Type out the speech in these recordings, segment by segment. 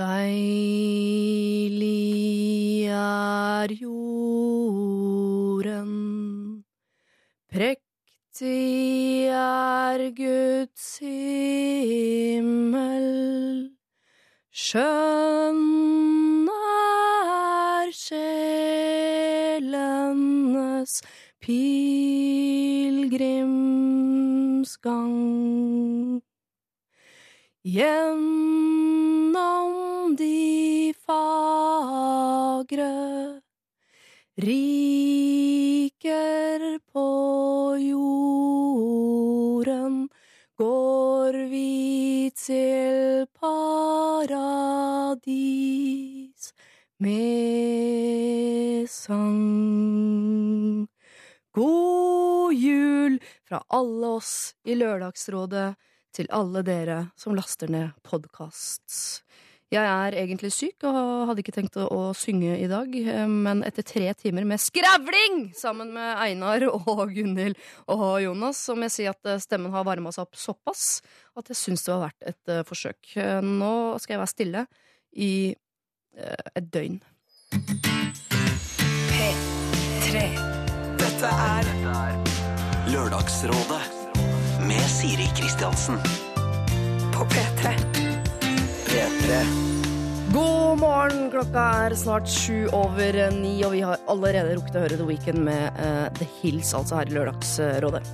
Deilig er jorden, Gjennom de fagre riker på jorden går vi til paradis med sang. God jul fra alle oss i Lørdagsrådet til alle dere som laster ned podkasts. Jeg er egentlig syk og hadde ikke tenkt å, synge i dag, eh, men etter tre timer med skravling sammen med Einar og Gunhild og Jonas, så må jeg si at eh, stemmen har varma seg opp såpass at jeg syns det var verdt et eh, forsøk. Nå skal jeg være stille i et døgn. P3. Dette er Lørdagsrådet med Siri Kristiansen. på P3. P3. God morgen! Klokka er snart sju over ni, og vi har allerede rukket å høre The Weekend med uh, The Hills, altså her i Lørdagsrådet.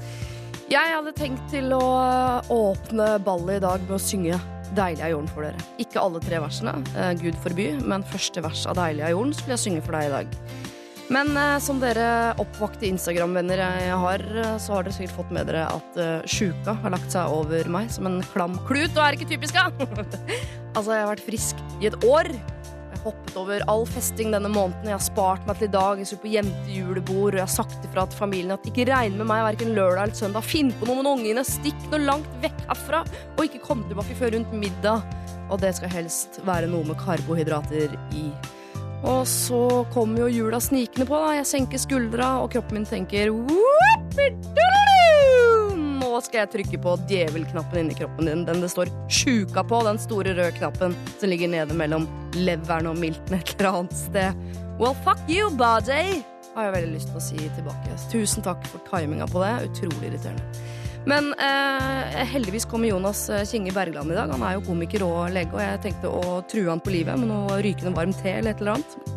Jeg hadde tenkt til å eh, åpne ballet i dag med å synge Deilig er jorden for dere. Ikke alle tre versene, uh, Gud forby, men første vers av Deilig er jorden skulle jeg synge for deg i dag. Men eh, som dere oppvakte Instagram-venner jeg har, eh, så har dere sikkert fått med dere at eh, sjuka har lagt seg over meg som en klam klut, og er ikke typisk, da! altså, jeg har vært frisk i et år. Jeg har hoppet over all festing denne måneden. Jeg har spart meg til i dag. Jeg skulle på jentejulebord, og jeg har sagt ifra til familien at ikke regn med meg hverken lørdag eller søndag. Finn på noe med ungene. Stikk noe langt vekk herfra, og ikke kom tilbake før rundt middag. Og det skal helst være noe med karbohydrater i. Og så kommer jo jula snikende på. da Jeg senker skuldra, og kroppen min tenker Nå skal jeg trykke på djevelknappen inni kroppen din. Den det står 'sjuka' på, den store røde knappen som ligger nede mellom leveren og milten et eller annet sted. Well, fuck you, body! Har jeg veldig lyst til å si tilbake. Tusen takk for timinga på det. Utrolig irriterende. Men eh, heldigvis kommer Jonas eh, Kinge Bergland i dag. Han er jo komiker og lege, og jeg tenkte å true han på livet med noe rykende varmt te eller et eller annet.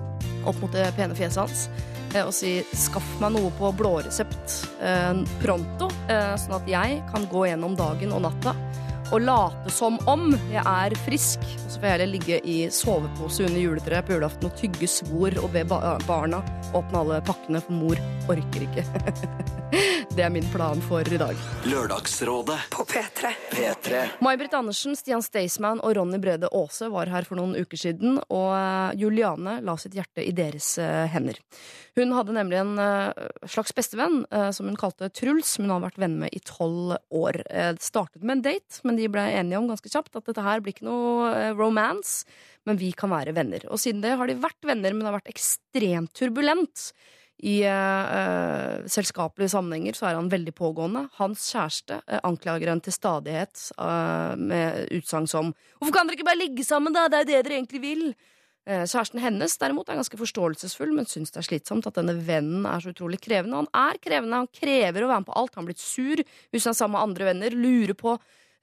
Opp mot det pene fjeset hans. Eh, og si 'skaff meg noe på blåresept eh, pronto', eh, sånn at jeg kan gå gjennom dagen og natta og late som om jeg er frisk. Og så får jeg heller ligge i sovepose under juletreet på julaften og tygge svor og be barna åpne alle pakkene, for mor orker ikke. det er min plan for i dag. Lørdagsrådet. På P3. P3. May-Britt Andersen, Stian Staysman og Ronny Brede Aase var her for noen uker siden, og eh, Juliane la sitt hjerte i deres eh, hender. Hun hadde nemlig en eh, slags bestevenn som hun kalte Truls, som hun har vært venn med i tolv år. Det startet med en date, men de ble enige om ganske kjapt at dette her blir ikke noe eh, romance, men vi kan være venner. Og siden det har de vært venner, men det har vært ekstremt turbulent. I eh, selskapelige sammenhenger så er han veldig pågående. Hans kjæreste uh, anklager henne til stadighet uh, med utsagn som 'Hvorfor kan dere ikke bare ligge sammen, da? Det er jo det dere egentlig vil'. Kjæresten hennes derimot er ganske forståelsesfull, men syns det er slitsomt at denne vennen er så utrolig krevende. Han er krevende, han krever å være med på alt. Han blitt sur hvis han er sammen med andre venner. Lurer på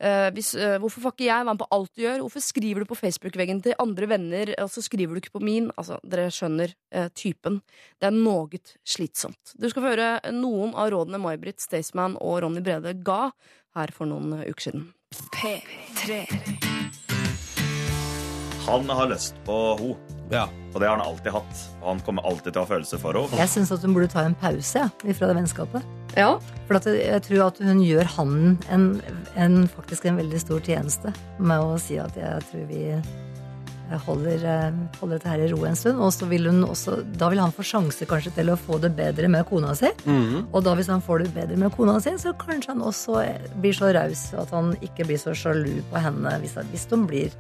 eh, hvis, uh, hvorfor får ikke jeg være med på alt du gjør? Hvorfor skriver du på Facebook-veggen til andre venner, og så skriver du ikke på min? Altså, Dere skjønner uh, typen. Det er noe slitsomt. Du skal få høre noen av rådene May-Britt Staysman og Ronny Brede ga her for noen uker siden. P3. Han har lyst på ho, Ja. og det har han alltid hatt. Og han kommer alltid til å ha følelser for henne. Jeg syns at hun burde ta en pause ja, fra det vennskapet. Ja, For at jeg tror at hun gjør han en, en, faktisk en veldig stor tjeneste med å si at jeg tror vi holder, eh, holder dette her i ro en stund. Og så vil hun også, da vil han få sjanse kanskje til å få det bedre med kona si. Mhm. Og da hvis han får det bedre med kona si, så kanskje han også blir så raus at han ikke blir så sjalu på henne hvis, hvis de blir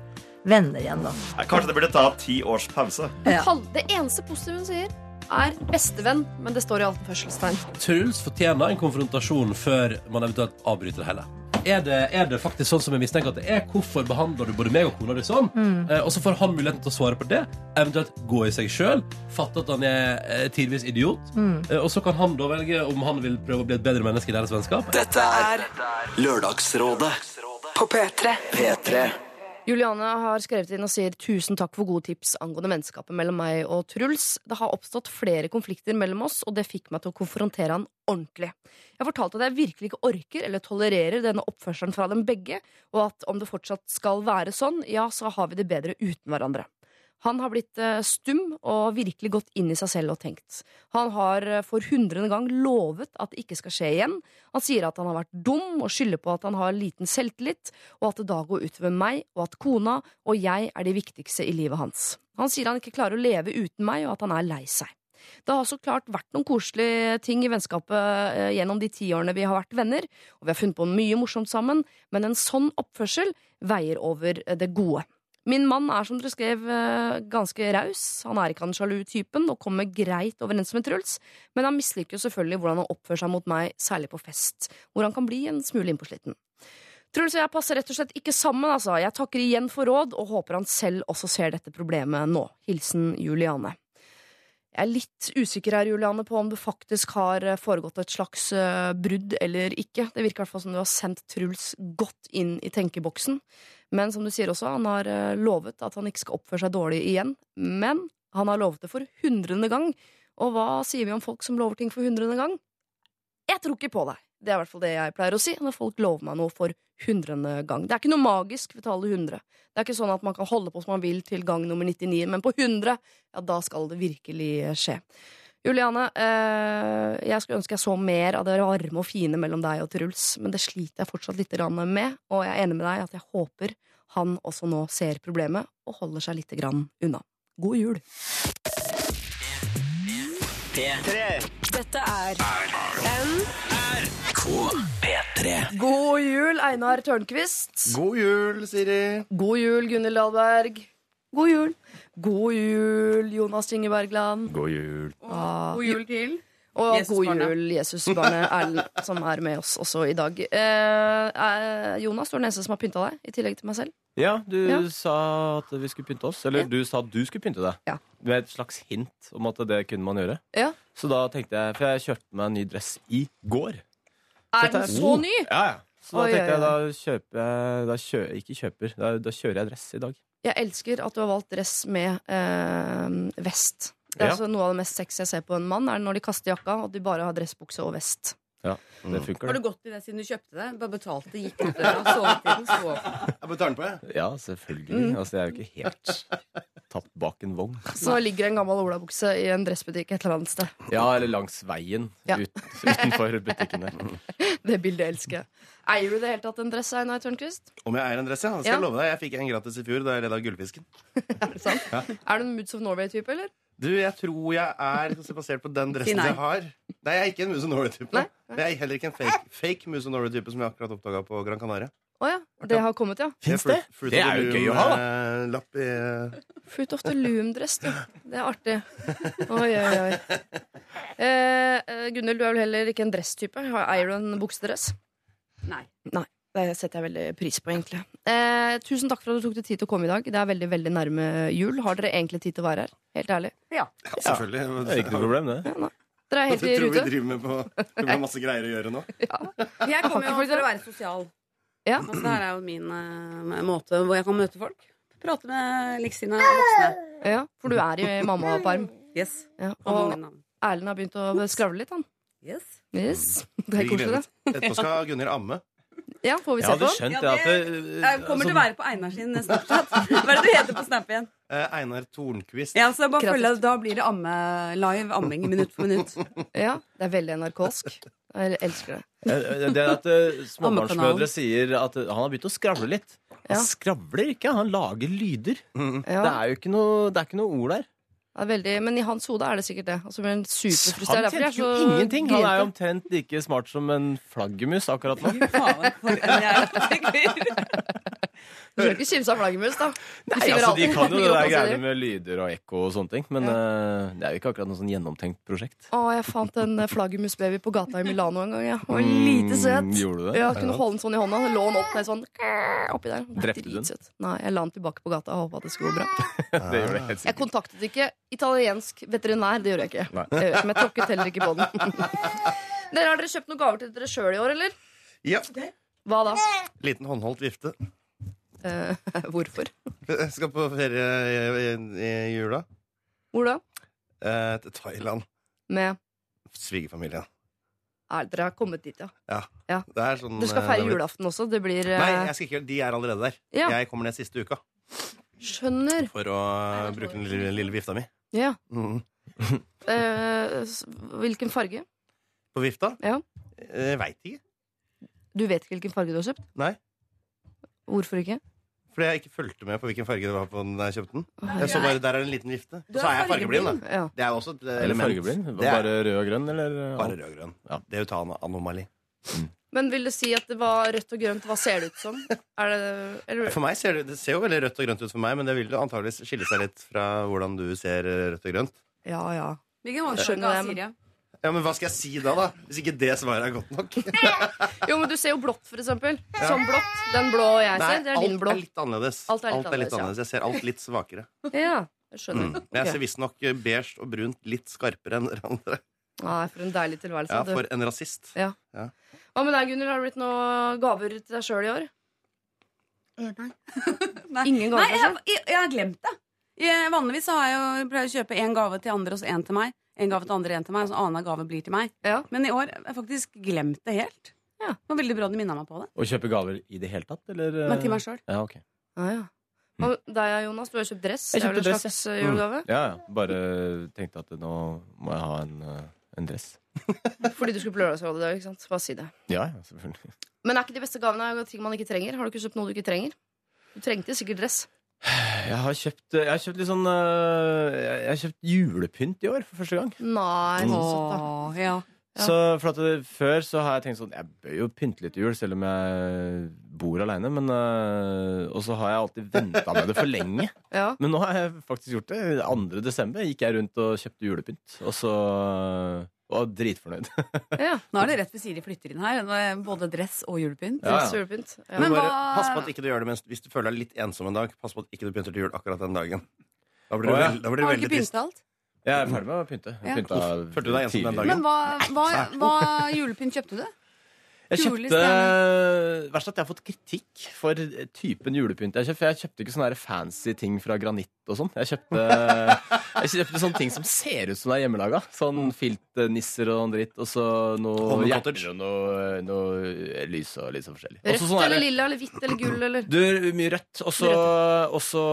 venner igjen, da. Kanskje det burde ta ti års pause. Ja. Det eneste positive hun sier, er bestevenn, men det står i alt anførselstegn. Truls fortjener en konfrontasjon før man eventuelt avbryter det hele. er det, er det faktisk sånn som jeg mistenker at det er? Hvorfor behandler du både meg og kona di sånn? Eh, og så får han muligheten til å svare på det, eventuelt gå i seg sjøl, fatte at han er eh, tidvis idiot, eh, og så kan han da velge om han vil prøve å bli et bedre menneske i deres vennskap. Dette er Lørdagsrådet på P3. P3 Juliane har skrevet inn og sier tusen takk for gode tips angående vennskapet mellom meg og Truls. Det har oppstått flere konflikter mellom oss, og det fikk meg til å konfrontere han ordentlig. Jeg fortalte at jeg virkelig ikke orker eller tolererer denne oppførselen fra dem begge, og at om det fortsatt skal være sånn, ja, så har vi det bedre uten hverandre. Han har blitt eh, stum og virkelig gått inn i seg selv og tenkt. Han har eh, for hundrede gang lovet at det ikke skal skje igjen. Han sier at han har vært dum og skylder på at han har liten selvtillit, og at det da går utover meg, og at kona og jeg er de viktigste i livet hans. Han sier han ikke klarer å leve uten meg, og at han er lei seg. Det har så klart vært noen koselige ting i vennskapet eh, gjennom de ti årene vi har vært venner, og vi har funnet på mye morsomt sammen, men en sånn oppførsel veier over det gode. Min mann er som dere skrev eh, ganske raus. Han er ikke han sjalu typen og kommer greit overens med Truls, men han misliker jo selvfølgelig hvordan han oppfører seg mot meg, særlig på fest, hvor han kan bli en smule innpåsliten. Truls og jeg passer rett og slett ikke sammen, altså. Jeg takker igjen for råd og håper han selv også ser dette problemet nå. Hilsen Juliane. Jeg er litt usikker her, Juliane, på om det faktisk har eh, foregått et slags eh, brudd eller ikke. Det virker i hvert fall som du har sendt Truls godt inn i tenkeboksen. Men som du sier også, han har eh, lovet at han ikke skal oppføre seg dårlig igjen. Men han har lovet det for hundrede gang. Og hva sier vi om folk som lover ting for hundrede gang? Jeg tror ikke på deg. Det er i hvert fall det jeg pleier å si når folk lover meg noe for hundrende gang. Det er ikke noe magisk ved tallet 100. Det er ikke sånn at man kan holde på som man vil til gang nummer 99, men på 100, ja, da skal det virkelig skje. Juliane, eh, jeg skulle ønske jeg så mer av det varme og fine mellom deg og Truls, men det sliter jeg fortsatt litt med, og jeg er enig med deg at jeg håper han også nå ser problemet og holder seg litt grann unna. God jul! Dette er P3 God jul, Einar Tørnquist. God jul, Siri. God jul, Gunhild Dahlberg. God jul. God jul, Jonas Inge Bergland. God jul. Ah, God jul til. og god jul, Jesusbarnet Erlend, som er med oss også i dag. Eh, eh, Jonas, du er den eneste som har pynta deg, i tillegg til meg selv. Ja, du Ja. sa at vi skulle pynte oss. Eller Ja. du sa at du skulle pynte deg. Ja. Med et slags hint om at det kunne man gjøre. Ja. Så da tenkte jeg For jeg kjøpte meg en ny dress i går. Er den så ny? Ja, ja. Så da tenkte jeg da kjøper jeg da kjø, Ikke kjøper, da, da kjører jeg dress i dag. Jeg elsker at du har valgt dress med eh, vest. Det er Ja. altså Noe av det mest sexy jeg ser på en mann, er når de kaster jakka og de bare har dressbukse og vest. Ja, det funker, Har du gått i det siden du kjøpte det? Bare betalte, gikk ut døra, sovetiden, så opp. Jeg betaler den på, jeg. Ja, selvfølgelig. Altså, jeg er jo ikke helt tatt bak en vogn. Så ligger en gammel olabukse i en dressbutikk et eller annet sted. Ja, eller langs veien Ja. ut, utenfor butikken der. Det bildet elsker jeg. Eier du det helt tatt en dress, Einar Tørnquist? Om jeg eier en dress, ja. Det skal Ja. jeg love deg. Jeg fikk en gratis i fjor da jeg leda Gullfisken. Er det sant? Er du en Moods of Norway-type, eller? Du, jeg tror jeg er basert på den dressen jeg har. Nei, jeg er ikke en Muse Norway-type. Jeg er heller ikke en fake, fake Muse Norway-type som jeg akkurat oppdaga på Gran Canaria. Å ja. Det har kommet, ja. Fins det? Fruit Det er jo gøy å ha, da. Fruit of the Loom-dress, du. Det er artig. Oi, oi, oi. Eh, Gunhild, du er vel heller ikke en dresstype? Har- du en buksedress? Nei. Det setter jeg veldig pris på, egentlig. Eh, tusen takk for at du tok deg tid til å komme i dag. Det er veldig veldig nærme jul. Har dere egentlig tid til å være her? Helt ærlig. Ja, selvfølgelig. Det er ikke noe problem, det. Dere er helt i tror vi driver med på vi har masse greier å gjøre nå? Jeg kommer jo for å være sosial. Ja. Altså, det her er jo min uh, måte hvor jeg kan møte folk. Prate med likesinnede voksne. Ja, for du er i mammaperm. Yes. Ja, og. Erlend har begynt å skravle litt, han. Yes. Yes. Det er koselig, det. Etterpå skal Gunhild amme. Ja, får vi Jeg hadde skjønt det at det- det, Jeg kommer til å være på Einar sin Snapchat. Hva er det du heter på Snap igjen? Eh, Einar Tornquist. Ja, så bare følg, Da blir det amme, live amming minutt for minutt. Ja, det er veldig NRK-sk. Jeg elsker det. Eh, Det er at eh, småbarnsmødre sier at eh, han har begynt å skravle litt. Han Ja. skravler ikke, han lager lyder. Det er jo ikke noe, det er ikke noe ord der. Det er veldig, men i hans hode er det sikkert det. Altså, men Han tenker jo ingenting. Han er jo omtrent like smart som en flaggermus akkurat nå. Fy faen, for en. Du skal ikke kimse av flaggermus, da. Nei, altså, De kan jo det der greiene med lyder og ekko og sånne ting. Men eh, det er jo ikke akkurat noe sånn gjennomtenkt prosjekt. Å, jeg fant en eh, flaggermusbaby på gata i Milano en gang. Ja. Hun var lite søt. Mm, gjorde du det? Ja, jeg kunne holde den sånn i hånda. Lå den opp ned sånn oppi der. Drepte du den? Nei, jeg la den tilbake på gata og håpa at det skulle gå bra. det gjør det helt Jeg kontaktet ikke italiensk veterinær. Det gjorde jeg ikke. Nei. Det gjør jeg ikke, Men jeg tråkket heller ikke på den. Dere Har dere kjøpt noen gaver til dere sjøl i år, eller? Ja. Hva da? Liten håndholdt vifte. Eh, hvorfor? Jeg skal på ferie i, i, i jula. Hvor da? Eh, til Thailand. Med Svigerfamilien. er, Dere har kommet dit, ja. Ja. Ja. Det er sånn, du skal eh, feire det blir- julaften også. Det blir eh, Nei, jeg skal ikke, de er allerede der. Ja. Jeg kommer ned siste uka Skjønner. for å Nei, bruke den lille, lille vifta mi. Ja. Mm. Eh, hvilken farge? På vifta? Ja. Jeg veit ikke. Du vet ikke hvilken farge du har kjøpt? Nei. Hvorfor ikke? Fordi jeg ikke fulgte med på hvilken farge det var på den da jeg kjøpte den. Jeg så bare, Der er det en liten vifte. Og så er jeg fargeblind, da. Ja. Det er jo også et Eller element. fargeblind? Det er Bare rød og grønn, eller? bare rød og grønn. Ja. Det er jo ta en anomali. Men vil du si at det var rødt og grønt? Hva ser det ut som? Er det, eller, For meg ser det, det ser jo veldig rødt og grønt ut for meg, men det vil jo antageligvis skille seg litt fra hvordan du ser eh, rødt og grønt. ja, ja. Hvilken valgfag Skjønner ga jeg, Siri? Ja, Men hva skal jeg si da, da? Hvis ikke det svaret er godt nok? Jo, men du ser jo blått, for eksempel. Sånn blått. Den blå jeg Nei, ser, det er din alt er litt annerledes. Alt er litt annerledes, ja. Jeg ser alt litt svakere. Ja, jeg skjønner. Mm. Men jeg ser visstnok eh, beige og brunt litt skarpere enn dere andre. Ah, for en deilig tilværelse. Ja. For en rasist. Hva med deg, Gunnhild? Har det blitt noen gaver til deg sjøl i år? Nei. Ingen gaver til jeg, jeg, jeg har glemt det. Jeg, vanligvis så har jeg jo pleier å kjøpe én gave til andre og så én til meg. En gave til andre, en til meg, og så annenhver gave blir til meg. Ja. Men i år har jeg faktisk glemt det helt. Ja. Det var veldig bra du minna meg på det. Å kjøpe gaver i det hele tatt, eller? eh? Men til meg sjøl. Ja, okay. Ah, ja. Hva med deg, Jonas? Du har kjøpt dress. Jeg kjøpte dress, slags ja. julegave? Mm. Ja, ja. Bare tenkte at nå må jeg ha en, eh, en dress. Fordi du skulle på Lørdagsrådet i dag. ikke sant? Bare si det. Ja, ja, selvfølgelig. Men er ikke de beste gavene ting man ikke trenger? Har du ikke kjøpt noe du ikke trenger? Du trengte sikkert dress. Jeg har kjøpt, jeg har kjøpt litt sånn eh, Jeg har kjøpt julepynt i år for første gang. Nei, så søtt, da. Åh, ja. Ja. Så for at det, Før så har jeg tenkt sånn Jeg bør jo pynte litt til jul, selv om jeg bor aleine. Og så har jeg alltid venta med det for lenge. Ja. Men nå har jeg faktisk gjort det. 2. desember gikk jeg rundt og kjøpte julepynt. Og så var dritfornøyd. ja. Nå er det rett ved Siri flytter inn her. Er Både dress og julepynt. Ja, ja. julepynt. Ja. Men Men bare hva- Pass på at ikke du gjør det mens, hvis du føler deg litt ensom en dag. Pass på at ikke du pynter til jul akkurat den dagen. Da blir du, veld, da blir du veldig trist. alt? Jeg er ferdig med å pynte. Ja. Følte du deg ensom den dagen? Men hva, hva, hva julepynt kjøpte du? Jeg kjøpte Verst at jeg har fått kritikk for typen julepynt jeg kjøpte. For jeg kjøpte ikke sånne fancy ting fra granitt og sånn. Jeg kjøpte, jeg kjøpte sånne ting som ser ut som det er hjemmelaga. Sånn filtnisser og noe dritt. Og så noe hjerter og noe, noe lys og litt sånn forskjellig. Rødt sånn eller lilla eller hvitt eller gull eller Du, mye rødt. Og så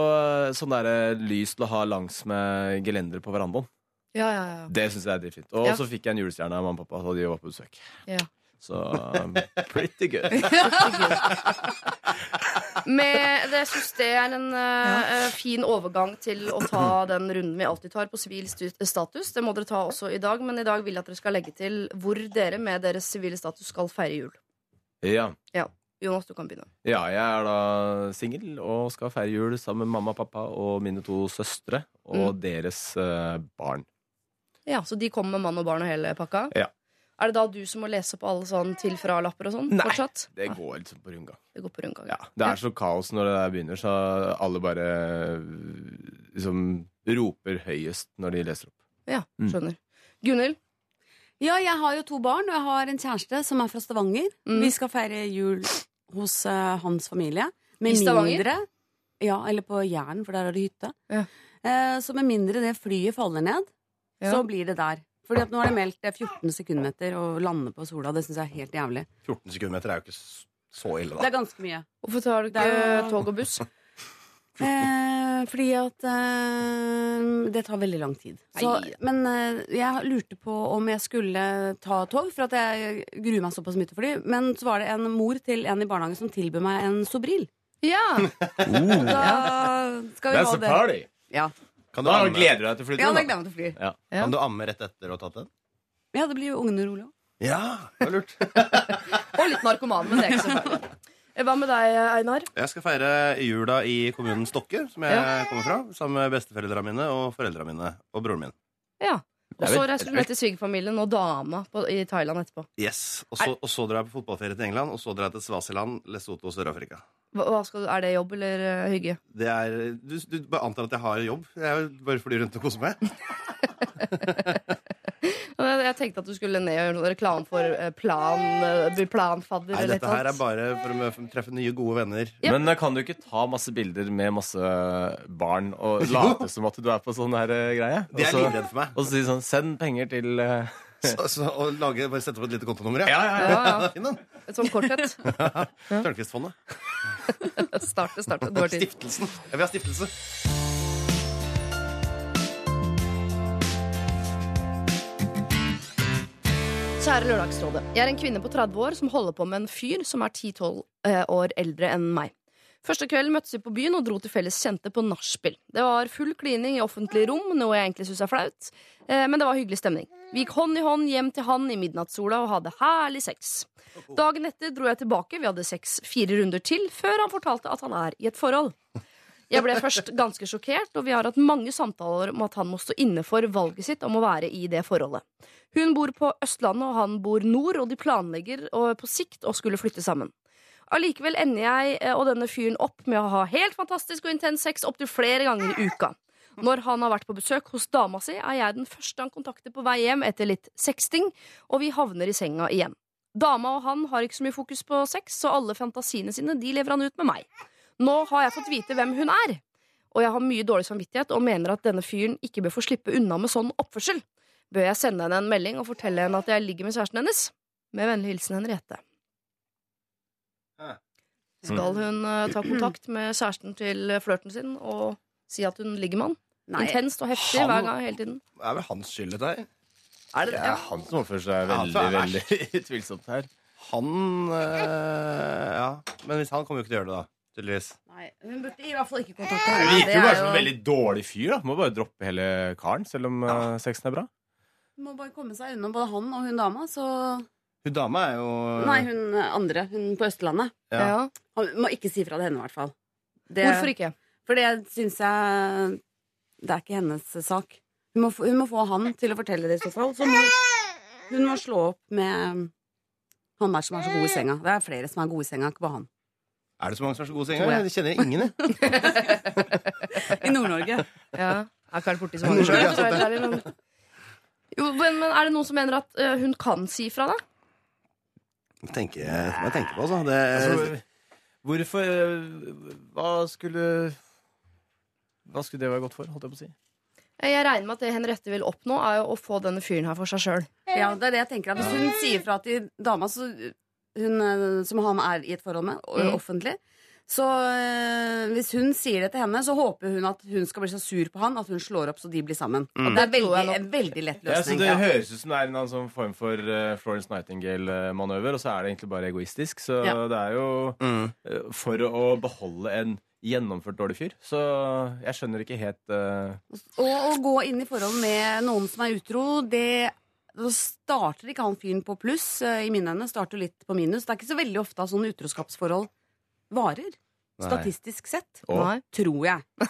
sånn der lys til å ha langs med gelendere på verandaen. Ja, ja, ja. Det syns jeg er dritfint. Og så fikk jeg en julestjerne av mamma og pappa da de var på besøk. Ja. Så um, pretty good. Med, det, jeg syns det er en uh, fin overgang til å ta den runden vi alltid tar på sivil status. Det må dere ta også i dag, men i dag vil jeg at dere skal legge til hvor dere med deres sivile status skal feire jul. Ja. Jonas, du kan begynne. Ja, jeg er da singel og skal feire jul sammen med mamma og pappa og mine to søstre og Mm. deres uh, barn. Ja, Så de kommer med mann og barn og hele pakka? Ja. Er det da du som må lese opp alle sånn til-fra-lapper og sånn? Nei, fortsatt? Det går liksom på rundgang. Det går på rundgang. Ja, det er så kaos når det der begynner, så alle bare liksom roper høyest når de leser opp. Ja, Mm. skjønner. Gunhild? Ja, jeg har jo to barn, og jeg har en kjæreste som er fra Stavanger. Mm. Vi skal feire jul hos uh, hans familie. Med I Stavanger? mindre Ja, eller på Jæren, for der er det hytte. Ja. Uh, så med mindre det flyet faller ned, Ja. så blir det der. Fordi at nå er det meldt eh, 14 sekundmeter å lande på sola. Det syns jeg er helt jævlig. 14 sekundmeter er jo ikke så ille, Det er ganske mye. Hvorfor tar du er ikke jo- tog og buss? Eh, fordi at eh, det tar veldig lang tid. Så, men eh, jeg lurte på om jeg skulle ta tog, for at jeg gruer meg såpass mye til fly. Men så var det en mor til en i barnehagen som tilbød meg en Sobril. Ja! Da skal vi ha det. Ja. Kan du, Da amme, gleder du deg til ja, det flyturen, gleder jeg meg til å fly. Ja. kan du amme rett etter å ha tatt den? Ja, det blir jo ungene rolig òg. Ja, det var lurt. Og litt narkoman, men det er ikke så farlig. Hva med deg, Einar? Jeg skal feire jula i kommunen Stokke, som jeg kommer fra. Sammen med besteforeldrene mine og foreldrene mine og broren min. Ja. Og så reiser du ned til svigerfamilien og dama på, i Thailand etterpå. Yes, Og så, og så drar jeg på fotballferie til England, og så drar jeg til Svasiland, Lesotho og Sør-Afrika. Hva, hva skal du, er det jobb eller uh, hygge? Det er, du, du bare antar at jeg har jobb. Jeg bare flyr rundt og koser meg. Jeg, tenkte at du skulle ned og gjøre noe reklame for eh, plan, eh, planfadder Nei, dette her er bare for å treffe nye, gode venner. Ja. Men kan du ikke ta masse bilder med masse barn og late som at du er på sånn her greie? Det er livredd for meg. Og så si sånn Send penger til eh, Så, så, og lage, bare sette opp et lite kontonummer, ja. Ja, ja, Ja, ja. Fin den. Et sånt korthet. Tørnquist-fondet. Starte, starte. Du har tid. Stiftelsen. Jeg vil ha stiftelse. Kjære Lørdagsrådet. Jeg er en kvinne på 30 år som holder på med en fyr som er 10-12 eh, år eldre enn meg. Første kveld møttes vi på byen og dro til felles kjente på nachspiel. Det var full klining i offentlige rom, noe jeg egentlig syns er flaut, eh, men det var hyggelig stemning. Vi gikk hånd i hånd hjem til han i midnattssola og hadde herlig sex. Dagen etter dro jeg tilbake, vi hadde sex fire runder til, før han fortalte at han er i et forhold. Jeg ble først ganske sjokkert, og vi har hatt mange samtaler om at han må stå inne for valget sitt om å være i det forholdet. Hun bor på Østlandet, og han bor nord, og de planlegger å- på sikt å skulle flytte sammen. Allikevel ender jeg eh, og denne fyren opp med å ha helt fantastisk og intens sex opptil flere ganger i uka. Når han har vært på besøk hos dama si, er jeg den første han kontakter på vei hjem etter litt sexting, og vi havner i senga igjen. Dama og han har ikke så mye fokus på sex, så alle fantasiene sine de lever han ut med meg. Nå har jeg fått vite hvem hun er, og jeg har mye dårlig samvittighet og mener at denne fyren ikke bør få slippe unna med sånn oppførsel. Bør jeg sende henne en melding og fortelle henne at jeg ligger med kjæresten hennes? Med vennlig hilsen Henriette. Skal hun eh, ta kontakt med kjæresten til eh, flørten sin og si at hun ligger med han? Nei. Intenst og heftig Han- hver gang hele tiden. Det er vel hans skyld, dette her. Er det, er han som oppfører seg Ja, veldig, det veldig tvilsomt her? Han øh, Ja. Men hvis han kommer jo ikke til å gjøre det, da. Tydeligvis. Nei, hun burde i hvert fall ikke kontakte Det henne. virker jo bare som en veldig dårlig fyr. da Må bare droppe hele karen, selv om eh, sexen er bra. Må bare komme seg unna både han og hun dama, så Hun dama er jo Nei, hun andre. Hun på Østlandet. Ja. Ja. Han må ikke si fra til henne, i hvert fall. Det- Hvorfor ikke? For det syns jeg Det er ikke hennes sak. Hun må, få- hun må få han til å fortelle det i så fall. Så må, hun må slå opp med han der som er så god i senga. Det er flere som er gode i senga, ikke bare han. Er det så mange som er så gode i senga? jeg. Jeg kjenner ingen, jeg. I Nord-Norge. Ja. Jeg har ikke vært borti så mange sjøl. Jo, men, men er det noen som mener at uh, hun kan si fra, da? Tenker jeg, må jeg tenke på, altså. Det, Altså, hvorfor eh, Hva skulle Hva skulle det være godt for, holdt jeg på å si? Jeg regner med at det Henriette vil oppnå, er jo å få denne fyren her for seg sjøl. Ja, det er det jeg tenker. Hvis hun sier fra til dama så hun, eh, som han er i et forhold med, Mm. offentlig så øh, hvis hun sier det til henne, så håper hun at hun skal bli så sur på han at hun slår opp så de blir sammen. Og det er Det veldig, en veldig lett Ja, så løsning. det Ja. høres ut som det er en sånn form for uh, Florence Nightingale-manøver, og så er det egentlig bare egoistisk. Så Ja. det er jo mm. uh, for å beholde en gjennomført dårlig fyr. Så jeg skjønner ikke helt uh... Og å gå inn i forhold med noen som er utro, det da starter ikke han fyren på pluss. I mine øyne starter litt på minus. Det er ikke så veldig ofte av sånne utroskapsforhold varer. Nei. Statistisk sett. Nei. Tror jeg.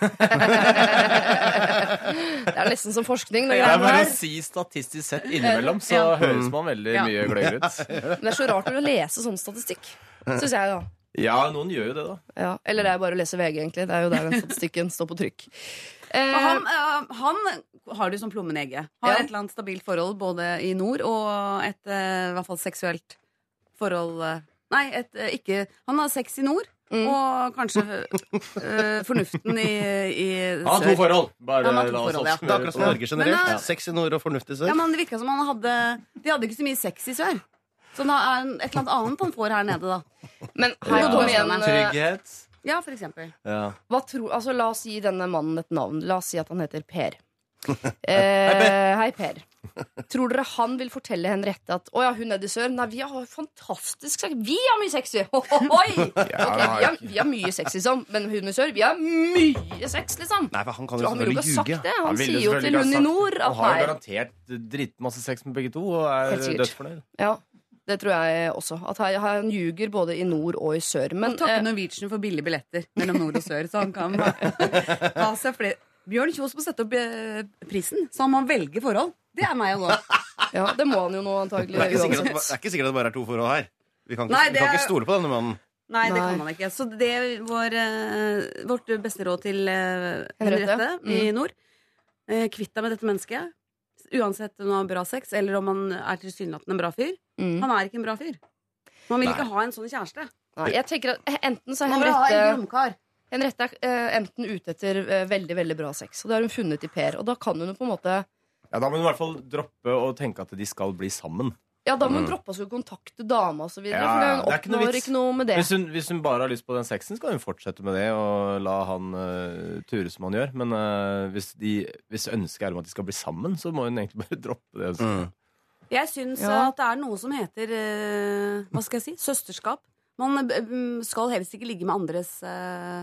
Det er nesten som forskning. Det Det er bare å si statistisk sett innimellom, så Ja. høres man veldig Ja. mye gløgg ut. Men det er så rart å lese sånn statistikk. Syns jeg, da. Ja, noen gjør jo det, da. Ja. Eller det er bare å lese VG, egentlig. Det er jo der den statistikken står på trykk. Eh, han, uh, han har du som plommen i egget. Har Ja. et eller annet stabilt forhold både i nord og et uh, i hvert fall seksuelt forhold uh, Nei, et, eh, ikke Han har sex i nord. Mm. Og kanskje øh, fornuften i, i Han har to sør. forhold. Bare har to la oss ja. Er akkurat som Norge generelt. Men, eh, Sex i nord og fornuft i sør. Ja, men Det virka som han hadde De hadde ikke så mye sex i sør. Så det er et eller annet annet han får her nede, da. men her Ja. kom igjen. eh, Trygghet. Ja, for eksempel. Ja. Hva tror, altså, la oss gi denne mannen et navn. La oss si at han heter Per. Eh, hei, Per. Tror dere han vil fortelle Henriette at å ja, hun er i sør Nei, vi har fantastisk sex. Vi har mye sex, vi! Okay, vi, har, vi har mye sex, liksom. Men hun i sør, vi har mye sex, liksom. Nei, for han kan jo han ville jo ikke ha sagt det. Han Han ville sier jo selvfølgelig til ikke ha hun i sagt- nord Han at har nei. garantert drittmasse sex med begge to og Helt er sikkert. dødsfornøyd. Ja. Det tror jeg også. At han, han ljuger både i nord og i sør. Men og takke eh, Norwegian for billige billetter mellom nord og sør, så han kan ha seg flere Bjørn Kjos må sette opp eh, prisen, så han må velge forhold. Det er meg å gå. ja, det må han jo nå Det antagelig er, ikke sikkert at, det er ikke sikkert at det bare er to forhold her. Vi kan ikke, Nei, vi det kan er- ikke stole på denne mannen. Nei, det Nei. kan man ikke. Så det er vår, eh, vårt beste råd til eh, Henriette. Henriette i nord. Eh, Kvitt deg med dette mennesket. Uansett om han har bra sex, eller om han er tilsynelatende en bra fyr. Mm. Han er ikke en bra fyr. Man vil Nei. ikke ha en sånn kjæreste. Nei, jeg tenker at Enten så er Man vil ha en Henriette romkar. Henriette er eh, enten ute etter eh, veldig veldig bra sex, og det har hun funnet i Per. Og da kan hun på en måte Ja, Da må hun i hvert fall droppe å tenke at de skal bli sammen. Ja, da må hun droppe å skulle kontakte dama videre. Ja, for hun det er ikke noe oppnår ikke noe med det. Hvis hun, hvis hun bare har lyst på den sexen, skal hun fortsette med det og la han uh, ture som han gjør. Men uh, hvis, de, hvis ønsket er om at de skal bli sammen, så må hun egentlig bare droppe det. Mm. Jeg syns Ja. at det er noe som heter uh, Hva skal jeg si? Søsterskap. Man mm, skal helst ikke ligge med andres eh,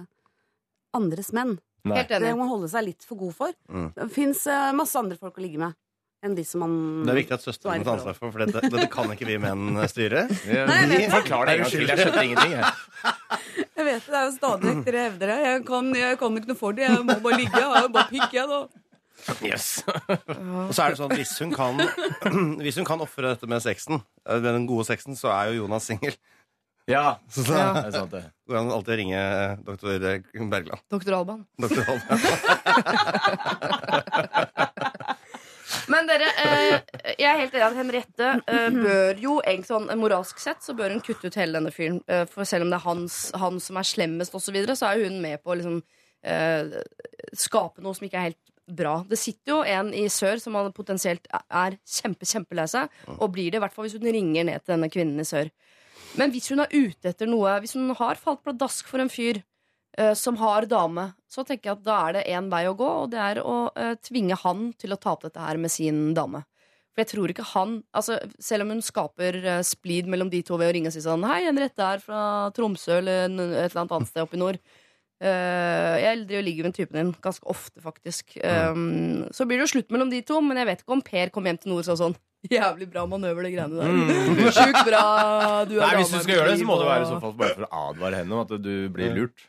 Andres menn. Nei. Helt Det enig. må man holde seg litt for god for. Mm. Det fins masse andre folk å ligge med enn de som man Det er viktig at søsteren tar ansvar for, for dette, dette kan ikke vi menn styre. Ja, Nei, det. Forklar det en gang til. Jeg skjønner ingenting. Jeg. Jeg vet det, det er jo stadig vekk dere hevder det. Jeg kan, jeg kan ikke noe for det. Jeg må bare ligge. Jeg har jo bare pikk, jeg, da. Yes. Og så er det sånn, hvis hun kan Hvis hun kan ofre dette med sexen, eh, den gode sexen, så er jo Jonas singel. Ja, Så så, Ja. det er sant, det. går an å alltid ringe eh, doktor Bergland. Doktor Alban. Doktor Alban. Men dere, eh, jeg er helt enig at Henriette eh, bør jo egentlig sånn moralsk sett så bør hun kutte ut hele denne fyren. Eh, for selv om det er hans, han som er slemmest osv., så, videre, så er hun med på å liksom, eh, skape noe som ikke er helt bra. Det sitter jo en i sør som han potensielt er kjempe, kjempelei seg, og blir det i hvert fall hvis hun ringer ned til denne kvinnen i sør. Men hvis hun er ute etter noe, hvis hun har falt pladask for en fyr uh, som har dame, så tenker jeg at da er det én vei å gå, og det er å uh, tvinge han til å ta opp dette her med sin dame. For jeg tror ikke han altså, Selv om hun skaper uh, splid mellom de to ved å ringe og si sånn Hei, Henriette er fra Tromsø eller et eller annet annet sted oppe i nord. Uh, jeg driver og ligger med typen din ganske ofte, faktisk. Um, så blir det jo slutt mellom de to, men jeg vet ikke om Per kom hjem til Nord og sånn Jævlig bra manøver, det greiene der. Sjukt bra. Du er Nei, Hvis du skal gjøre det, så må det være i så fall bare for å advare henne om at du blir lurt.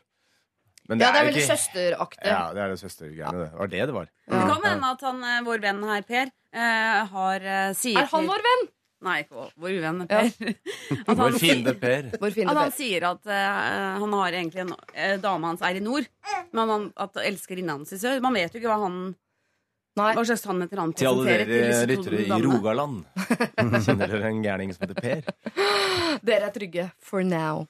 Men Ja, det er er veldig ikke- søsteraktig. Ja, det er det søstergreiene. Det var det det var. Det kan hende at han, eh, vår venn her, Per, eh, har eh, sier Er han vår venn? Nei, vår, venn Per. Ja. At Vår han, fiende Per. Vår at han Per. sier at uh, han har egentlig en uh, dame hans er i nord, men han, at elskerinnen hans i sør. Man vet jo ikke hva han Nei. Hva slags sannheter han Til alle presenterer til dere lyttere i. Rogaland. Kjenner dere en gærning som heter Per? Dere er trygge for now.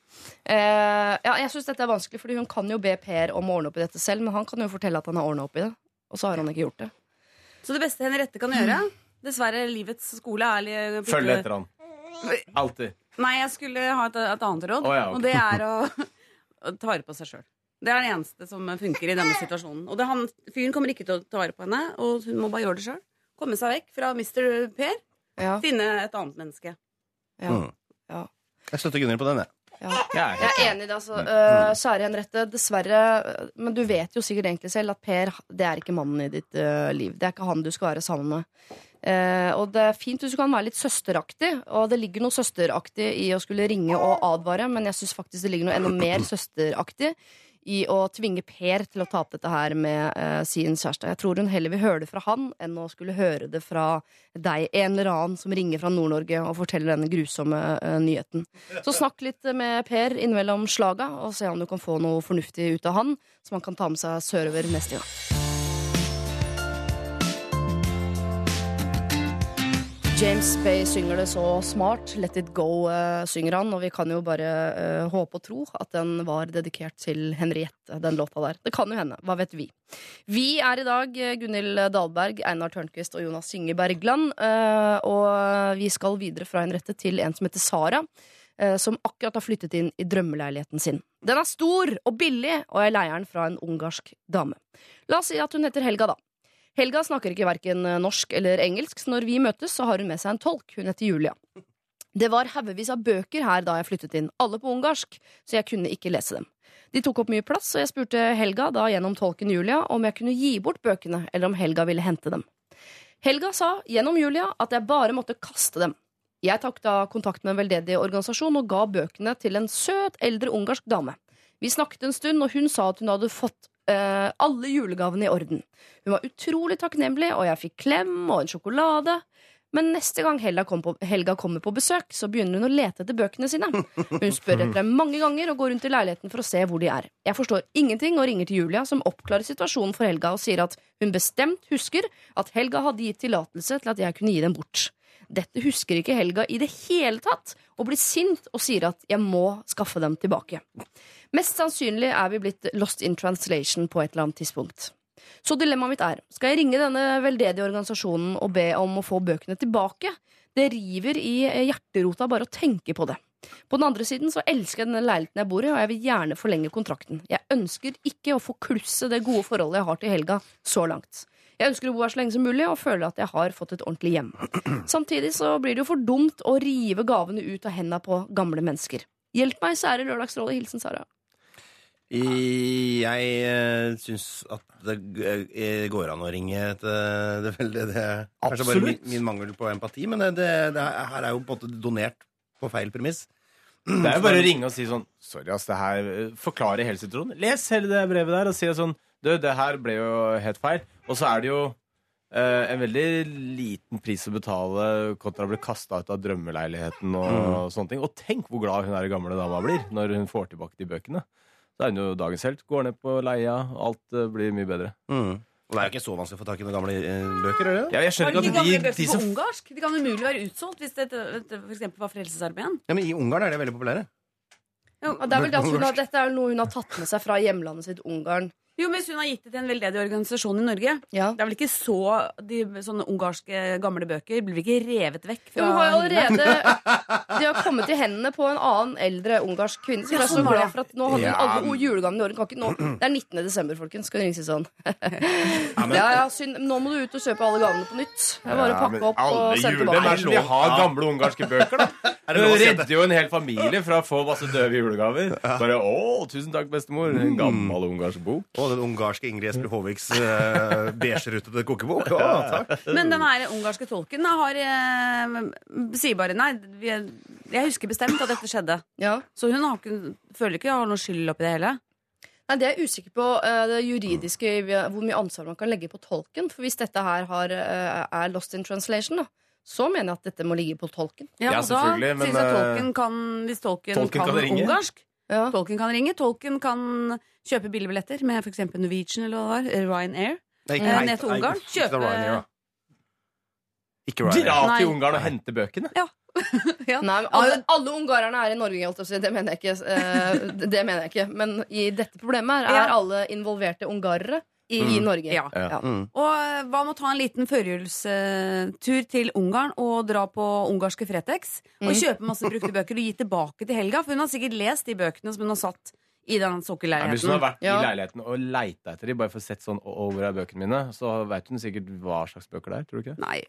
Uh, ja, jeg syns dette er vanskelig, Fordi hun kan jo be Per om å ordne opp i dette selv, men han kan jo fortelle at han har ordna opp i det. Og så har han ikke gjort det. Så det beste Henriette kan gjøre Dessverre, livets skole er Følg etter han. Alltid. Nei, jeg skulle ha et, et annet råd, oh, ja, okay. og det er å, å ta vare på seg sjøl. Det er det eneste som funker i denne situasjonen. Og det, han, fyren kommer ikke til å ta vare på henne, og hun må bare gjøre det sjøl. Komme seg vekk fra Mr. Per. Ja, Finne et annet menneske. ja, Mm. ja, Jeg støtter Gunhild på den, jeg. ja. Ja, Jeg er enig i det. altså uh, Kjære Henriette, dessverre øh, Men du vet jo sikkert egentlig selv at Per det er ikke mannen i ditt uh, liv. Det er ikke han du skal være sammen med. Uh, og det er fint hvis du kan være litt søsteraktig, og det ligger noe søsteraktig i å skulle ringe og advare, men jeg syns faktisk det ligger noe enda mer søsteraktig i å tvinge Per til å ta opp dette her med eh, sin kjæreste. Jeg tror hun heller vil høre det fra han enn å skulle høre det fra deg, en eller annen som ringer fra Nord-Norge og forteller denne grusomme eh, nyheten. Så snakk litt med Per innimellom slaga, og se om du kan få noe fornuftig ut av han, som han kan ta med seg sørover neste gang. James Bay synger det så smart. Let it go, uh, synger han. Og vi kan jo bare uh, håpe og tro at den var dedikert til Henriette, den låta der. Det kan jo hende. Hva vet vi? Vi er i dag eh, Gunhild Dahlberg, Einar Tørnquist og Jonas Synge Bergland. Uh, og vi skal videre fra Henriette til en som heter Sara. Som akkurat har flyttet inn i drømmeleiligheten sin. Den er stor og billig, og jeg leier den fra en ungarsk dame. La oss si at hun heter Helga, da. Helga snakker ikke hverken norsk eller engelsk, så når vi møtes, så har hun med seg en tolk. Hun heter Julia. Det var haugevis av bøker her da jeg flyttet inn, alle på ungarsk, så jeg kunne ikke lese dem. De tok opp mye plass, og jeg spurte Helga da gjennom tolken Julia om jeg kunne gi bort bøkene, eller om Helga ville hente dem. Helga sa gjennom Julia at jeg bare måtte kaste dem. Jeg tok da kontakt med en veldedig organisasjon og ga bøkene til en søt, eldre ungarsk dame. Vi snakket en stund, og hun sa at hun hadde fått eh, alle julegavene i orden. Hun var utrolig takknemlig, og jeg fikk klem og en sjokolade. Men neste gang Helga, kom på, Helga kommer på besøk, så begynner hun å lete etter bøkene sine. Hun spør etter dem mange ganger og går rundt i leiligheten for å se hvor de er. Jeg forstår ingenting og ringer til Julia, som oppklarer situasjonen for Helga og sier at hun bestemt husker at Helga hadde gitt tillatelse til at jeg kunne gi dem bort. Dette husker ikke Helga i det hele tatt, og blir sint og sier at jeg må skaffe dem tilbake. Mest sannsynlig er vi blitt lost in translation på et eller annet tidspunkt. Så dilemmaet mitt er, skal jeg ringe denne veldedige organisasjonen og be om å få bøkene tilbake? Det river i hjerterota bare å tenke på det. På den andre siden så elsker jeg denne leiligheten jeg bor i, og jeg vil gjerne forlenge kontrakten. Jeg ønsker ikke å forklusse det gode forholdet jeg har til Helga så langt. Jeg ønsker å bo her så lenge som mulig og føler at jeg har fått et ordentlig hjem. Samtidig så blir det jo for dumt å rive gavene ut av henda på gamle mennesker. Hjelp meg, sære Lørdagsrådet. Hilsen Sara. Jeg uh, syns at det eh, går an å ringe til det veldig Det er kanskje bare min, min mangel på empati, men det, det, det her er jo på en måte donert på feil premiss. Det er jo bare å ringe og si sånn Sorry, ass, det her forklarer Forklare hele situasjonen. Les hele det brevet der og si sånn Du, det her ble jo helt feil. Og så er det jo eh, en veldig liten pris å betale kontra å bli kasta ut av drømmeleiligheten og sånne ting. Og tenk hvor glad hun der gamle dama blir når hun får tilbake de bøkene. Så er hun jo dagens helt. Går ned på leia, alt eh, blir mye bedre. Mm. Og det er jo ikke så vanskelig å få tak i noen gamle eh, bøker, er det? Ja, jeg skjønner ikke at de, de på som ungarsk? De kan umulig være utsolgt hvis det, det for eksempel var Frelsesarmeen. Ja, men I Ungarn er det veldig populære. Ja, det er vel det at hun har, dette er noe hun har tatt med seg fra hjemlandet sitt, Ungarn. Jo, men Hvis hun har gitt det til en veldedig organisasjon i Norge Ja. Det er vel ikke så de, Sånne ungarske gamle bøker blir vel ikke revet vekk fra hun har jo allerede De har kommet i hendene på en annen eldre ungarsk kvinne. Så jeg er så sånn var glad for at nå hadde hun Ja. alle julegavene i året. Kan ikke nå. Det er 19. desember, folkens. Skal ringe si sånn. Ja, ja, synd. Nå må du ut og kjøpe alle gavene på nytt. Det er bare å pakke opp og sende jule- Hvem er det tilbake. som vil ha gamle ungarske bøker, da? Er si redder jo en hel familie fra å få masse døve julegaver. Bare 'Å, tusen takk, bestemor'. En gammel ungarsk bok. Og den ungarske Ingrid Espelid Håviks uh, beigerutete kokebok. Å, takk. Men den her ungarske tolken har eh, sier bare nei. Vi, jeg husker bestemt at dette skjedde. Ja. Så hun har ikke, føler ikke hun har noe skyld oppi det hele. Nei, Det er jeg usikker på eh, det juridiske, hvor mye ansvar man kan legge på tolken. For hvis dette her har, eh, er lost in translation, da, så mener jeg at dette må ligge på tolken. Ja, og da selvfølgelig, men, det eh, tolken kan, hvis tolken, tolken kan, kan ringe. ungarsk Ja. Tolken kan ringe. Tolken kan kjøpe billigbilletter med f.eks. Norwegian eller hva det var. Ryanair. Nei, Eh, ned til Ungarn. Kjøpe- Ryanair. Ikke Ryanair. Dra til Ungarn og hente bøkene. Ja. Nei, men alle, alle ungarerne er i Norge, det mener jeg ikke. eh, det mener jeg ikke. Men i dette problemet er alle involverte ungarere i, i Norge. Ja. Ja. Mm. Og eh, hva med å ta en liten førjulstur til Ungarn og dra på ungarske Fretex og Mm. kjøpe masse brukte bøker og gi tilbake til Helga? For hun har sikkert lest de bøkene som hun har satt i den Ja, hvis hun har vært Ja. i leiligheten og leita etter dem, bare for å sett sånn over av hvor er bøkene mine, så veit hun sikkert hva slags bøker det er. Tror du ikke? Nei,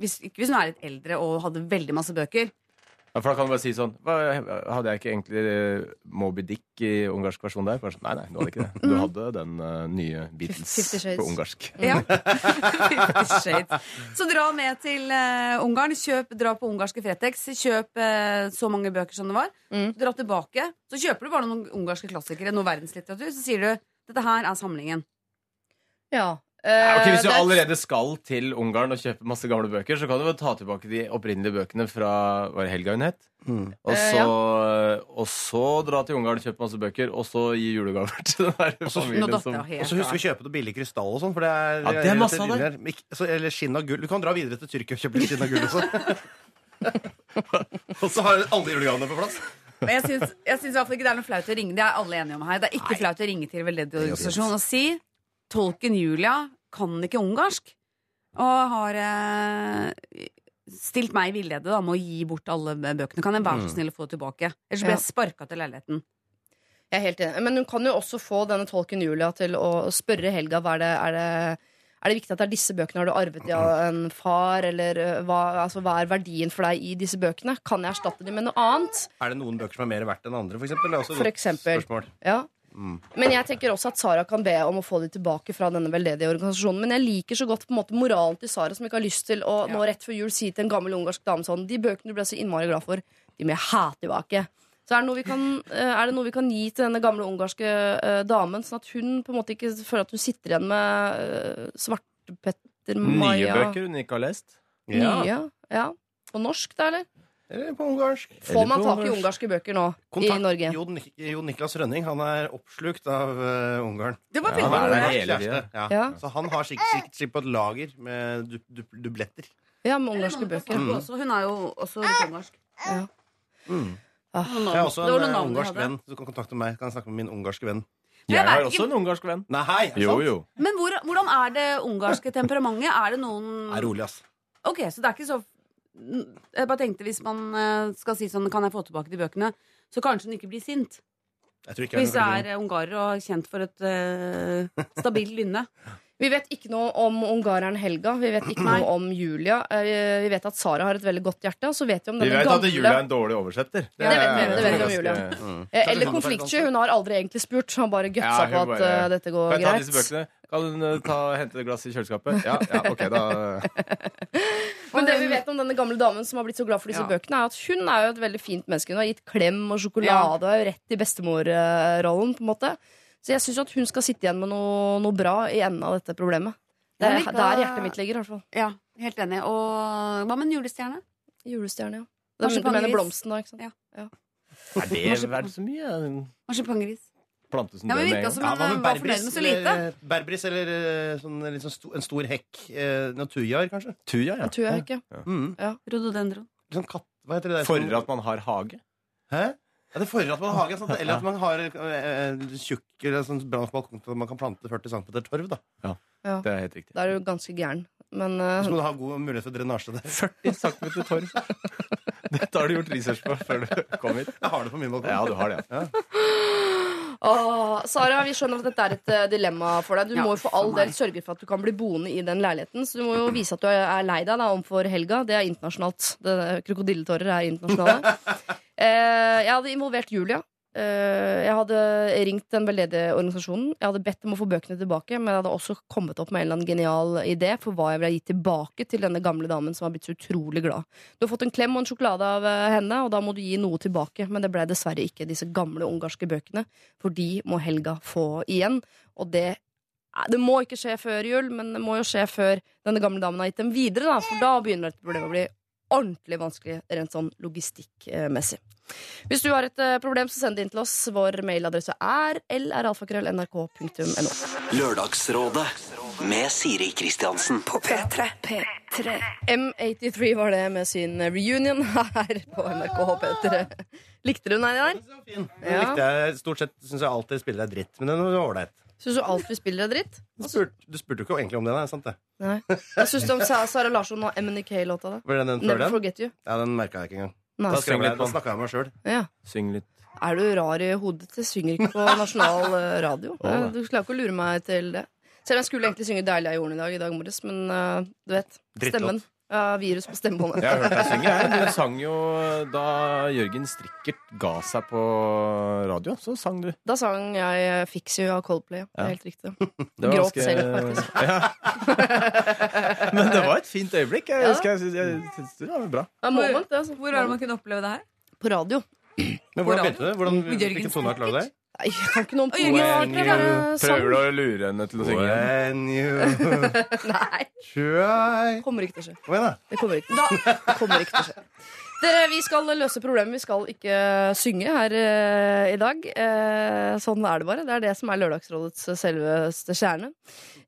hvis, ikke hvis hun er litt eldre og hadde veldig masse bøker. Ja, for da kan du bare si sånn hva, Hadde jeg ikke egentlig eh, Moby Dick i ungarsk versjon der? Bare sånn, nei, nei, du hadde ikke det. Du hadde den uh, nye Beatles på ungarsk. Ja. Så dra med til uh, Ungarn. Kjøp, dra på ungarske Fretex. Kjøp uh, så mange bøker som det var. Mm. Dra tilbake. Så kjøper du bare noen ungarske klassikere, noe verdenslitteratur. Så sier du dette her er samlingen. Ja. Ja, okay, hvis du Eh, det- allerede skal til Ungarn og kjøpe masse gamle bøker, så kan du vel ta tilbake de opprinnelige bøkene fra Var det Helga hun het? Mm. Og Eh, så, og så dra til Ungarn og kjøpe masse bøker, og så gi julegaver til den der familien Og så husk å kjøpe noe billig krystall og sånn. For det er, Ja, det er masse av det. Så- Eller skinn av gull. Du kan dra videre til Tyrkia og kjøpe litt skinn av gull også. og så har alle julegavene på plass. Men jeg syns, jeg syns i hvert fall ikke det er noe flaut å ringe. Det er alle enige om her. Det er ikke flaut å ringe til veldedig organisasjon og si tolken Julia kan ikke ungarsk. Og har eh, stilt meg i villede da, med å gi bort alle bøkene. Kan jeg være så snill å få det tilbake? Ellers blir jeg sparka til leiligheten. Jeg er helt enig. Men hun kan jo også få denne tolken Julia til å spørre Helga hva er det, er det er det viktig at det er disse bøkene? Har du arvet av en far? Eller uh, hva, altså, hva er verdien for deg i disse bøkene? Kan jeg erstatte dem med noe annet? Er det noen bøker som er mer verdt enn andre, for eksempel? Et For eksempel. Spørsmål. Ja. Men jeg tenker også at Sara kan be om å få de tilbake fra denne veldedige organisasjonen. Men jeg liker så godt på en måte moralen til Sara, som ikke har lyst til å nå rett før jul si til en gammel ungarsk dame sånn De bøkene du ble så innmari glad for, de må jeg ha tilbake. Så er det, noe vi kan, eh, er det noe vi kan gi til denne gamle ungarske uh, damen, sånn at hun på en måte ikke føler at hun sitter igjen med uh, Svartepetter Nye bøker hun ikke har lest. Nye? Ja. På norsk, da, eller? Eller på ungarsk. Får man tak i ungarske bøker nå i Norge? Jon, Nik- Jon Niklas Rønning han er oppslukt av uh, Ungarn. Det var Ja, veldig han er det. Ja. Ja. Så han har sikkert, sikkert, sikkert på et lager med du, du, dubletter. Ja, med ungarske bøker. Hun Hun er jo også litt ungarsk. Ja. Mm. Ah. Jeg har også en eh, ungarsk venn. Du kan kontakte meg. Kan jeg snakke med min ungarske venn. Jeg er har også en ungarsk venn. Nei, hei, er Jo, jo. Men hvor, hvordan er det ungarske temperamentet? Er det noen Er rolig, ass. Ok, så det er ikke så Jeg bare tenkte hvis man eh, skal si sånn Kan jeg få tilbake de bøkene? Så kanskje hun ikke blir sint. Ikke Hvis det jeg er ungarer og kjent for et uh, stabilt lynne. Vi vet ikke noe om ungareren Helga. Vi vet ikke noe om Julia. Eh, Vi vet at Sara har et veldig godt hjerte. Og så vet vi om Vi vet vet at Julia er en dårlig oversetter. Ja, det vet vi, det vet vi om Julia. Eh, Eller konfliktsky. Hun har aldri egentlig spurt. Hun har bare gutsa ja, på at bare- eh, dette går Kan jeg ta disse bøkene? Kan hun ta, hente et glass i kjøleskapet? Ja, ja, ok, da Men det vi vet om denne gamle damen som har blitt så glad for disse Ja. bøkene, er at hun er jo et veldig fint menneske. Hun har gitt klem og sjokolade og er jo rett i bestemorrollen, på en måte. Så jeg syns at hun skal sitte igjen med noe, noe bra i enden av dette problemet. Det er liker- der hjertet mitt ligger, i hvert fall. Ja, helt enig. Og hva med en julestjerne? Julestjerne, ja. Det er, Du mener blomsten, da, ikke sant? Ja. Er det verdt så mye? Marsipangris. Plante som Ja, men med virka som hun eh, var fornøyd med så lite. berbris eller eh, sånn, litt sånn sto, en stor hekk. Eh, noe kanskje. Tuja, ja. Jeg ja. ja. Mm. Rhododendron. Rododendron. Sånn katt, hva heter det der? For at man har hage? Hæ? Ja, det fordrer at man har hage, eller at man har eh, tjukk eller sånn bra nok balkong til man kan plante 40 cm torv. da Det er helt riktig. Da er du ganske gæren. Men uh... Så må du ha god mulighet for drenasje der. 40 cm torv. Dette har du gjort research på før du kom hit. Jeg har det på min balkong. Ja, du har det. Ja. Åh, Sara, vi skjønner at dette er et eh, dilemma for deg. Du Ja, må jo for for all del sørge for at du kan bli boende i den leiligheten. Så du må jo vise at du er er lei deg da, overfor helga. Det er internasjonalt. Det- Krokodilletårer er internasjonale. Eh, jeg hadde involvert Julia. Eh, jeg hadde ringt den veldedige organisasjonen. Jeg hadde bedt om å få bøkene tilbake, men jeg hadde også kommet opp med en eller annen genial idé for hva jeg ville gitt tilbake til denne gamle damen som har blitt så utrolig glad. Du har fått en klem og en sjokolade av eh, henne, og da må du gi noe tilbake. Men det ble dessverre ikke disse gamle ungarske bøkene, for de må Helga få igjen. Og det Det må ikke skje før jul, men det må jo skje før denne gamle damen har gitt dem videre. Da, for da begynner dette problemet å bli ordentlig vanskelig rent sånn logistikkmessig. Hvis du har et eh, problem, så send det inn til oss. Vår mailadresse er lralfakrøll.nrk.no. Lørdagsrådet med Siri Kristiansen. På P3. M83 var det med sin reunion her på NRK P3. Likte du den her? Den Ja. likte jeg Stort sett syns jeg alltid spiller deg dritt, men den var ålreit. Syns du alt vi spiller er dritt? Du spurte, du spurte jo ikke egentlig om det, nei, sant det? Nei. Hva syns du om Sa- Sara Larsson og MNK-låta? da? Never den? Forget You. Ja, den merka jeg ikke engang. Nei. Da, skrev jeg, litt på da snakka jeg meg sjøl. Ja. Syng litt. Er du rar i hodet? Jeg synger ikke på nasjonal eh, radio. Eh. Du klarer ikke å lure meg til det. Selv om jeg skulle egentlig synge 'Deilig er jorden' i dag, i dag morges, men eh, du vet. Drittlåt. Ja, virus på stemmebåndet. Jeg har hørt deg synge. jeg. Du sang jo da Jørgen Strikkert ga seg på radio. Så sang du. Da sang jeg 'Fix You' av Coldplay. Ja. er helt riktig. Det var Gråt ganske- selv, faktisk. Ja. Men det var et fint øyeblikk. Jeg, Ja. husker, jeg, jeg, synes det var bra. Er moment, det. Altså. Hvor er det man kunne oppleve det her? På radio. Men hvordan begynte det? Hvordan, hvilken toneart lagde du deg? Nei, jeg kan ikke noen er sang. Prøver du å lure henne til å synge? When you Nei, try kommer ikke til å skje. Kom igjen, da. Det kommer ikke, det kommer ikke til å skje. Dere, Vi skal løse problemet. Vi skal ikke synge her eh, i dag. Eh, sånn er det bare. Det er det som er Lørdagsrådets selveste kjerne.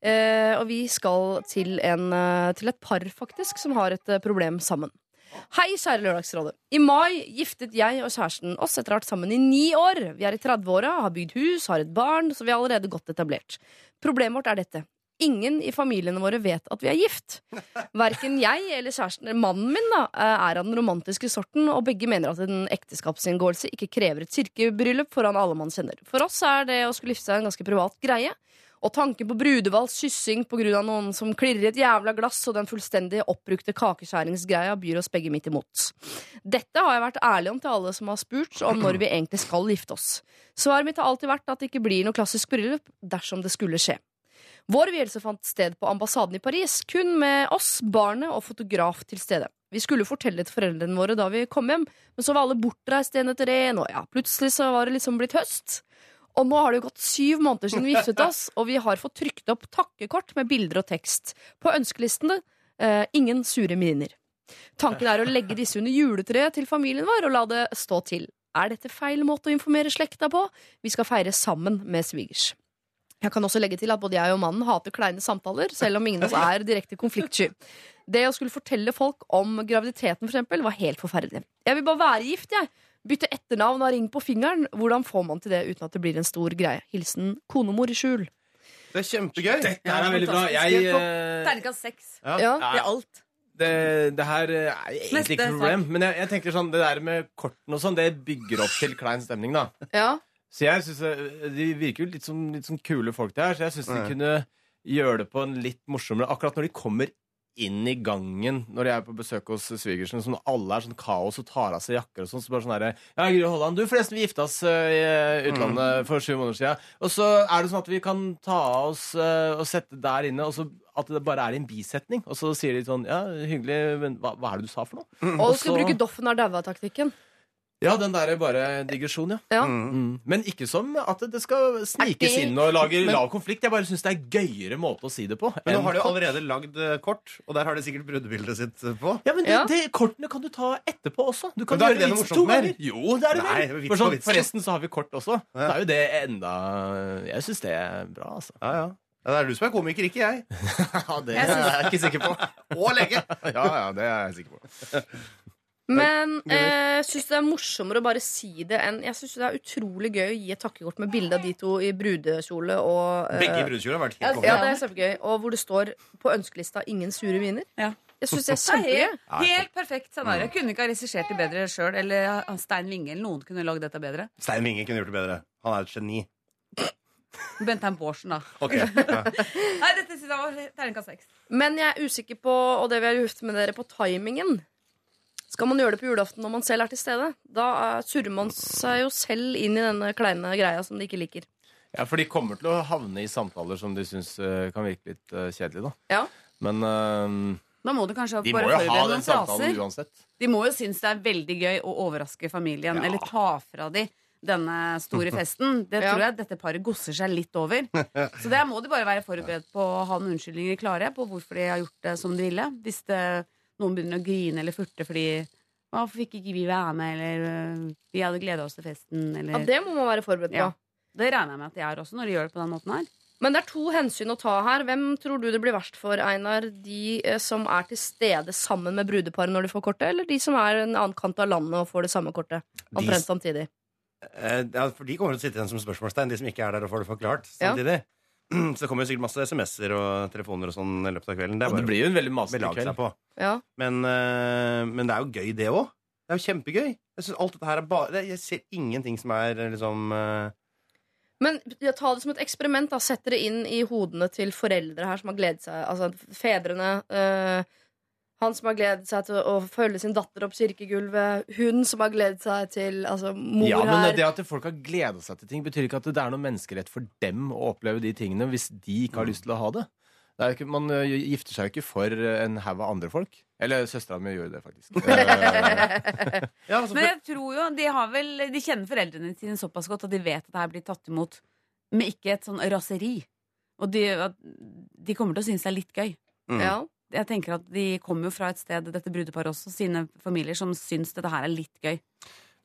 Eh, og vi skal til, en, eh, til et par, faktisk, som har et eh, problem sammen. Hei, kjære Lørdagsrådet. I mai giftet jeg og kjæresten oss etter å ha vært sammen i ni år. Vi er i 30-åra, har bygd hus, har et barn, så vi er allerede godt etablert. Problemet vårt er dette. Ingen i familiene våre vet at vi er gift. Verken jeg eller kjæresten, mannen min da, er av den romantiske sorten, og begge mener at en ekteskapsinngåelse ikke krever et kirkebryllup foran alle man kjenner. For oss er det å skulle gifte seg en ganske privat greie. Og tanken på Brudevalls kyssing pga. noen som klirrer i et jævla glass, og den fullstendig oppbrukte kakeskjæringsgreia byr oss begge midt imot. Dette har jeg vært ærlig om til alle som har spurt om når vi egentlig skal gifte oss. Svaret mitt har alltid vært at det ikke blir noe klassisk bryllup dersom det skulle skje. Vår vielse fant sted på ambassaden i Paris, kun med oss, barnet og fotograf til stede. Vi skulle fortelle til foreldrene våre da vi kom hjem, men så var alle bortreist en etter en, og ja, plutselig så var det liksom blitt høst. Og nå har det jo gått syv måneder siden vi giftet oss, og vi har fått trykt opp takkekort med bilder og tekst. På ønskelistene eh, ingen sure miner. Tanken er å legge disse under juletreet til familien vår og la det stå til. Er dette feil måte å informere slekta på? Vi skal feire sammen med svigers. Jeg kan også legge til at både jeg og mannen hater kleine samtaler, selv om ingen av oss er direkte konfliktsky. Det å skulle fortelle folk om graviditeten for eksempel, var helt forferdelig. Jeg vil bare være gift, jeg. Bytte etternavn og ring på fingeren. Hvordan får man til det uten at det blir en stor greie? Hilsen konemor i skjul. Det er kjempegøy. Dette er veldig bra. Jeg, eh, Terningkast seks. Ja. Ja. Det er alt. det, det her er egentlig Neste ikke noe problem. Men jeg, jeg tenker sånn, det der med kortene og sånn, det bygger opp til klein stemning, da. Ja. Så jeg synes eh, De virker jo litt som, litt som kule folk, det her, så jeg syns de kunne gjøre det på en litt morsommere Akkurat når de kommer inn i gangen når de er på besøk hos svigersen, sånn alle er sånn kaos og tar av seg jakker og sånn, så bare sånn herre Ja, Gry Holland, du, forresten, vi gifta oss eh, i eh, utlandet for sju måneder siden. Og så er det sånn at vi kan ta av oss eh, og sette der inne, og så at det bare er en bisetning. Og så sier de sånn Ja, hyggelig, men hva, hva er det du sa for noe? Og du skal bruke Doffen har daua-taktikken. Ja, den derre bare digresjon, ja. Ja. Mm. Men ikke som at det skal snikes Er inn og lage Men- lav konflikt. Jeg bare syns det er gøyere måte å si det på. Men nå har de jo allerede lagd eh, kort, og der har de sikkert brudebildet sitt eh, på. Ja, men det, Ja. det, Kortene kan du ta etterpå også. Du kan da er gjøre det to ganger. Jo, det er det Nei, vel. er For, sånn, forresten så har vi kort også. Ja. Så er jo det enda Jeg syns det er bra, altså. Ja, ja. ja, Det er du som er komiker, ikke jeg. Ja, det er jeg ikke sikker på. Og lege. Ja, ja, det er jeg sikker på. Men eh, jeg syns det er morsommere å bare si det enn Jeg syns det er utrolig gøy å gi et takkekort med bilde av de to i brudekjole og eh, Begge i brudekjole har vært helt konge. ja, det er kjempegøy. Og hvor det står på ønskelista 'ingen sure viner'. Ja. Jeg syns det er Det er kjempegøy. helt, helt perfekt scenario. Jeg kunne ikke ha regissert det bedre sjøl. Eller Stein Winge eller noen kunne lagd dette bedre. Stein Winge kunne gjort det bedre. Han er et geni. Bentheim Bårdsen, da. Ok, ja. Nei, dette synes jeg var terningkast seks. Men jeg er usikker på, og det vil jeg lufte med dere, på timingen. Skal man gjøre det på julaften når man selv er til stede? Da eh, surrer man seg jo selv inn i denne kleine greia som de ikke liker. Ja, For de kommer til å havne i samtaler som de syns kan virke litt uh, kjedelige, da. Ja. Men uh, Da må du kanskje de må bare jo ha forberede den noen samtalen fraser. uansett. De må jo synes det er veldig gøy å overraske familien, Ja. eller ta fra de denne store festen. Det Ja. tror jeg dette paret gosser seg litt over. Så der må de bare være forberedt på å ha noen unnskyldninger klare på hvorfor de har gjort det som de ville. Hvis det, noen begynner å grine eller furte fordi Hvorfor fikk ikke vi være med, eller Vi hadde gleda oss til festen, eller Ja, Det må man være forberedt på. Ja. Det regner jeg med at de er også, når de gjør det på den måten her. Men det er to hensyn å ta her. Hvem tror du det blir verst for, Einar? De eh, som er til stede sammen med brudeparet når de får kortet, eller de som er en annen kant av landet og får det samme kortet? Omtrent samtidig. Eh, ja, for de kommer til å sitte igjen som spørsmålstegn, de som ikke er der og får det forklart Ja. Så det kommer jo sikkert masse SMS-er og telefoner og sånn i løpet av kvelden. Det Ja, er det blir jo en veldig masete kveld. seg på. Ja. Men, eh, men det er jo gøy, det òg. Det er jo kjempegøy. Jeg alt dette her er bare Jeg ser ingenting som er eh, liksom eh, Men ja, ta det som et eksperiment. da Sett dere inn i hodene til foreldre her som har gledet seg. Altså fedrene. eh, han som har gledet seg til å følge sin datter opp kirkegulvet. Hun som har gledet seg til altså, mor Ja, men her. det at folk har gleda seg til ting, betyr ikke at det er noen menneskerett for dem å oppleve de tingene hvis de ikke har lyst til å ha det. det er ikke, man gifter seg jo ikke for en haug av andre folk. Eller søstera mi gjorde det, faktisk. Eh, ja, altså, Men jeg tror jo de, har vel, de kjenner foreldrene sine såpass godt at de vet at det her blir tatt imot med ikke et sånn raseri. Og de, at de kommer til å synes det er litt gøy. mm. Ja. Jeg tenker at De kommer jo fra et sted, dette brudeparet også, sine familier, som syns dette her er litt gøy.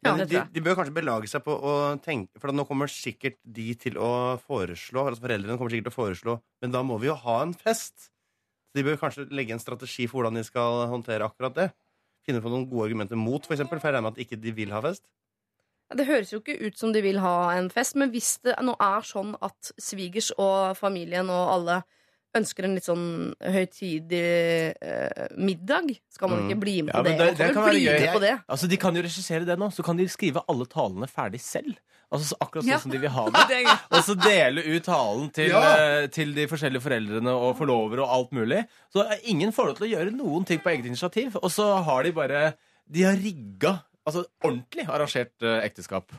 Ja, de, de bør kanskje belage seg på å tenke For nå kommer sikkert de til å foreslå Altså foreldrene kommer sikkert til å foreslå Men da må vi jo ha en fest. Så de bør kanskje legge en strategi for hvordan de skal håndtere akkurat det. Finne på noen gode argumenter mot, for eksempel, for jeg regner med at ikke de vil ha fest. Det høres jo ikke ut som de vil ha en fest, men hvis det nå er sånn at svigers og familien og alle ønsker en litt sånn høytidig eh, middag, skal man ikke bli med Ja, på det? men det- Man det kan kan vel være bli gøy. med på det. Altså, De kan jo regissere det nå, så kan de skrive alle talene ferdig selv. Altså så Akkurat sånn Ja. som de vil ha det. Det er gøy. Og så dele ut talen til, Ja. eh, til de forskjellige foreldrene og forlovere og alt mulig. Så eh, ingen får lov til å gjøre noen ting på eget initiativ. Og så har de bare De har rigga Altså ordentlig arrangert eh, ekteskap.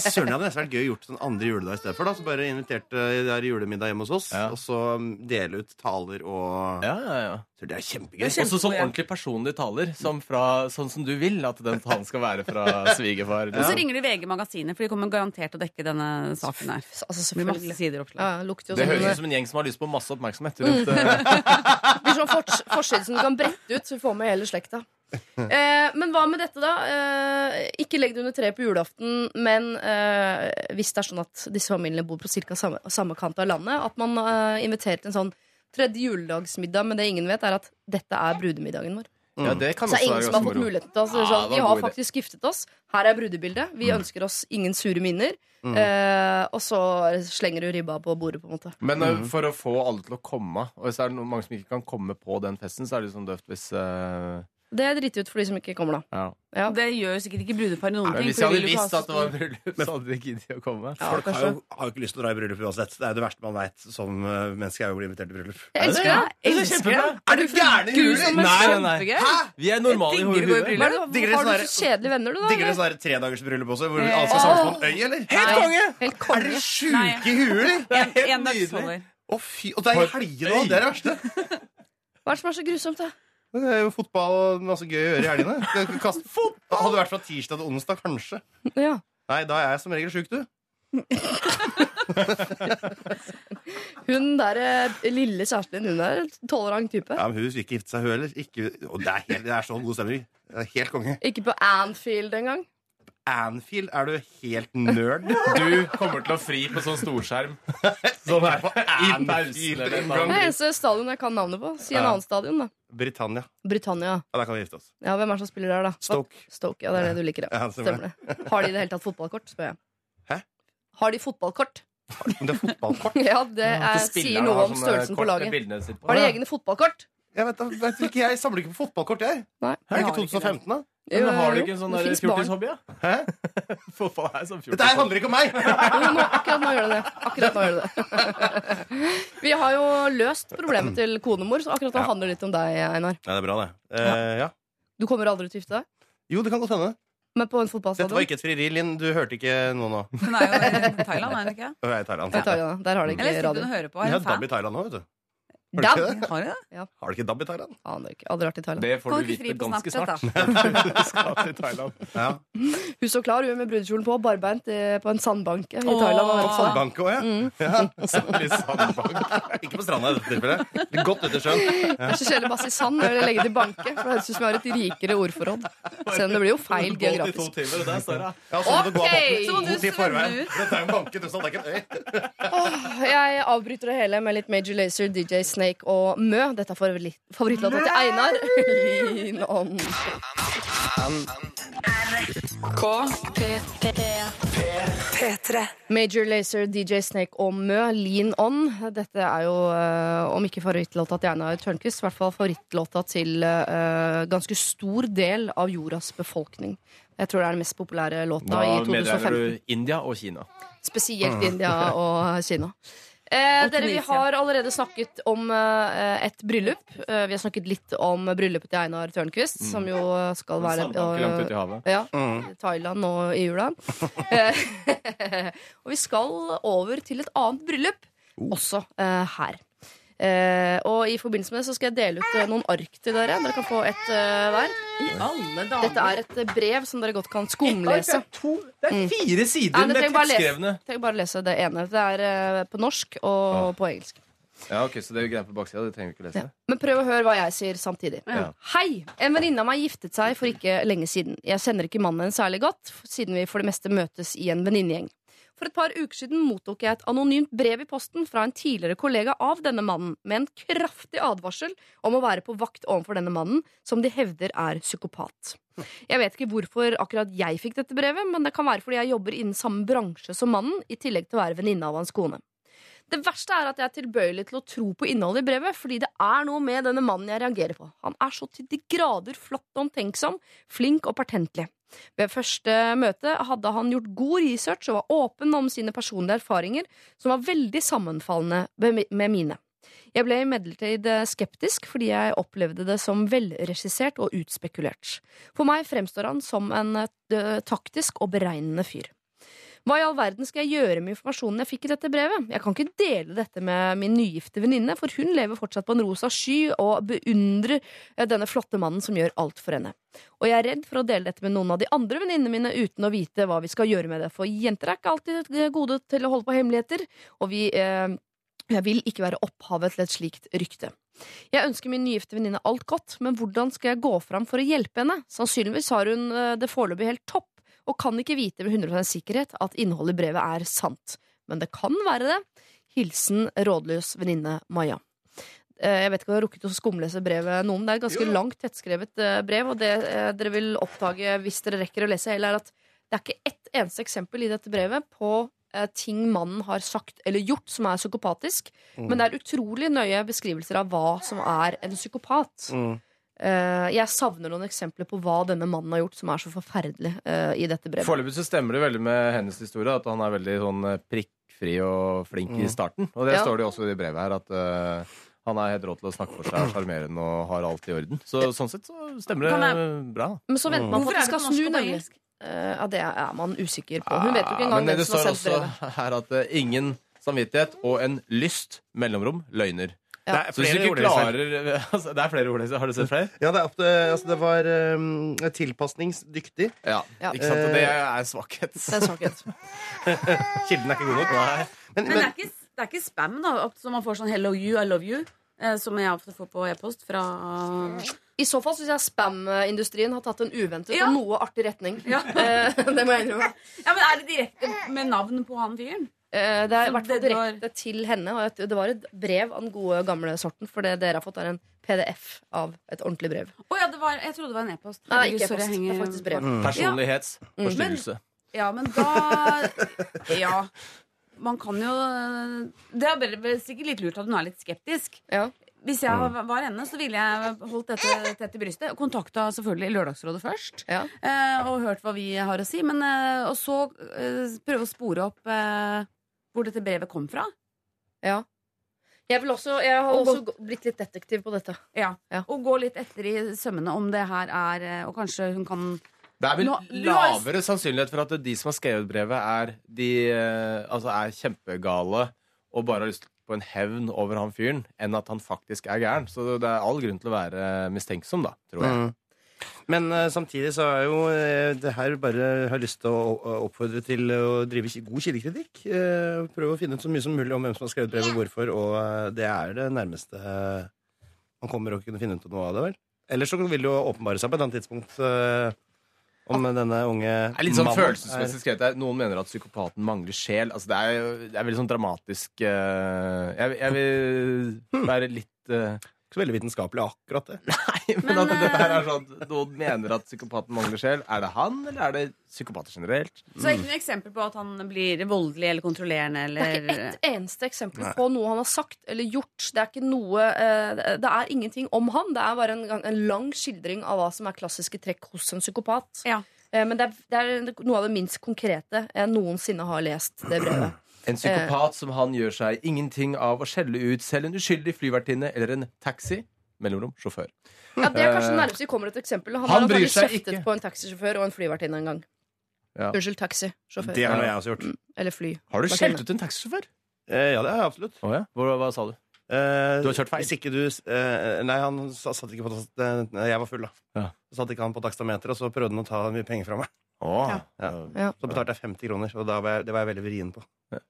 Søren, det hadde nesten vært gøy å gjort sånn andre juledag i stedet for. da Så bare invitert uh, der julemiddag hjemme hos oss, Ja. og så dele ut taler og Ja, ja, ja. Så Det er kjempegøy. Det er Også sånn ordentlig personlig taler, som fra, sånn som du vil at den talen skal være fra svigerfar. Og så ringer de VG Magasinet, for de kommer garantert til å dekke denne saken her. Altså, Det blir masse selvfølgelig. Ja, lukter jo Det høres ut som en gjeng som har lyst på masse oppmerksomhet rundt eh, Det blir sånn fors forside som du kan brette ut, så vi får med hele slekta. Eh, men hva med dette, da? Eh, ikke legg det under treet på julaften, men eh, hvis det er sånn at disse familiene bor på ca. Samme, samme kant av landet, at man eh, inviterer til en sånn tredje juledagsmiddag, men det ingen vet, er at dette er brudemiddagen vår. Ja, det kan Så også ingen som har fått muligheten til oss. Ja, sånn, vi har faktisk idé. giftet oss. Her er brudebildet. Vi ønsker oss ingen sure minner. Eh, og så slenger du ribba på bordet, på en måte. Men eh, for å få alle til å komme, og hvis det er noen, mange som ikke kan komme på den festen, så er det sånn døvt hvis eh, Det er driti ut for de som ikke kommer, da. ja. Ja. Det gjør jo sikkert ikke brudepar noen ting. hvis jeg hadde visst at det var bryllup, så hadde de giddet å komme. Ja, Folk har jo, har jo ikke lyst til å dra i bryllup uansett. Det er jo det verste man veit som uh, menneske, er jo å bli invitert i bryllup. Jeg elsker det. Jeg elsker det. Er du gæren i huet? Nei, nei, nei. Kjempegøy. Vi er normale i det, dere har sånn du så kjedelige venner, du, da? Digger dere sånn tredagersbryllup også, hvor Eh, alle skal samles på en øy, eller? Helt konge! Er dere sjuke i huet, eller? er helt en nydelig. Å, fy. Og det er i helgene òg! Det er det verste. Hva er det som er så grusomt, da? Det er jo fotball masse gøy å gjøre i helgene. Det Hadde det vært fra tirsdag til onsdag, kanskje. Ja. Nei, da er jeg som regel sjuk, du. Hun der eh, lille kjæresten din, hun er en tolerant type. Ja, men Hun vil ikke gifte seg, hun heller. Ikke, og det, er helt, det er så god stemning. Det er helt konge. Ikke på Anfield engang. Anfield, er du helt nerd? Du kommer til å fri på sånn storskjerm. Sånn her i pausen. Det eneste stadion jeg kan navnet på. Si en Ja. annen stadion, da. Britannia. Britannia. Ja, Der kan vi gifte oss. Ja, Hvem er det som spiller der, da? Stoke. Stoke, ja, Det er det du liker, Ja, stemmer det. Har de i det hele tatt fotballkort, spør jeg. Hæ? Har de fotballkort? Men det er fotballkort. Ja, det er, det sier noe om størrelsen på laget. Har de egne fotballkort? Jeg vet, da- vet ikke, jeg samler ikke på fotballkort, jeg. Nei. Er det ikke ikke 2015, da? Men Jo, har du ikke en sånn der fjortishobby, da? Hæ? Fotball er sånn Dette her handler ikke om meg! Jo, nå, akkurat nå gjør det det. Akkurat nå gjør det det. Vi har jo løst problemet til konemor, så akkurat nå Ja. handler det litt om deg, Einar. Ja, det er bra, det. Eh, ja. Du kommer aldri til å gifte deg? Jo, det kan godt hende. Men på en Dette var fotballstadion? ikke et frieri, Linn. Du hørte ikke noe nå. Hun er jo i Thailand, er hun ikke? Å, Jeg er i Thailand. I Thailand, Der har de Eller ikke sitter hun radio. og hører på? Er har Ja, DAB fan? i Thailand nå, vet du. Har du ikke det? Det? Har du ikke DAB i Thailand? Aner ikke. Aldri vært i Thailand. Det får du ikke fri vite på ganske snart. Skal til Thailand. Ja. Hun så klar hun med brudekjolen på, barbeint eh, på en sandbanke i Åh. Thailand. og På vent på. Sandbank òg, ja. Mm. ja. Sandbank. Ikke på stranda i dette tilfellet. Godt ute i sjøen. Det er så kjedelig masse sand. Jeg legger det til banke, for det høres ut som jeg har et rikere ordforråd. Selv om det blir jo feil i geografisk. timer, og der står. Ja, så må du gå av båten så må du tid i svømme forveien. ut. Dette er jo en banke, tross alt. Det er ikke en øy. Åh, jeg avbryter det hele med litt Major Lazer, DJ Snake og Mø. Dette er favorittlåta til Einar. Lean on. P3. Major Lazer, DJ Snake og Mø, Lean On. Dette er jo, eh, om ikke favorittlåta til Einar Tørnquist, i hvert fall favorittlåta til eh, ganske stor del av jordas befolkning. Jeg tror det er den mest populære låta Da i meddeler 2015. du India og Kina. Spesielt India og Kina. Eh, dere, Vi har allerede snakket om eh, et bryllup. Eh, vi har snakket litt om bryllupet til Einar Tørnquist, som jo skal være Sandbanker langt i havet. ja, Mm. Thailand og i jula. Eh, og vi skal over til et annet bryllup, også eh, her. Eh, og i forbindelse med det så skal jeg dele ut eh, noen ark til dere. Dere kan få et uh, hver. I alle dager. Dette er et eh, brev som dere godt kan skumlese. Det er fire sider Nei, men med trenger tettskrevne. Tenk bare å lese det ene. Det er uh, på norsk og på engelsk. Ja, ok, Så det er greier på baksida. Det trenger vi ikke lese. Ja. Men prøv å høre hva jeg sier samtidig. Ja. Hei! En venninne av meg giftet seg for ikke lenge siden. Jeg kjenner ikke mannen særlig godt, siden vi for det meste møtes i en venninnegjeng. For et par uker siden mottok jeg et anonymt brev i posten fra en tidligere kollega av denne mannen, med en kraftig advarsel om å være på vakt overfor denne mannen, som de hevder er psykopat. Jeg vet ikke hvorfor akkurat jeg fikk dette brevet, men det kan være fordi jeg jobber innen samme bransje som mannen, i tillegg til å være venninne av hans kone. Det verste er at jeg er tilbøyelig til å tro på innholdet i brevet, fordi det er noe med denne mannen jeg reagerer på. Han er så til de grader flott og omtenksom, flink og pertentlig. Ved første møte hadde han gjort god research og var åpen om sine personlige erfaringer, som var veldig sammenfallende med mine. Jeg ble imidlertid eh, skeptisk fordi jeg opplevde det som velregissert og utspekulert. For meg fremstår han som en eh, taktisk og beregnende fyr. Hva i all verden skal jeg gjøre med informasjonen jeg fikk i dette brevet? Jeg kan ikke dele dette med min nygifte venninne, for hun lever fortsatt på en rosa sky og beundrer eh, denne flotte mannen som gjør alt for henne. Og jeg er redd for å dele dette med noen av de andre venninnene mine uten å vite hva vi skal gjøre med det, for jenter er ikke alltid gode til å holde på hemmeligheter, og vi eh, jeg vil ikke være opphavet til et slikt rykte. Jeg ønsker min nygifte venninne alt godt, men hvordan skal jeg gå fram for å hjelpe henne? Sannsynligvis har hun eh, det foreløpig helt topp, og kan ikke vite med 100 sikkerhet at innholdet i brevet er sant. Men det kan være det. Hilsen rådløs venninne Maja. Eh, Jeg vet ikke om jeg har rukket å skumlese brevet noen. Det er et ganske langt, tettskrevet eh, brev, og det eh, dere vil oppdage hvis dere rekker å lese hele, er at det er ikke ett eneste eksempel i dette brevet på ting mannen har sagt eller gjort som er psykopatisk, Mm. men det er utrolig nøye beskrivelser av hva som er en psykopat. Mm. Eh, jeg savner noen eksempler på hva denne mannen har gjort som er så forferdelig Uh, i dette brevet. Foreløpig så stemmer det veldig med hennes historie at han er veldig sånn eh, prikkfri og flink i Mm. starten. Og det Ja. står det jo også i det brevet her, at uh, han er helt rå til å snakke for seg, er sjarmerende og har alt i orden. Så sånn sett så stemmer det jeg- bra. Men så venter man på at det skal snu, nemlig. Eh, ja, det er man usikker på. Hun vet jo ikke engang hvem som har sendt brevet. Men det står også her at ingen samvittighet og en lyst, mellomrom, løgner. Det er flere ordleser. klarer altså, Det er flere ordleser. Har du sett flere? Ja, det, er opp altså, det var um, tilpasningsdyktig. Ja. Ja. Ikke sant? Og det er svakhet. Det er svakhet. Kilden er ikke god nok. Men, Men det men, er ikke, det er ikke spam, da, så man får sånn 'hello you, I love you', eh, som jeg ofte får på e-post fra I så fall syns jeg spam-industrien har tatt en uventet Ja. og noe artig retning. Ja. Eh, det må jeg innrømme. Ja, men Er det direkte med navn på han fyren? Eh, det er i hvert fall direkte til henne. Og det var et brev av den gode, gamle sorten. For det dere har fått, er en PDF av et ordentlig brev. Oh, ja, det var, jeg trodde det var en e-post. Nei, Herregud, ikke e-post. Det er faktisk brev. Personlighetsforstyrrelse. Ja, men da Ja. Man kan jo Det er sikkert litt lurt at hun er litt skeptisk. Ja. Hvis jeg var henne, så ville jeg holdt dette tett i brystet. Kontakta selvfølgelig Lørdagsrådet først. Ja. eh, Og hørt hva vi har å si. Men, eh, og så prøve å spore opp hvor dette brevet kom fra. ja. Jeg, vil også, jeg har Og også gå- blitt litt detektiv på dette. Ja. Ja. Og gå litt etter i sømmene om det her er eh, Og kanskje hun kan Det er vel Nå- lavere sannsynlighet for at de som har skrevet brevet, er, de, eh, altså er kjempegale og bare har lyst på en hevn over han fyren, enn at han faktisk er gæren. Så det er all grunn til å være mistenksom, da, tror jeg. Mm. Men uh, samtidig så er jo uh, det her bare har lyst til å oppfordre til å drive god kildekritikk. Uh, prøve å finne ut så mye som mulig om hvem som har skrevet brevet og hvorfor, og det er det nærmeste man kommer å kunne finne ut av noe av det, vel. Ellers så vil det jo åpenbare seg på et annet tidspunkt om denne unge Det er litt sånn følelsesmessig skrevet. Noen mener at psykopaten mangler sjel. Altså, det, er, jo- det er veldig sånn dramatisk eh, jeg, jeg vil være litt Ikke så veldig vitenskapelig, akkurat det. Nei, men, Men, at dette her eh, er sånn Noen mener at psykopaten mangler sjel. Er det han, eller er det psykopater generelt? Så det er ikke noe eksempel på at han blir voldelig eller kontrollerende Det er ikke ett eneste eksempel på noe han har sagt eller gjort. Det er ikke noe eh, Det er ingenting om han. Det er bare en, en lang skildring av hva som er klassiske trekk hos en psykopat. Ja. Eh, Men det er, det er noe av det minst konkrete jeg noensinne har lest det brevet. En psykopat som han gjør seg ingenting av å skjelle ut selv en uskyldig flyvertinne eller en taxi. Mellomrom sjåfør. Ja, Det er kanskje det nærmeste vi kommer et eksempel. Han, Han har bryr seg ikke. på en taxisjåfør og en flyvertinne en gang. Ja. Unnskyld, taxisjåfør. Det har jeg også gjort. Eller fly. Har du skjelt ut en taxisjåfør? Eh, ja, det har jeg absolutt. Oh, ja? Hva, hva sa du? Eh, Du har kjørt feil. Hvis ikke du eh, Nei, han satt ikke på eh, Jeg var full, da. Ja. Så satt ikke han på takstameteret, og så prøvde han å ta mye penger fra meg. Åh. Ja. Ja. Så betalte jeg 50 kroner, og da var jeg, det var jeg veldig vrien på. Det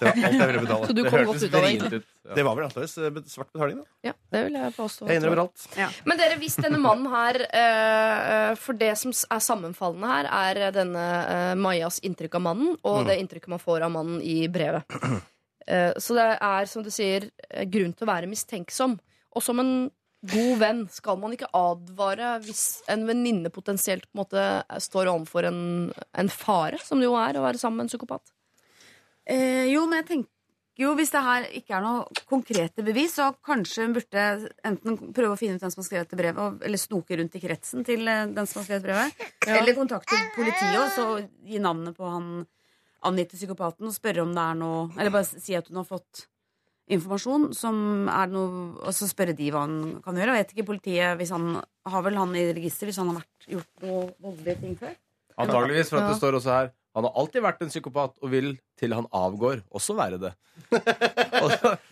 var alt jeg ville betale. Så du kom godt ut av det? Ja. Det var vel antakeligvis eh, svart betaling, da. Ja, det vil jeg påstå. Jeg innrømmer alt. Men dere, hvis denne mannen her eh, eh, For det som er sammenfallende her, er denne Majas inntrykk av mannen og Mm. det inntrykket man får av mannen i brevet. Eh, så det er, som du sier, grunn til å være mistenksom. Og som en god venn skal man ikke advare hvis en venninne potensielt på en måte står overfor en, en fare, som det jo er å være sammen med en psykopat. eh, Jo, men jeg tenker jo hvis det her ikke er noe konkrete bevis, så kanskje hun burde enten prøve å finne ut hvem som har skrevet det brevet, eller snoke rundt i kretsen til eh, den som har skrevet brevet. Eller kontakte politiet og så gi navnet på han angitte psykopaten og spørre om det er noe Eller bare si at hun har fått informasjon som er noe Og så spørre de hva han kan gjøre. Jeg vet ikke politiet hvis han har vel han i register hvis han har vært, gjort noe voldelige ting før. Antageligvis, for at det står også her Han har alltid vært en psykopat og vil til han avgår også være det.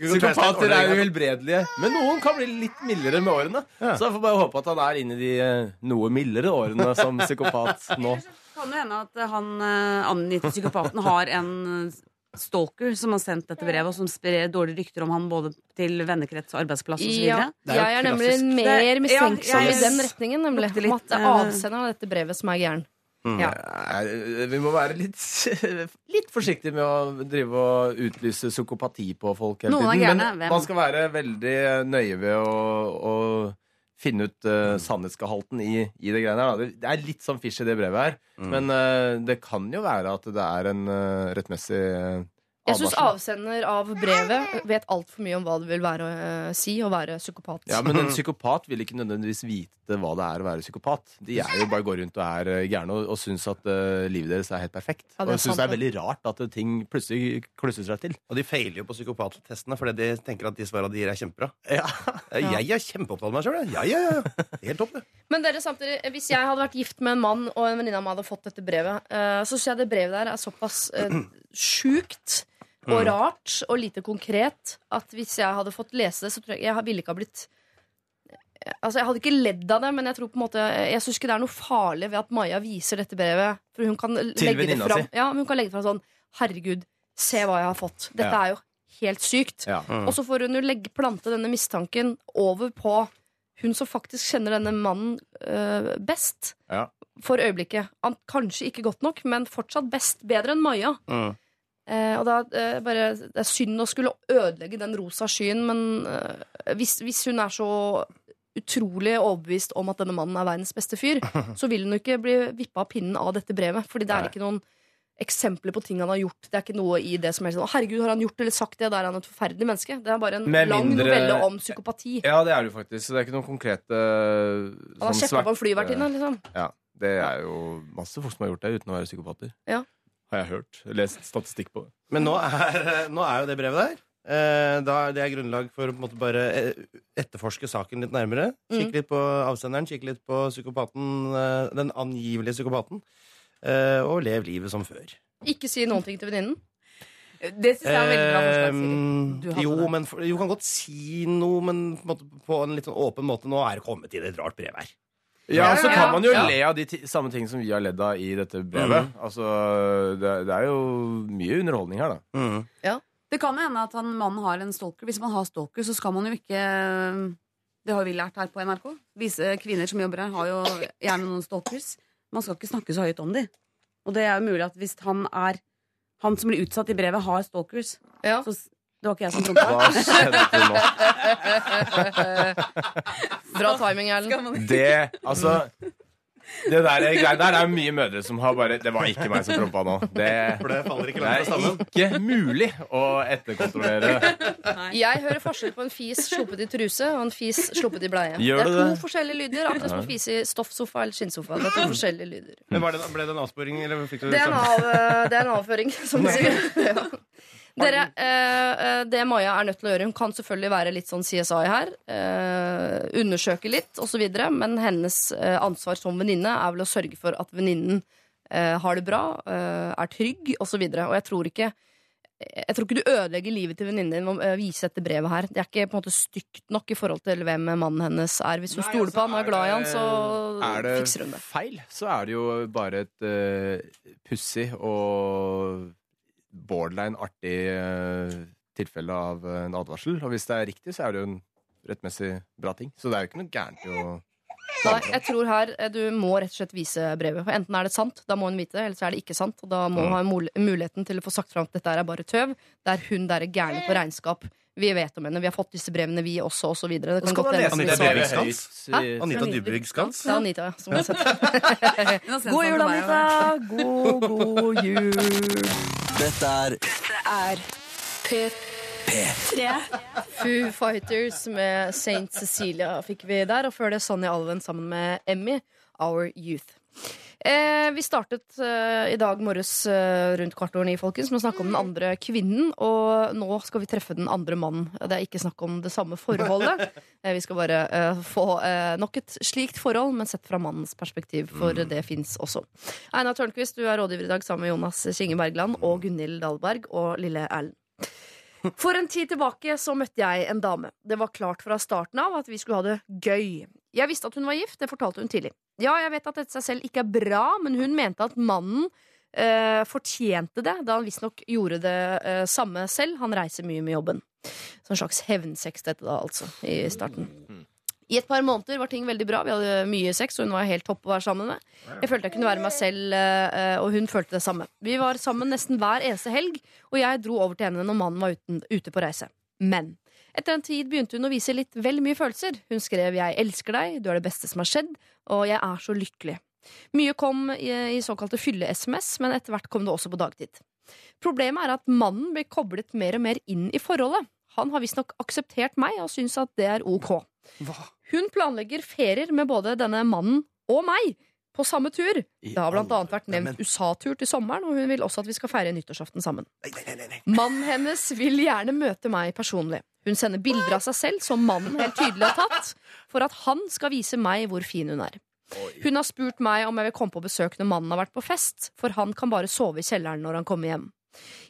Psykopater er jo helbredelige, men noen kan bli litt mildere med årene. Så jeg får bare håpe at han er inne i de eh, noe mildere årene som psykopat nå. Kan det hende at han eh, angitte psykopaten har en stalker som har sendt dette brevet, og som sprer dårlige rykter om han både til vennekrets og arbeidsplass osv. Ja, jeg er nemlig klassisk. mer mistenksom ja, i den retningen, nemlig. Om at det er eh, avsenderen av dette brevet som er gæren. Ja. Vi må være litt, litt forsiktige med å drive og utlyse psykopati på folk hele tiden. Men man skal være veldig nøye ved å, å finne ut uh, sannhetsgehalten i, i det greiene her. Det- er litt sånn fish i det brevet her. Men uh, det kan jo være at det er en uh, rettmessig Jeg syns avsender av brevet vet altfor mye om hva det vil være å eh, si å være psykopat. Ja, men en psykopat vil ikke nødvendigvis vite hva det er å være psykopat. De er jo bare går rundt og er eh, gærne og, og syns at uh, livet deres er helt perfekt. Ja, er og syns det er veldig rart at ting plutselig klusser seg til. Og de feiler jo på psykopattestene fordi de tenker at de svarene de gir, er kjempebra. Ja. Jeg er kjempeopptatt av meg sjøl, jeg. Ja, ja, ja. Helt topp, det. Men dere samtidig, hvis jeg hadde vært gift med en mann, og en venninne av meg hadde fått dette brevet, uh, så syns jeg det brevet der er såpass uh, sjukt og rart og lite konkret at hvis jeg hadde fått lese det, så tror jeg jeg ville ikke ha blitt Altså, Jeg hadde ikke ledd av det, men jeg tror på en måte Jeg syns ikke det er noe farlig ved at Maja viser dette brevet. For hun kan legge det fram si. ja, hun kan legge det fram sånn Herregud, se hva jeg har fått. Dette Ja. er jo helt sykt. Ja. Og så får hun jo legge, plante denne mistanken over på hun som faktisk kjenner denne mannen øh, best. Ja. For øyeblikket. Kanskje ikke godt nok, men fortsatt best. Bedre enn Maja. Mm. Eh, og da eh, bare, Det er synd å skulle ødelegge den rosa skyen, men eh, hvis, hvis hun er så utrolig overbevist om at denne mannen er verdens beste fyr, så vil hun ikke bli vippa av pinnen av dette brevet. Fordi det er ikke noen eksempler på ting han har gjort. Det er ikke noe i det som sånn, å herregud, har han gjort eller sagt det? Da er han et forferdelig menneske. Det er bare en Med lang mindre- novelle om psykopati. ja, det er det jo faktisk. Så det er ikke noen konkrete Han har sånn kjefta på en flyvertinne, liksom. Ja, det er jo masse folk som har gjort det uten å være psykopater. Ja. Har jeg hørt. Lest statistikk på det. Men nå er, nå er jo det brevet der. Eh, da er det grunnlag for å på en måte bare eh, etterforske saken litt nærmere. Kikke litt på avsenderen, kikke litt på psykopaten, eh, den angivelige psykopaten. eh, og lev livet som før. Ikke si noen ting til venninnen. Det syns jeg er veldig bra forslag, Eh, Du jo, det. men for, du kan godt si noe, men på en, måte, på en litt sånn åpen måte. Nå er det kommet inn et rart brev her. Ja, så kan man jo ja. le av de samme ting som vi har ledd av i dette brevet. Altså, det, det er jo mye underholdning her, da. Mm. Det kan hende at han mannen har en stalker. Hvis man har stalker, så skal man jo ikke Det har vi lært her på NRK. Vise kvinner som jobber her, har jo gjerne noen stalkers. Man skal ikke snakke så høyt om dem. Og det er jo mulig at hvis han er Han som blir utsatt i brevet, har stalkers Ja. så Det var ikke jeg som prompa. Hva skjedde nå? Bra timing, Erlend. Det, altså Det der der, der er mye mødre som har bare Det var ikke meg som prompa nå. Det, For det faller ikke det er ikke mulig å etterkontrollere. Jeg hører forskjell på en fis sluppet i truse og en fis sluppet i bleie. Gjør det er to det? forskjellige lyder, akkurat som å fise i stoffsofa eller skinnsofa. Det er to forskjellige lyder. Men var det, ble det en avsporing, eller fikk du Det er en, av, det er en avføring, som du sier. Ja. Dere, eh, eh, det Maja er nødt til å gjøre Hun kan selvfølgelig være litt sånn CSI her. Eh, undersøke litt osv. Men hennes eh, ansvar som venninne er vel å sørge for at venninnen eh, har det bra, eh, er trygg osv. Og, og jeg tror ikke jeg tror ikke du ødelegger livet til venninnen din ved å vise dette brevet her. Det er ikke på en måte stygt nok i forhold til hvem mannen hennes er. Hvis hun Nei, stoler altså, på han og er glad i han, så så hun det fikser hun det. feil, så er det jo bare et uh, pussig og borderline artig eh, tilfelle av en advarsel. Og hvis det er riktig, så er det jo en rettmessig bra ting. Så det er jo ikke noe gærent i å Nei, jeg tror her eh, du må rett og slett vise brevet. For Enten er det sant, da må hun vite det, eller så er det ikke sant. Og da må hun ha muligheten til å få sagt fram at dette er bare tøv. Det er hun der er gærne på regnskap. Vi vet om henne, vi har fått disse brevene, vi også, og så videre. Det kan godt Anita som- Skans? Anita Dybvik Skans? Det er Anita, ja, som har sett. God jul, Anita! God, god jul! Dette er er P3. Foo Fighters med Saint Cecilia fikk vi der, og før det Sonny Alven sammen med Emmy, Our Youth. Eh, vi startet eh, i dag morges eh, rundt kvart over ni, folkens, med å snakke om den andre kvinnen. Og nå skal vi treffe den andre mannen. Det er ikke snakk om det samme forholdet. Eh, vi skal bare eh, få eh, nok et slikt forhold, men sett fra mannens perspektiv, for det fins også. Einar Tørnquist, du er rådgiver i dag sammen med Jonas Kinge Bergland og Gunhild Dahlberg og lille Erlend. For en tid tilbake så møtte jeg en dame. Det var klart fra starten av at vi skulle ha det gøy. Jeg visste at hun var gift, det fortalte hun tidlig. Ja, jeg vet at dette seg selv ikke er bra, men hun mente at mannen eh, fortjente det, da han visstnok gjorde det eh, samme selv. Han reiser mye med jobben. Sånn slags hevnsex, dette da, altså, i starten. I et par måneder var ting veldig bra. Vi hadde mye sex, og hun var helt topp å være sammen med. Jeg følte jeg kunne være meg selv, eh, og hun følte det samme. Vi var sammen nesten hver eneste helg, og jeg dro over til henne når mannen var uten, ute på reise. Men etter en tid begynte hun å vise litt vel mye følelser. Hun skrev 'Jeg elsker deg', 'Du er det beste som har skjedd', og 'Jeg er så lykkelig'. Mye kom i, i såkalte fylle-SMS, men etter hvert kom det også på dagtid. Problemet er at mannen blir koblet mer og mer inn i forholdet. Han har visstnok akseptert meg og syns at det er ok. Hun planlegger ferier med både denne mannen og meg på samme tur. Det har blant annet vært nevnt USA-tur til sommeren, og hun vil også at vi skal feire nyttårsaften sammen. Mannen hennes vil gjerne møte meg personlig. Hun sender bilder av seg selv som mannen helt tydelig har tatt, for at han skal vise meg hvor fin hun er. Hun har spurt meg om jeg vil komme på besøk når mannen har vært på fest, for han kan bare sove i kjelleren når han kommer hjem.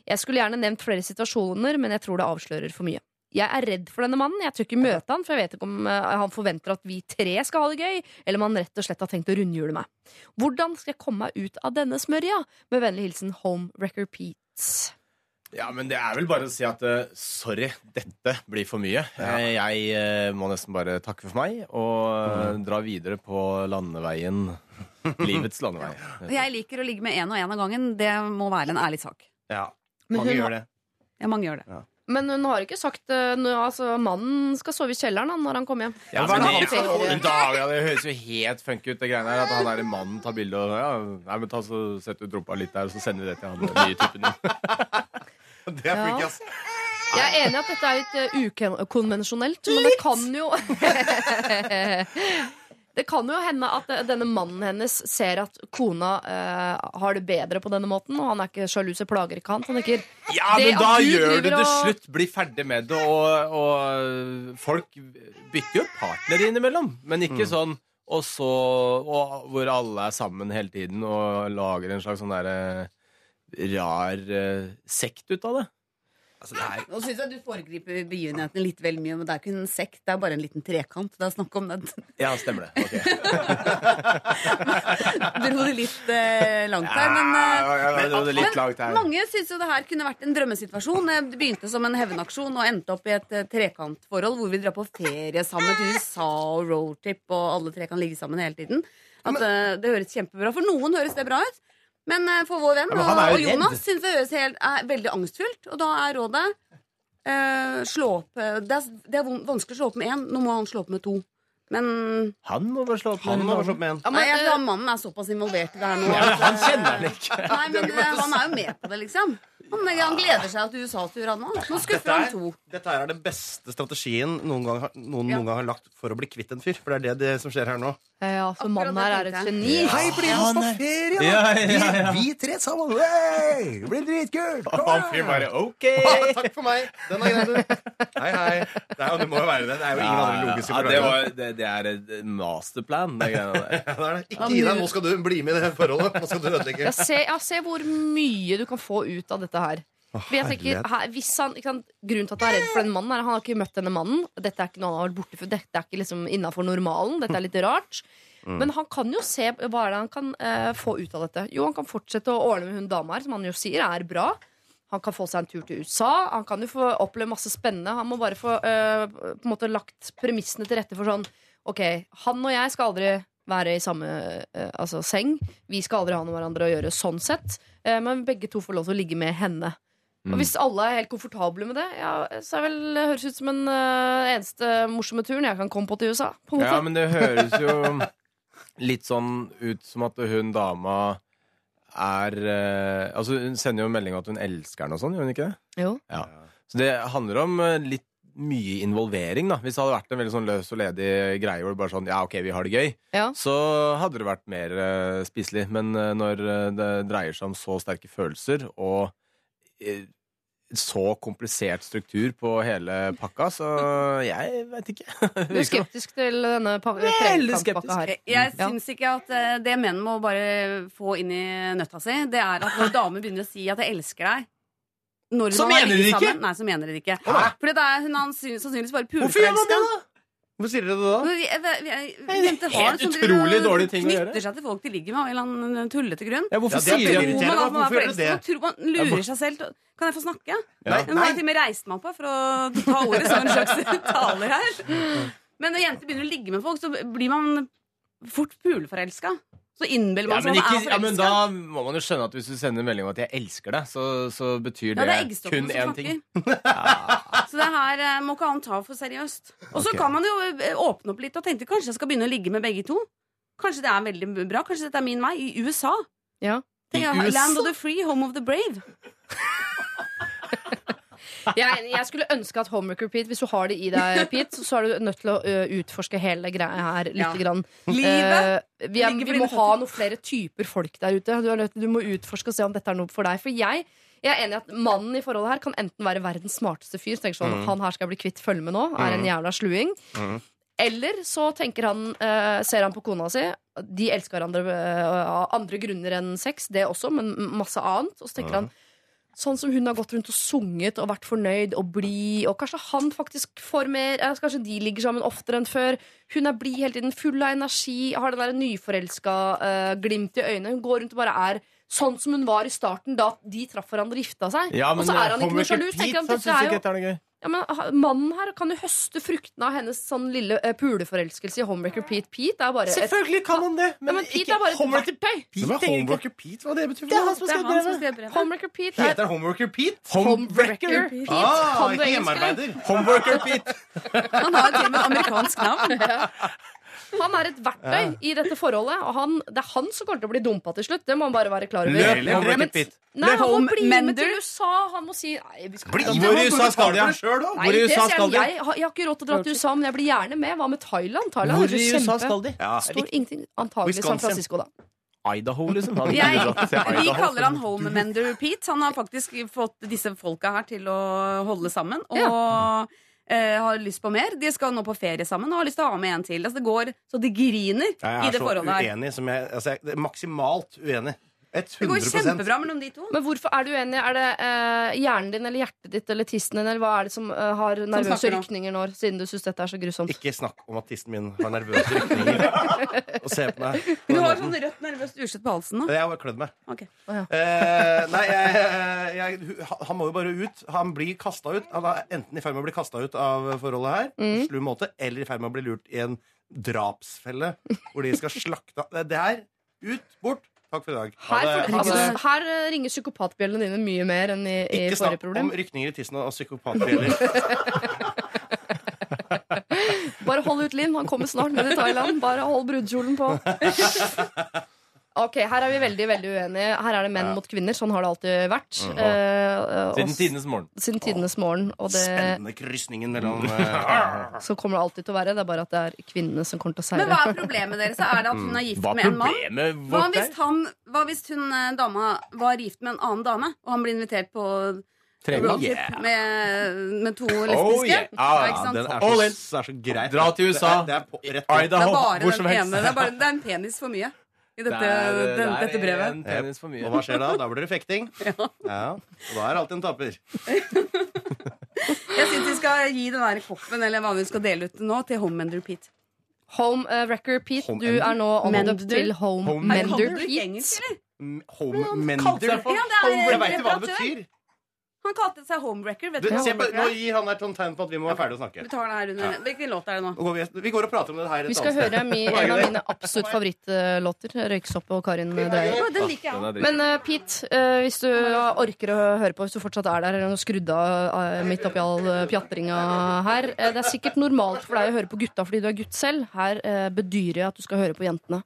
Jeg skulle gjerne nevnt flere situasjoner, men jeg tror det avslører for mye. Jeg er redd for denne mannen. Jeg tør ikke møte han, for jeg vet ikke om eh, han forventer at vi tre skal ha det gøy, eller om han rett og slett har tenkt å rundhjule meg. Hvordan skal jeg komme meg ut av denne smørja? Med vennlig hilsen Home Wrecker Pete's. Ja, men det er vel bare å si at uh, sorry, dette blir for mye. Ja. Jeg uh, må nesten bare takke for meg og eh, dra videre på landeveien. Livets landevei. Jeg liker å ligge med én og én av gangen. Det må være en ærlig sak. Ja, mange hun gjør det. Ja, mange gjør det. Men hun har ikke sagt eh, altså, Mannen skal sove i kjelleren han, når han kommer hjem. Ja, men, han det, ferie? dag, ja, det høres jo helt funky ut, det greiene her. At han der mannen tar bilde og ja, nei, men ta så Sett ut rumpa litt der, og så sender vi det til han nye typen din. Det er freaky, ass. Jeg er enig i at dette er litt uh, ukonvensjonelt, men det kan jo Det kan jo hende at eh, denne mannen hennes ser at kona eh, har det bedre på denne måten, og han er ikke sjalu, så plager ikke han. Så han tenker Ja, men da du gjør du det slutt. Bli ferdig med det. Og, og folk bytter jo partner innimellom, men ikke sånn og så og, Hvor alle er sammen hele tiden og lager en slags sånn derre rar eh, sekt ut av det. Altså, det er Nå syns jeg du foregriper begivenhetene litt vel mye. Men det er ikke en sekt, det er bare en liten trekant. Det er snakk om den. Ja, stemmer det. Ok. Dro det litt eh, langt her. Men, eh, Ja, ja, ja, det litt langt her. mange syns jo det her kunne vært en drømmesituasjon. Det begynte som en hevnaksjon og endte opp i et eh, trekantforhold hvor vi drar på ferie sammen til USA og roadtrip, og alle tre kan ligge sammen hele tiden. At, eh, det høres kjempebra For noen høres det bra ut. Men eh, for vår venn Ja, og Jonas syns det høres helt, er veldig angstfullt. Og da er rådet uh, slå opp eh, det, er, det er vanskelig å slå opp med én. Nå må han slå opp med to. Men Han må bare slå opp med én. være med en. ja, men, jeg mannen er såpass involvert i det her nå. ja, Han kjenner den ikke. Nei, men uh, han er jo med på det, liksom. Han, han gleder seg til USA-tur, han òg. Nå skuffer han to. Dette her er den beste strategien noen gang, har- noen Ja. noen gang har lagt for å bli kvitt en fyr. For det er det, det som skjer her nå. ja, for Akkurat mannen her er et geni. Hei, bli med oss på ferie, da! Ja, ja, ja. Vi, vi tre sammen! Hey! Det blir dritkult! Kom Han igjen! fyren bare OK. Takk for meg. Den er grei, du. Hei, hei. Det, er, jo- det må jo være det. Det er jo ingen andre logiske ja, det, var, det, det er et masterplan, det greiene der. Ja, det er det. Ikke gi deg. Nå skal du bli med i det forholdet. Nå skal du ødelegge. Ja, se, ja, se hvor mye du kan få ut av dette her. Jeg tenker, her, hvis han, sant, Grunnen til at han er redd for den mannen, er at han har ikke møtt denne mannen. Dette er ikke noe han har vært borte for Dette er ikke liksom innafor normalen. Dette er litt rart. Men han kan jo se hva er det han kan eh, få ut av dette. Jo, han kan fortsette å ordne med hun dama her, som han jo sier er bra. Han kan få seg en tur til USA. Han kan jo få oppleve masse spennende. Han må bare få eh, på en måte lagt premissene til rette for sånn Ok, han og jeg skal aldri være i samme eh, altså, seng. Vi skal aldri ha noe med hverandre å gjøre sånn sett. Eh, men begge to får lov til å ligge med henne. Og hvis alle er helt komfortable med det, ja, så er vel, det høres ut som den uh, eneste morsomme turen jeg kan komme på til USA. På. Ja, men det høres jo litt sånn ut som at hun dama er uh, Altså, hun sender jo en melding om at hun elsker den og sånn, gjør hun ikke det? Jo. Ja. Så det handler om eh, litt mye involvering, da. Hvis det hadde vært en veldig sånn løs og ledig greie hvor det bare sånn ja, ok, vi har det gøy, Ja. så hadde det vært mer uh, spiselig. Men eh, når eh, det dreier seg om så sterke følelser og eh, så komplisert struktur på hele pakka, så jeg vet ikke. Du er skeptisk til denne pa- trekantpakka her. Jeg, jeg syns ikke at eh, det menn må bare få inn i nøtta si, det er at når damer begynner å si at 'jeg elsker deg' når Så mener de det ikke? sammen- Nei, så mener de det ikke. Hæ? Fordi det er hun han sannsynligvis bare puleforelska. Hvorfor sier dere det da? Vi- vi- vi- Det er Jenter har helt det sånn, utrolig dårlig ting å gjøre. Knytter seg til folk de ligger med av en eller annen tullete grunn. Ja, hvorfor Ja, er sier veldig de Tror man man er Hvorfor gjør dere det? Man, tror man lurer seg selv til Kan jeg få snakke? Ja. Nå har jeg til og med reist meg opp for å ta ordet som en slags taler her. Men når jenter begynner å ligge med folk, så blir man fort puleforelska. Så innbiller Ja man seg ikke, at man ja, men da må man jo skjønne at hvis du sender en melding om at 'jeg elsker deg', så, så betyr Ja, det, det er eggstokkene kun én ting. Så det her eh, må ikke han ta for seriøst. Og så okay. kan man jo eh, åpne opp litt og tenke kanskje jeg skal begynne å ligge med begge to. Kanskje det er veldig bra. Kanskje dette er min vei. I USA. Ja. Tenk, I USA? Land of the free, home of the brave. Jeg, jeg skulle ønske at homework Pete, hvis du har det i deg, Pete, så er du nødt til å ø, utforske hele greia her litt. Ja. Grann. Livet. Eh, vi, er, vi må ha noen flere typer folk der ute. Du, er nødt, du må utforske og se om dette er noe for deg. For jeg, jeg er enig i at mannen i forholdet her kan enten være verdens smarteste fyr, tenker sånn, Mm. han her skal jeg bli kvitt følge med nå, er en jævla sluing. Eller så tenker han, eh, ser han på kona si. De elsker hverandre eh, av andre grunner enn sex, det også, men masse annet. Og så tenker han Sånn som hun har gått rundt og sunget og vært fornøyd og blid. Og kanskje han faktisk får mer Kanskje de ligger sammen oftere enn før. Hun er blid hele tiden, full av energi, har det der nyforelska uh, glimt i øynene. Hun går rundt og bare er sånn som hun var i starten da de traff hverandre og gifta seg. Ja, og så er han ikke noe sjalu. tenker han dette er jo ja, men Mannen her kan jo høste fruktene av hennes sånn lille uh, puleforelskelse i Homewrecker Pete. Pete er bare et, Selvfølgelig kan han det, ja, men Pete er bare et Homewrecker Pete. Hvem er Homeworker Pete? Hva det betyr Det er han som er som brevet. Homewrecker Pete er Heter Homewrecker Pete? Homewrecker Pete. Kan du ikke hjemmearbeider. Homewrecker Pete. Han har til og med amerikansk navn. Han er et verktøy i dette forholdet, og han, det er han som kommer til å bli dumpa til slutt. Det må han bare være klar over. Løp, løp, Men- Nei, han må bli med til USA. Han må si nei, Bli med, Hvor i USA skal de? Nei, det skal de? Jeg, har- ikke råd til å dra til USA, men jeg blir gjerne med. Hva med Thailand? Thailand Hvor er i USA skal de? Ja, Står ingenting. Antagelig San Francisco, da. Idaho, liksom. Jeg, Idaho, vi kaller han Homemender Pete. Han har faktisk fått disse folka her til å holde sammen. Og eh, har lyst på mer. De skal nå på ferie sammen og har lyst til å ha med en til. Altså, det går så de griner Jeg i det så forholdet her. uenig som jeg altså, jeg er Maksimalt uenig. Det går kjempebra mellom de to. Men hvorfor er du uenig? Er det eh, hjernen din eller hjertet ditt eller tissen din, eller hva er det som eh, har nervøse snakker nå? rykninger nå, siden du syns dette er så grusomt? Ikke snakk om at tissen min har nervøse rykninger. Og se på meg. på Du den har måten. sånn rødt nervøst ursett på halsen nå. Jeg har klødd meg. Ok. Eh, nei, jeg, jeg, hu- han må jo bare ut. Han blir kasta ut. Han er enten i ferd med å bli kasta ut av forholdet her, på Mm. slu måte, eller i ferd med å bli lurt i en drapsfelle hvor de skal slakte Det det her. Ut, bort. Takk for i dag. Ha Her, altså, her eh, ringer psykopatbjellene dine mye mer enn i, i Ikke forrige snakk om rykninger i tissen og psykopatbjeller. Bare hold ut, Linn. Han kommer snart ned i Thailand. Bare hold brudekjolen på. Ok, Her er vi veldig veldig uenige. Her er det menn mot kvinner. Sånn har det alltid vært. Mm -hmm. uh, Siden tidenes morgen. siden tidenes morgen. Og det, Spennende krysningen mellom uh, så kommer det alltid til å være. Det er bare at det er kvinnene som kommer til å Men hva er problemet deres? Er det at hun er gift Hva med en mann? Hva hvis, han, hva hvis hun eh, dama var gift med en annen dame, og han blir invitert på Trening? Yeah. med, med to Oh, lesbiske? yeah. Ja, Ah, ikke sant? Den er så, er så greit. Dra til USA. Det er, det er Idaho, hvor som helst. ene. Det er, bare, det er en penis for mye i dette, Det er- den, det er dette brevet. en penis for mye. Og hva skjer da? Da blir det fekting. Ja. Og da er alltid en taper. Jeg syns vi skal gi den der koppen eller hva vi skal dele ut nå, til Homemender Pete. Home uh, Wrecker Pete, Home du er nå omdøpt til Home Home Pete. M- Home Ja, det er Jeg veit ikke hva det betyr. Han kalte seg Homewrecker. Vet Du, se på, nå gir han et sånn tegn på at vi må være ferdige å snakke. Vi tar den her under Hvilken låt er det nå? Vi, vi går og prater om det her et Vi skal høre mi, en av mine absolutt favorittlåter. 'Røyksopp' og Karin Dreyer. Den liker jeg òg. Men uh, Pete, uh, hvis du orker å høre på, hvis du fortsatt er der, og skrudd av uh, midt oppi all pjatringa her Det er sikkert normalt for deg å høre på gutta fordi du er gutt selv. Her bedyrer jeg at du skal høre på jentene.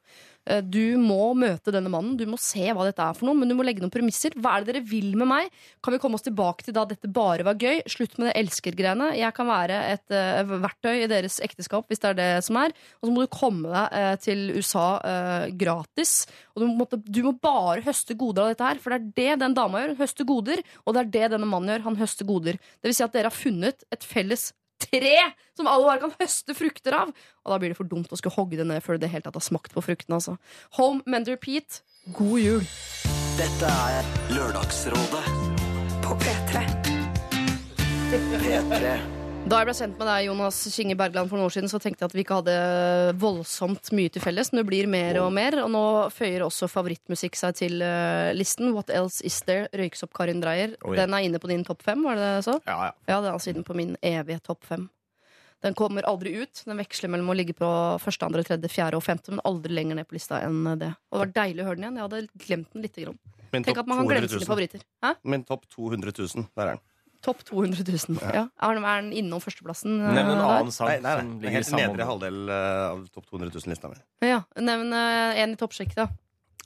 Eh, Du må møte denne mannen, du må se hva dette er for noe, men du må legge noen premisser. Hva er det dere vil med meg? Kan vi komme oss tilbake til da dette bare var gøy? Slutt med det elsker-greiene. Jeg kan være et uh, verktøy i deres ekteskap, hvis det er det som er. Og så må du komme deg uh, til USA uh, gratis. Og du, må, du må bare høste goder av dette her, for det er det den dama gjør. Hun høster goder, og det er det denne mannen gjør. Han høster goder. Det vil si at dere har funnet et felles tre som alle bare kan høste frukter av. Og da blir det for dumt å skulle hogge det ned før det helt tatt har smakt på fruktene. Altså. Home Mender Pete, god jul. Dette er Lørdagsrådet På P3. P3. Da jeg ble kjent med deg, Jonas Kinge Bergland, for noen år siden, så tenkte jeg at vi ikke hadde voldsomt mye til felles, men det blir mer og mer. Og nå føyer også favorittmusikk seg til uh, listen. What Else Is There? Røykes opp Karin Dreyer. Oi. Den er inne på din topp fem, var det det så? Ja, ja. Ja, den er altså inne på min evige topp fem. Den kommer aldri ut. Den veksler mellom å ligge på første, andre, tredje, fjerde og femte, men aldri lenger ned på lista enn det. Og det var deilig å høre den igjen. Jeg hadde glemt den lite grann. Tenk at man kan 200 glemme sine favoritter. Hæ? Min topp 200 000. Der er den. Topp 200 000. Ja. Er den- er den innom førsteplassen? eh, Nevn en annen sang Nei, nei, som ligger i Helt samme nedre halvdel eh, av topp 200 000-lista mi. Ja, Nevn eh, en i toppsjiktet.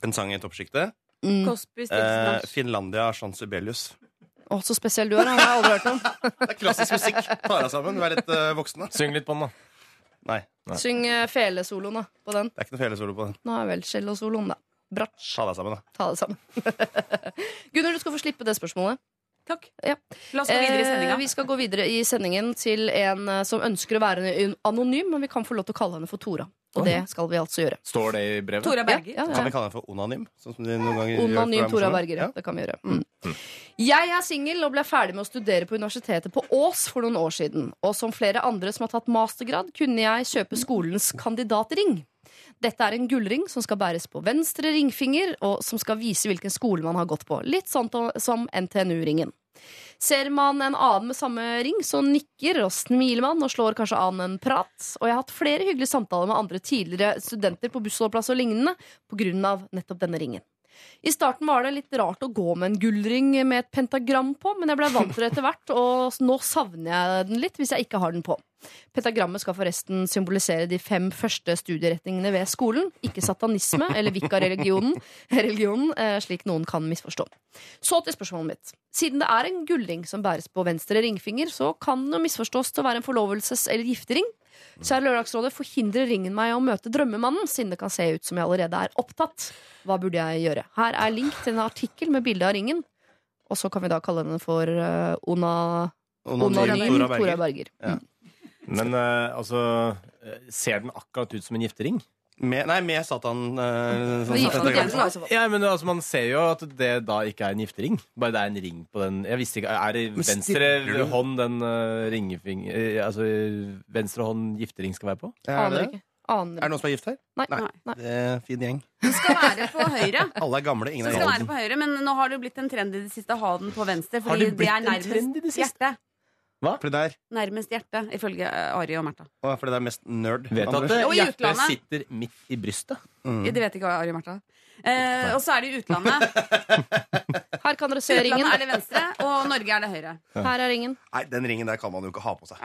En sang i toppsjiktet. Mm. Cosby, Eh, Finlandia Jean Sibelius. Å, så spesiell du er. Den har jeg aldri hørt om. Det er klassisk musikk. Ta deg sammen. Er litt uh, voksen, da. Syng litt på den, da. Nei, Syng uh, felesoloen da, på den. det er ikke noe felesolo på den. Nå er vel cellosoloen, da. Bratsj. Ta deg sammen, da. Ta det sammen. Gunnar, du skal få slippe det spørsmålet. Takk. Ja. La oss gå videre i Eh, vi skal gå videre i sendingen til en eh, som ønsker å være anonym, men vi kan få lov til å kalle henne for Tora. Og det skal vi altså gjøre. Står det i brevet? Tora Berger. Ja, ja, Kan vi kalle henne for onanym? Sånn som de noen ganger gjør for Onanym Tora? Berger. Ja. Ja. Det kan vi gjøre. Mm. Jeg er singel og ble ferdig med å studere på universitetet på Ås for noen år siden. Og som flere andre som har tatt mastergrad, kunne jeg kjøpe skolens kandidatring. Dette er en gullring som skal bæres på venstre ringfinger, og som skal vise hvilken skole man har gått på. Litt sånn som NTNU-ringen. Ser man en annen med samme ring, så nikker og smiler man og slår kanskje an en prat. Og jeg har hatt flere hyggelige samtaler med andre tidligere studenter på bussholdeplass og lignende av nettopp denne ringen. I starten var det litt rart å gå med en gullring med et pentagram på, men jeg ble vant til det etter hvert, og nå savner jeg den litt hvis jeg ikke har den på. Pentagrammet skal forresten symbolisere de fem første studieretningene ved skolen, ikke satanisme eller vikarreligionen, religionen, eh, slik noen kan misforstå. Så til spørsmålet mitt. Siden det er en gullring som bæres på venstre ringfinger, så kan den misforstås til å være en forlovelses- eller giftering. Kjære Lørdagsrådet, forhindrer ringen meg å møte drømmemannen, siden det kan se ut som jeg allerede er opptatt. Hva burde jeg gjøre? Her er link til en artikkel med bilde av ringen. Og så kan vi da kalle henne for uh, Ona... Onanin Tora Tora Berger. Berger. Ja. Men eh, altså eh, Ser den akkurat ut som en giftering? Med, nei, med Satan. eh, sånn Det gikk som nok pentagram. igjen, da, i så fall. Ja, men altså, Man ser jo at det da ikke er en giftering. Bare det er en ring på den. Jeg visste ikke, Er det Men venstre du- hånd den uh, ringefing... eh, altså venstre hånd giftering skal være på? Er Aner det? ikke. Aner Er det noen som er gift her? Nei. Nei. Nei. Det er en fin gjeng. Den skal være på høyre. Alle er gamle, ingen Så er skal være eldre. på høyre, Men nå har det jo blitt en trend i det siste å ha den på venstre. Har Fordi det blitt det er en trend i det siste? hjertet. For det der, Nærmest hjertet, ifølge eh, Ari og Märtha. å, for det er mest nerd. Vet at det, Og i hjertet utlandet. sitter midt i brystet? Mm. Det vet ikke Ari og Märtha. Eh, og så er det i utlandet. Her kan dere se ringen. Utlandet er det venstre, og Norge er det høyre. Her er ringen. Nei, den ringen der kan man jo ikke ha på seg.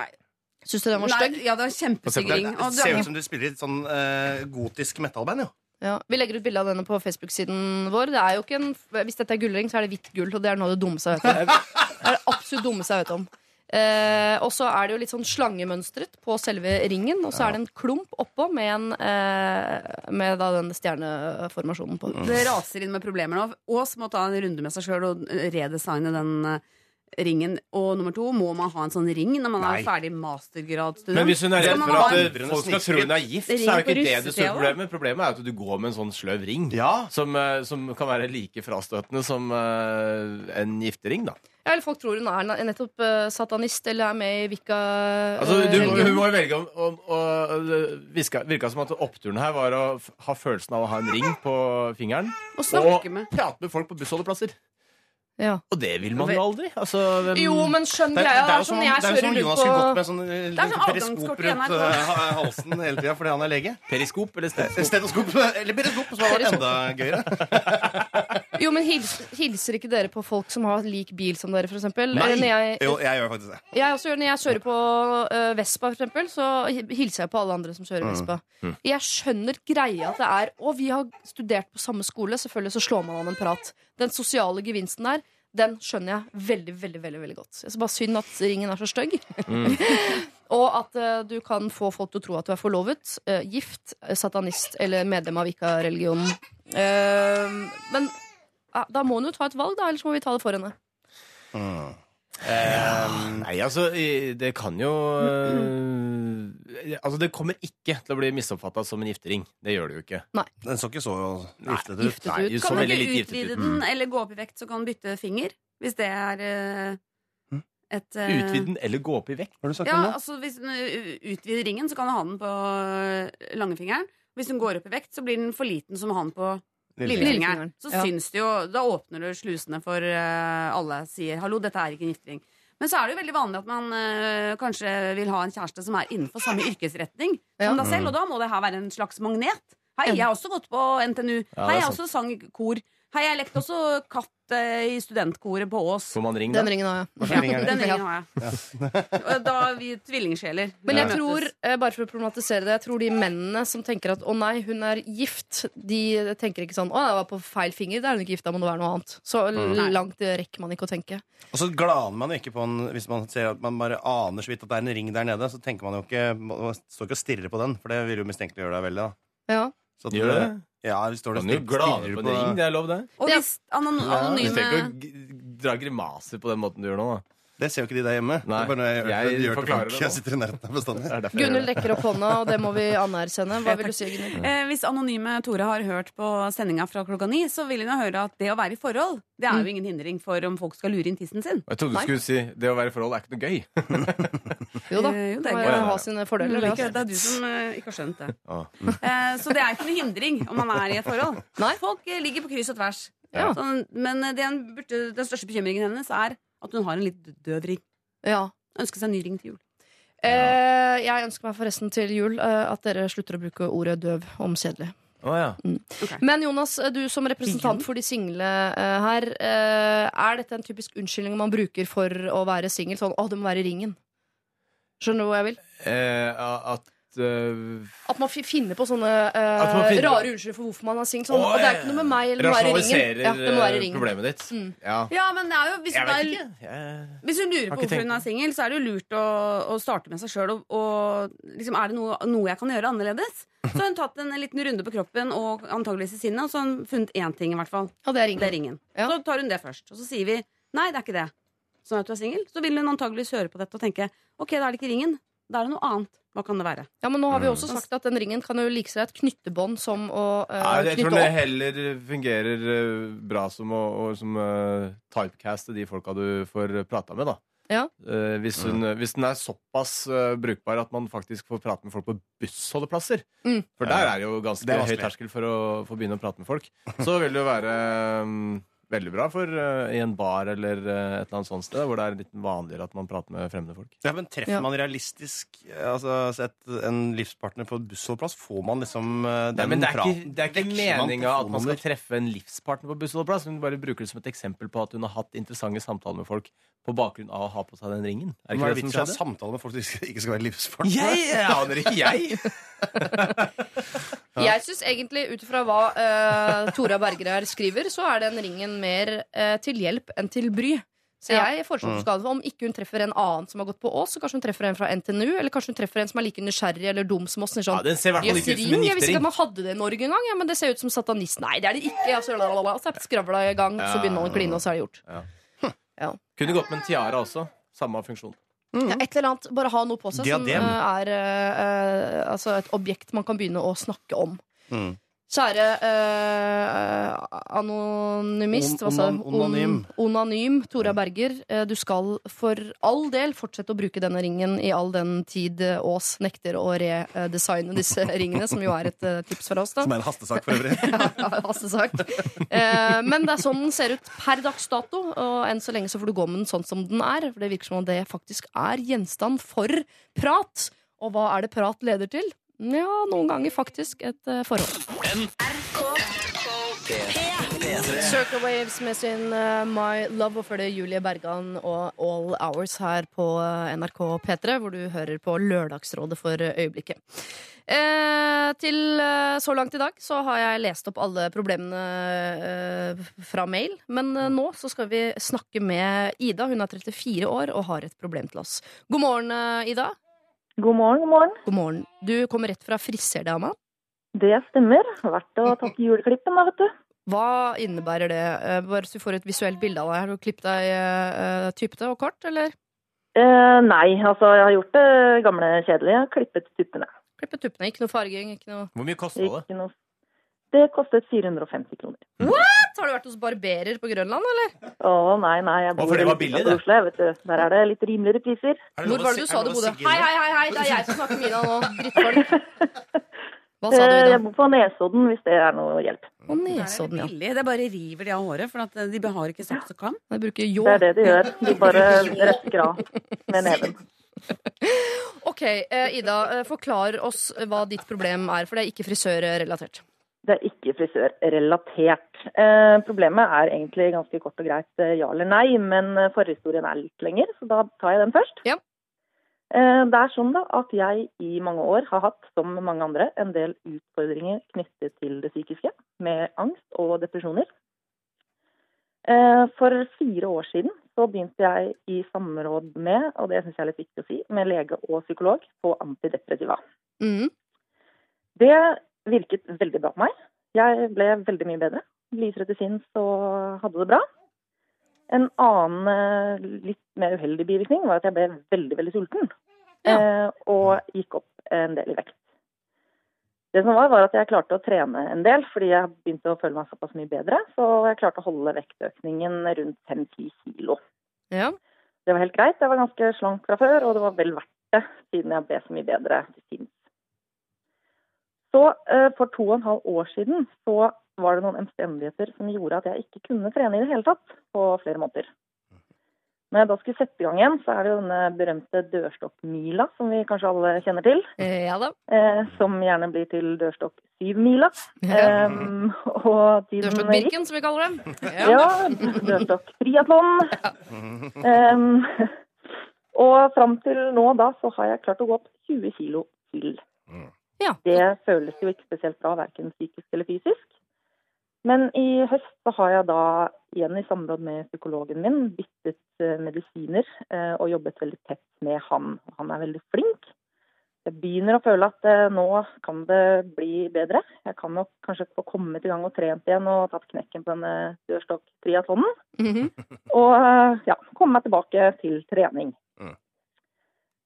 Syns du den var Nei, stygg? ja, det var kjempestygg ring. Det Og du ser er ut som du spiller i et sånn eh, gotisk metallband, jo. Ja, Vi legger ut bilde av denne på Facebook-siden vår. Det er jo ikke en, hvis dette er gullring, så er det hvitt gull, og det er noe av det dummeste jeg vet om. Det er det absolutt dummeste jeg vet om. Eh, og så er det jo litt sånn slangemønstret på selve ringen, og så er det en klump oppå med, en, eh, med da den stjerneformasjonen på. Det raser inn med problemer nå. Ås må ta en runde med seg sjøl og redesigne den eh, ringen. Og nummer to, må man ha en sånn ring når man Nei. er ferdig mastergradsstudent? Men hvis hun er redd for at eh, folk skal tro hun er gift, så er jo ikke det det store problemet. Problemet er at du går med en sånn sløv ring. Ja. Som, eh, som kan være like frastøtende som eh, en giftering, da. Ja, eller folk tror hun er nettopp eh, satanist eller er med i Vika Altså, eh, du, hun må jo velge om, om, om virka, virka som at oppturen her var å ha følelsen av å ha en ring på fingeren. Og snakke Og med. prate med folk på bussholdeplasser. Ja. Og det vil man jo aldri. Altså, hvem- Jo, men skjønn Det, greia. det Det er jo som, sånn sånn, rundt Jonas skulle gått med sånn eh, er sånn periskop rundt eh, halsen hele tida fordi han er lege. Periskop eller stetoskop? Stetoskop, eller periskop, som hadde vært enda gøyere. Jo, men hils, hilser ikke dere på folk som har lik bil som dere, eksempel? Nei. Jeg, Jo, jeg gjør faktisk det. jeg også gjør, når jeg kjører på uh, Vespa, eksempel, så hilser jeg på alle andre som kjører Mm. Vespa. Jeg skjønner greia at det er Og vi har studert på samme skole, selvfølgelig så slår man an en prat. Den sosiale gevinsten der, den skjønner jeg veldig, veldig veldig, veldig godt. Jeg synes bare synd at ringen er så stygg. og at uh, du kan få folk til å tro at du er forlovet, uh, gift, satanist eller medlem av Vika-religionen. Uh, men da må hun jo ta et valg, da, ellers må vi ta det for henne. Nei, altså, det kan jo eh, Altså, det kommer ikke til å bli misoppfatta som en giftering. Det gjør det jo ikke. Nei. Den så ikke så giftet ut. Giftet Nei, ut. så Kan man ikke utvide den, den, eller gå opp i vekt, så kan man bytte finger? Hvis det er eh, et eh, Utvide den eller gå opp i vekt. Har du sagt Ja, om det? altså Hvis hun uh, utvider ringen, så kan hun ha den på uh, langfingeren. Hvis hun går opp i vekt, så blir den for liten som å ha den på lillefingeren. Så ja. syns det jo Da åpner du slusene for uh, alle. Sier 'hallo, dette er ikke en giftering'. Men så er det jo veldig vanlig at man uh, kanskje vil ha en kjæreste som er innenfor samme yrkesretning Ja. som deg selv, og da må det her være en slags magnet. Hei, jeg har også gått på NTNU. Ja, Hei, jeg har også sang kor. Hei, jeg lekte også katt eh, i studentkoret på Ås. Får man ring, da? Den ringen har jeg. Det? Den ringen har jeg. Og Da er vi tvillingsjeler. Men jeg tror, eh, bare for å problematisere det, jeg tror de mennene som tenker at 'å nei, hun er gift', de tenker ikke sånn 'å, jeg var på feil finger', da er hun ikke gift, da må det være noe annet. Så Nei. langt rekker man ikke å tenke. Og så glaner man jo ikke på en hvis man ser at man bare aner så vidt at det er en ring der nede. Så tenker man jo ikke Man står ikke og stirrer på den, for det vil jo mistenkeliggjøre deg veldig. da Ja. så at Gjør det? Ja, hvis står det Kan jo glane på en ring. Det er lov, det. Og hvis anon Du trenger ikke å g- dra grimaser på den måten du gjør nå. da Det ser jo ikke de der hjemme. Nei, det er bare noe jeg, jeg jeg, gjør det nå. Jeg sitter i nærheten av bestandig. Det er Gunhild det. rekker opp hånda, og det må vi anerkjenne. Hva vil du si, Gunhild? eh, Hvis anonyme Tore har hørt på sendinga fra klokka ni, så vil hun høre at det å være i forhold, det er jo ingen hindring for om folk skal lure inn tissen sin. Jeg trodde du Nei. skulle si det å være i forhold er ikke noe gøy. Jo da, Eh, jo, det det er må ha sine fordeler. Det, Det altså. er du som eh, ikke har skjønt det. Ah. Eh, så det er ikke noe hindring om man er i et forhold. Nei. Folk eh, ligger på kryss og tvers. Ja. Sånn, men eh, den, burde, den største bekymringen hennes er at hun har en litt død ring. Ja. Ønsker seg en ny ring til jul. Eh, jeg ønsker meg forresten til jul eh, at dere slutter å bruke ordet døv om kjedelig. Å ja. Men Jonas, du som representant for de single eh, her, eh, er dette en typisk unnskyldning man bruker for å være singel? Sånn 'Å, det må være i ringen'. Skjønner du hvor jeg vil? Eh, at eh, At man finner på sånne uh, finner- rare unnskyldninger for hvorfor man har singt Sånn, Oh, og det er ikke noe med meg eller noe i ringen. Ja, det må være eh, ringen. problemet ditt. Mm. Ja. Ja, men det er jo, hvis, er. Jeg... hvis hun lurer på hvorfor hun er singel, så er det jo lurt å, å starte med seg sjøl. Og, og liksom, er det noe, noe jeg kan gjøre annerledes? Så har hun tatt en liten runde på kroppen og antageligvis i sinnet, og så har hun funnet én ting, i hvert fall. Ja, det er ringen. Det er ringen. Ja. Så tar hun det først. Og så sier vi nei, det er ikke det. Sånn at du er singel. Så vil hun antageligvis høre på dette og tenke ok, da er det ikke ringen. Da er det noe annet. Hva kan det være? Ja, men nå har vi Mm. også sagt at den ringen kan jo like seg et knyttebånd som å uh, Nei, jeg tror det opp. heller fungerer eh, bra som å og, som, uh, typecaste de folka du får prata med, da. Ja. Uh, hvis, hun, hvis den er såpass uh, brukbar at man faktisk får prate med folk på bussholdeplasser. Mm. For der er det jo ganske Det høy terskel for å få begynne å prate med folk. Så vil det jo være mm, veldig bra for uh, i en bar eller uh, et eller annet sånt sted hvor det er litt vanligere at man prater med fremmede folk. Ja, men Treffer Ja. man realistisk altså, sett en livspartner på et bussholdeplass, får man liksom uh, den Nei, men det er ikke, praten. det er ikke meninga at man skal treffe en livspartner på bussholdeplass. Hun bare bruker det som et eksempel på at hun har hatt interessante samtaler med folk på bakgrunn av å ha på seg den ringen. Er Hva det er det ikke det som skjedde? Samtaler med folk som ikke ikke skal være livspartner? Jeg aner ikke, jeg! Jeg syns egentlig, ut ifra hva uh, Tora Berger her skriver, så er den ringen mer eh, til hjelp enn til bry. Så Ja. jeg foreslår på skade for om ikke hun treffer en annen som har gått på Ås, så kanskje hun treffer en fra NTNU, eller kanskje hun treffer en som er like nysgjerrig eller dum som oss. Sånn, Ja, den ser i hvert fall ikke ut som en giftering Jeg visste ikke giftering. at man hadde det i Norge engang. Ja, men det ser ut som satanist. Nei, det er det ikke. Altså, lalalala. Og så er skravla i gang, så begynner man å kline, og så er det gjort. Kunne gått med en tiara også. Samme funksjon. Ja, et eller annet, Bare ha noe på seg som Diadem. eh, er eh, eh, altså et objekt man kan begynne å snakke om. Mm. Kjære eh, anonymist, On- hva sa du? onanym. Onanym Tora Berger. eh, du skal for all del fortsette å bruke denne ringen i all den tid Ås nekter å redesigne disse ringene, som jo er et eh, tips fra oss. da Som er en hastesak for øvrig. ja, hastesak. Eh, men det er sånn den ser ut per dags dato, og enn så lenge så får du gå med den sånn som den er. For det virker som om det faktisk er gjenstand for prat. Og hva er det prat leder til? Ja, noen ganger faktisk et eh, forhold. P3 Circle Waves med sin uh, My Love, og før det Julie Bergan og All Hours her på eh, NRK P3, hvor du hører på Lørdagsrådet for eh, øyeblikket. Eh, til eh, så langt i dag så har jeg lest opp alle problemene eh, fra mail. Men eh, nå så skal vi snakke med Ida. Hun er 34 år og har et problem til oss. God morgen, Ida. God morgen, god morgen. God morgen. Du kommer rett fra friserdama. Det stemmer. Vært og tatt juleklippen, da, vet du. Hva innebærer det? Eh, Bare så du får et visuelt bilde av deg. Har du klippet deg uh, typete og kort, eller? Eh, nei, altså jeg har gjort det gamle kjedelige. Jeg har klippet tuppene. Klippet tuppene, ikke noe farging, ikke noe Hvor mye kosta det? Noe... Det kostet 450 kroner. What?! Har du vært hos barberer på Grønland, eller? Å nei, nei, jeg bor det. Oslo, vet du. Der er det litt rimeligere priser. Hvor var det du sa du bodde? Hei, hei, hei, hei, det er jeg som snakker Mina nå. Drittfolk. Hva sa du, da? Ida? Jeg bor på Nesodden, hvis det er noe hjelp. På er Nesodden, ja. Det bare river de av håret, for at de har ikke saks og kam. De bruker ljå. Det er det de gjør. De bare røsker av med neven. Ok, eh, Ida, eh, forklar oss hva ditt problem er, for det er ikke frisørrelatert. Det er ikke frisørrelatert. Eh, problemet er egentlig ganske kort og greit eh, ja eller nei, men eh, forhistorien er litt lenger, så da tar jeg den først. Ja. Eh, det er sånn da at jeg i mange år har hatt, som mange andre, en del utfordringer knyttet til det psykiske, med angst og depresjoner. Eh, for fire år siden så begynte jeg i samråd med, og det syns jeg er litt viktig å si, med lege og psykolog på antidepressiva. Mm. Det virket veldig bra på meg. Jeg ble veldig mye bedre. Lysere til sinns og hadde det bra. En annen eh, litt mer uheldig bivirkning var at jeg ble veldig, veldig sulten. Eh, og gikk opp en del i vekt. Det som var, var at jeg klarte å trene en del, fordi jeg begynte å føle meg såpass mye bedre. Så jeg klarte å holde vektøkningen rundt 5-10 kilo. Ja. Det var helt greit. Jeg var ganske slank fra før, og det var vel verdt det, siden jeg ble så mye bedre til sinns. Så eh, for to og en halv år siden så var det noen omstendigheter som gjorde at jeg ikke kunne trene i det hele tatt på flere måneder. Når jeg da skulle sette i gang igjen, så er det jo denne berømte dørstokkmila, som vi kanskje alle kjenner til. Ja da. Eh, som gjerne blir til dørstokk syvmila. Ja. Um, og tiden Dørstokk gikk. Som vi kaller dem. Ja, dørstokk triatlon. Um, og fram til nå da, så har jeg klart å gå opp 20 kilo til. Ja. Det føles jo ikke spesielt bra, verken psykisk eller fysisk. Men i høst så har jeg da igjen i samråd med psykologen min byttet eh, medisiner eh, og jobbet veldig tett med han. Han er veldig flink. Jeg begynner å føle at eh, nå kan det bli bedre. Jeg kan nok kanskje få kommet i gang og trent igjen og tatt knekken på denne dørstokk-triatlonen. Mhm. Og eh, ja, komme meg tilbake til trening. Mm.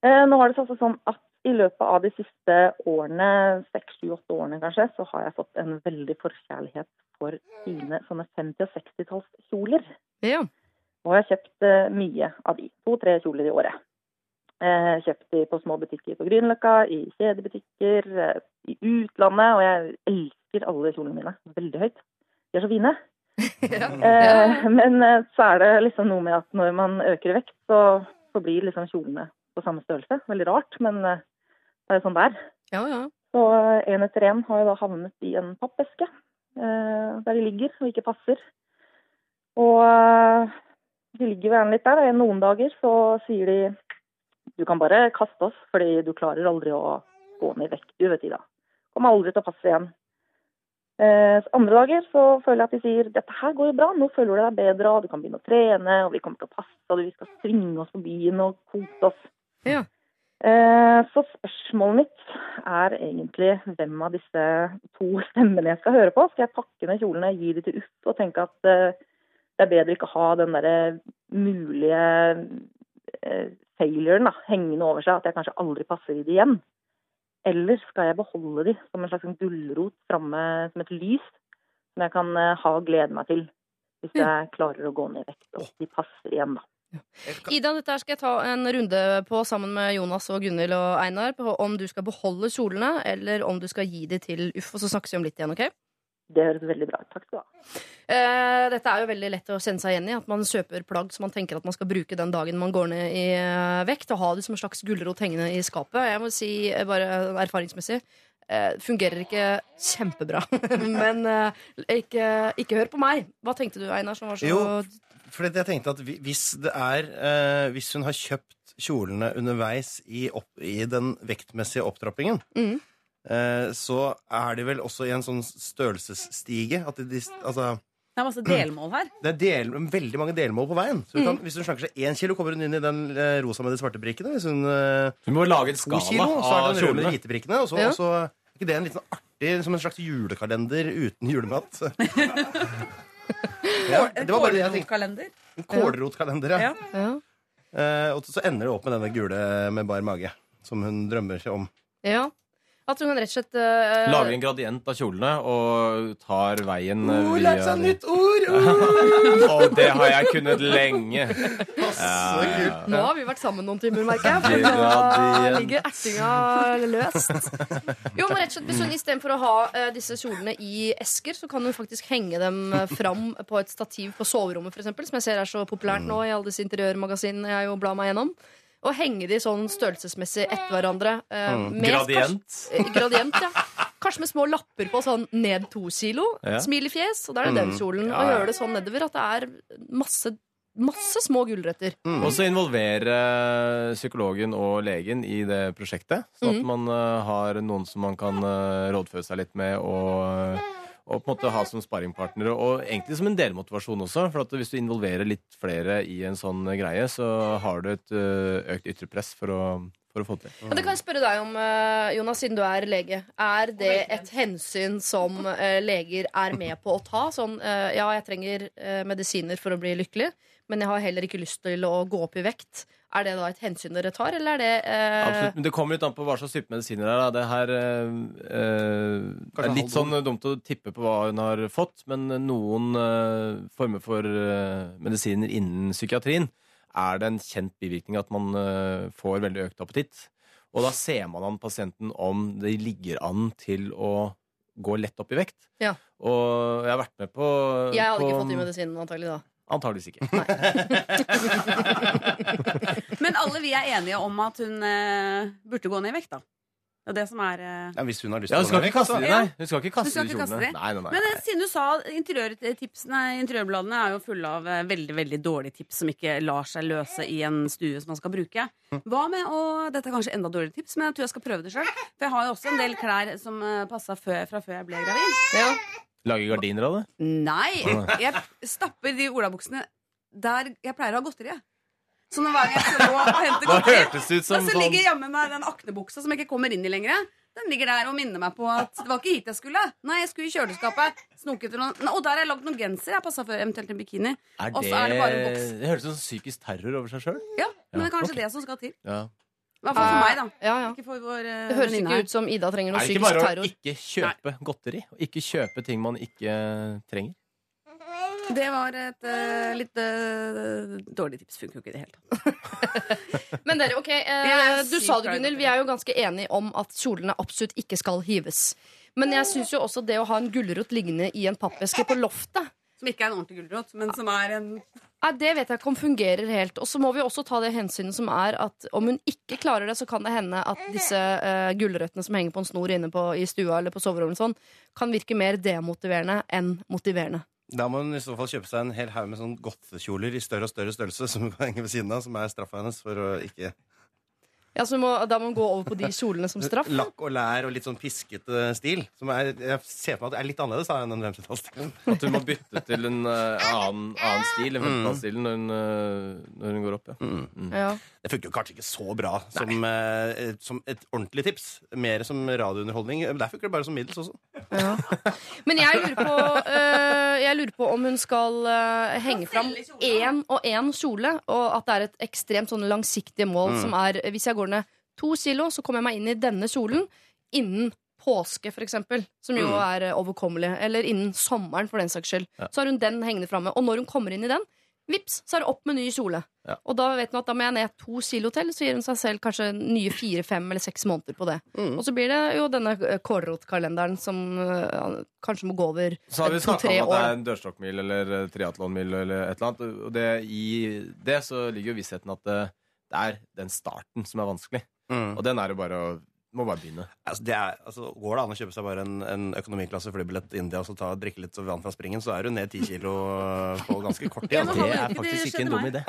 Nå har det seg sånn at i løpet av de siste årene, seks, sju, åtte årene kanskje, så har jeg fått en veldig forkjærlighet for fine sånne 50- og 60-tallskjoler. Ja. Jeg har kjøpt eh, mye av de. To-tre kjoler i året. Eh, kjøpt de på små butikker på Grünerløkka, i kjedebutikker, eh, i utlandet. Og jeg elsker alle kjolene mine veldig høyt. De er så fine. Eh, men så er det liksom noe med at når man øker i vekt, så, så blir liksom kjolene på samme størrelse. Veldig rart, men det er jo sånn det er. Ja, ja. Så én etter én har jo da havnet i en pappeske der de ligger og ikke passer. Og eh, de ligger gjerne litt der. Noen dager så sier de du kan bare kaste oss, fordi du klarer aldri å gå ned i vekt, du vet Ida. Kommer aldri til å passe igjen. Eh, andre dager så føler jeg at de sier dette her går jo bra, nå føler du deg bedre, og du kan begynne å trene, og vi kommer til å passe, og vi skal svinge oss på byen og kose oss. Ja. Eh, Så spørsmålet mitt er egentlig hvem av disse to stemmene jeg skal høre på. Skal jeg pakke ned kjolene, gi de til Uff og tenke at eh, det er bedre ikke å ha den derre mulige eh, failuren da, hengende over seg, at jeg kanskje aldri passer i det igjen? Eller skal jeg beholde de som en slags sånn gulrot framme som et lys, som jeg kan ha og glede meg til hvis jeg klarer å gå ned i vekt og de passer igjen, da. Ida, dette her skal jeg ta en runde på sammen med Jonas og Gunhild og Einar. På om du skal beholde kjolene, eller om du skal gi de til Uff. Og så snakkes vi om litt igjen, OK? Det høres veldig bra ut. Takk skal du ha. Eh, dette er jo veldig lett å kjenne seg igjen i. At man kjøper plagg som man tenker at man skal bruke den dagen man går ned i eh, vekt. Og ha det som en slags gulrot hengende i skapet. Jeg må si eh, bare erfaringsmessig eh, fungerer ikke kjempebra. Men eh, ikke, ikke hør på meg. Hva tenkte du, Einar, som var så Jo, fordi jeg tenkte at hvis det er eh, Hvis hun har kjøpt kjolene underveis i, opp, i den vektmessige opptrappingen, mm. eh, så er de vel også i en sånn størrelsesstige at de, de, altså, Det er masse delmål her. det er del, veldig mange delmål på veien. Så hun kan, Hvis hun slanker seg én kilo, kommer hun inn i den eh, rosa med de svarte brikkene. Hvis hun hun Du må lage en skala kilo, så er det den røde med hvite brikkene. Og så, Ja. og så er ikke det en litt sånn artig som en slags julekalender uten julemat? ja, det var bare det jeg tenkte. En kålrotkalender, ja. Ja. Ja. Eh, og så ender det opp med denne gule med bar mage, som hun drømmer seg om. ja. At hun kan rett og slett uh, Lager en gradient av kjolene og tar veien eh, Oh, lærte seg nytt ord! Å, det har jeg kunnet lenge. Kult. Nå har vi vært sammen noen timer, merker jeg. For nå ligger ertinga løst. Jo, men rett og slett, hvis hun istedenfor å ha uh, disse kjolene i esker, så kan hun faktisk henge dem fram på et stativ på soverommet, for eksempel, som jeg ser er så populært nå i alle disse interiørmagasinene jeg jo blar meg gjennom. Og henge de sånn størrelsesmessig etter hverandre. Uh, mm. Gradient. Kanskje, eh, gradient, ja. Kanskje med små lapper på sånn ned to kilo. Ja. Smil i fjes, og da er det den kjolen. Ja, Og gjøre det sånn nedover at det er masse, masse små gulrøtter. Og så involvere psykologen og legen i det prosjektet. Sånn at man eh, har noen som man kan rådføre seg litt med og, og på en måte ha som sparringpartnere. Og egentlig som en delmotivasjon også. For at hvis du involverer litt flere i en sånn greie, så har du et eh, økt ytre press for å, for å få det til. Ja, det kan jeg spørre deg om, eh, Jonas, siden du er lege. Er det et hensyn som eh, leger er med på å ta? Sånn, ja, jeg trenger medisiner for å bli lykkelig, men jeg har heller ikke lyst til å gå opp i vekt. Er det da et hensyn dere tar, eller er det eh, Absolutt, men Det kommer litt an på hva slags type medisiner det er. Det her eh, eh, er litt sånn dumt å tippe på hva hun har fått, men noen eh, former for eh, medisiner innen psykiatrien er det en kjent bivirkning at man eh, får veldig økt appetitt. Og da ser man an pasienten om de ligger an til å gå lett opp i vekt. Ja. Og jeg har vært med på Jeg hadde på, ikke fått de medisinene, antagelig da. Antageligvis ikke. Men alle vi er enige om at hun eh, burde gå ned i vekt, da. Det er det som er eh, Ja, hvis hun har lyst Ja, til skal å ikke kaste de, nei. Hun skal ikke Du kaste skal de ikke kaste kjolene. Nei, nei, nei. Men eh, siden du sa interiørtipsene, interiørbladene er jo fulle av eh, veldig veldig dårlige tips som ikke lar seg løse i en stue som man skal bruke. Hva med å Dette er kanskje enda dårligere tips, men jeg tror jeg skal prøve det sjøl. For jeg har jo også en del klær som uh, passa før, fra før jeg ble gravid. Ja. Lage gardiner av det? Nei! Jeg stapper de olabuksene der jeg pleier å ha godteri. Så når hver gang jeg skal gå og hente godteri og så sånn ligger jammen meg den aknebuksa som jeg ikke kommer inn i lenger. Den ligger der og minner meg på at det var ikke hit jeg skulle. Nei, jeg skulle i kjøleskapet. Snoke etter noen. Og der har jeg lagd noen genser. Jeg passa før eventuelt en bikini. Er Og så er det bare en boks. det høres ut som psykisk terror over seg sjøl. Ja, men det er kanskje okay. det som skal til. Ja. I hvert fall for meg, da. Ja, ja. Ikke for vår uh, Det høres ikke ut som Ida trenger noe Er noe det ikke bare å ikke kjøpe godteri? Og ikke kjøpe ting man ikke trenger? Det var et uh, litt uh, dårlig tips. Funker jo ikke i det hele tatt. Men dere, ok, eh, er Du sa det, Gunhild. Vi er jo ganske enige om at kjolene absolutt ikke skal hives. Men jeg syns jo også det å ha en gulrot liggende i en pappeske på loftet Som ikke er en ordentlig gulrot, men som er en Nei, Det vet jeg ikke om fungerer helt. Og så må vi også ta det hensynet som er at om hun ikke klarer det, så kan det hende at disse uh, gulrøttene som henger på en snor inne på, i stua eller på soverommet, sånn, kan virke mer demotiverende enn motiverende. Da må hun i så fall kjøpe seg en hel haug med sånn godtekjoler i større og større størrelse som hun kan henge ved siden av, som er straffa hennes for å ikke Ja, så må, Da må man gå over på de kjolene som straff. Lakk og lær og litt sånn piskete stil. Som er, jeg ser på meg at det er litt annerledes da, enn den 50-tallsstilen. At hun må bytte til en uh, annen, annen stil enn 15-stilen når, hun, eh, når hun går opp. Ja. Mm. Ja. Det funker jo kanskje ikke så bra som, uh, som et ordentlig tips. Mer som radiounderholdning. Der funker det bare som middels også. Ja. Men jeg lurer på, jeg lurer på om hun skal henge fram én og én kjole, og at det er et ekstremt sånn langsiktig mål som er Hvis jeg går ned to kilo, så kommer jeg meg inn i denne kjolen innen påske, for eksempel, som jo er øh, overkommelig. Eller innen sommeren, for den saks skyld. Så har hun den hengende framme. Og når hun kommer inn i den, vips, så er det opp med ny kjole. Ja. Og da vet hun at da må jeg ned to kilo til, så gir hun seg selv kanskje nye fire, fem eller seks måneder på det. Mm. Og så blir det jo denne øh, kålrotkalenderen som øh, kanskje må gå over Så har vi snakka om at det er en dørstokkmil eller eh, triatlonmil eller et eller annet. Og det, i det så ligger jo vissheten at det, er den starten som er vanskelig. Mm. Og den er jo bare å Må bare begynne. Altså, det er, altså, går det an å kjøpe seg bare en, en økonomiklasse flybillett til India og så ta, drikke litt vann fra springen, så er du ned ti kilo på ganske kort tid. Ja. Det er faktisk ikke en dum idé.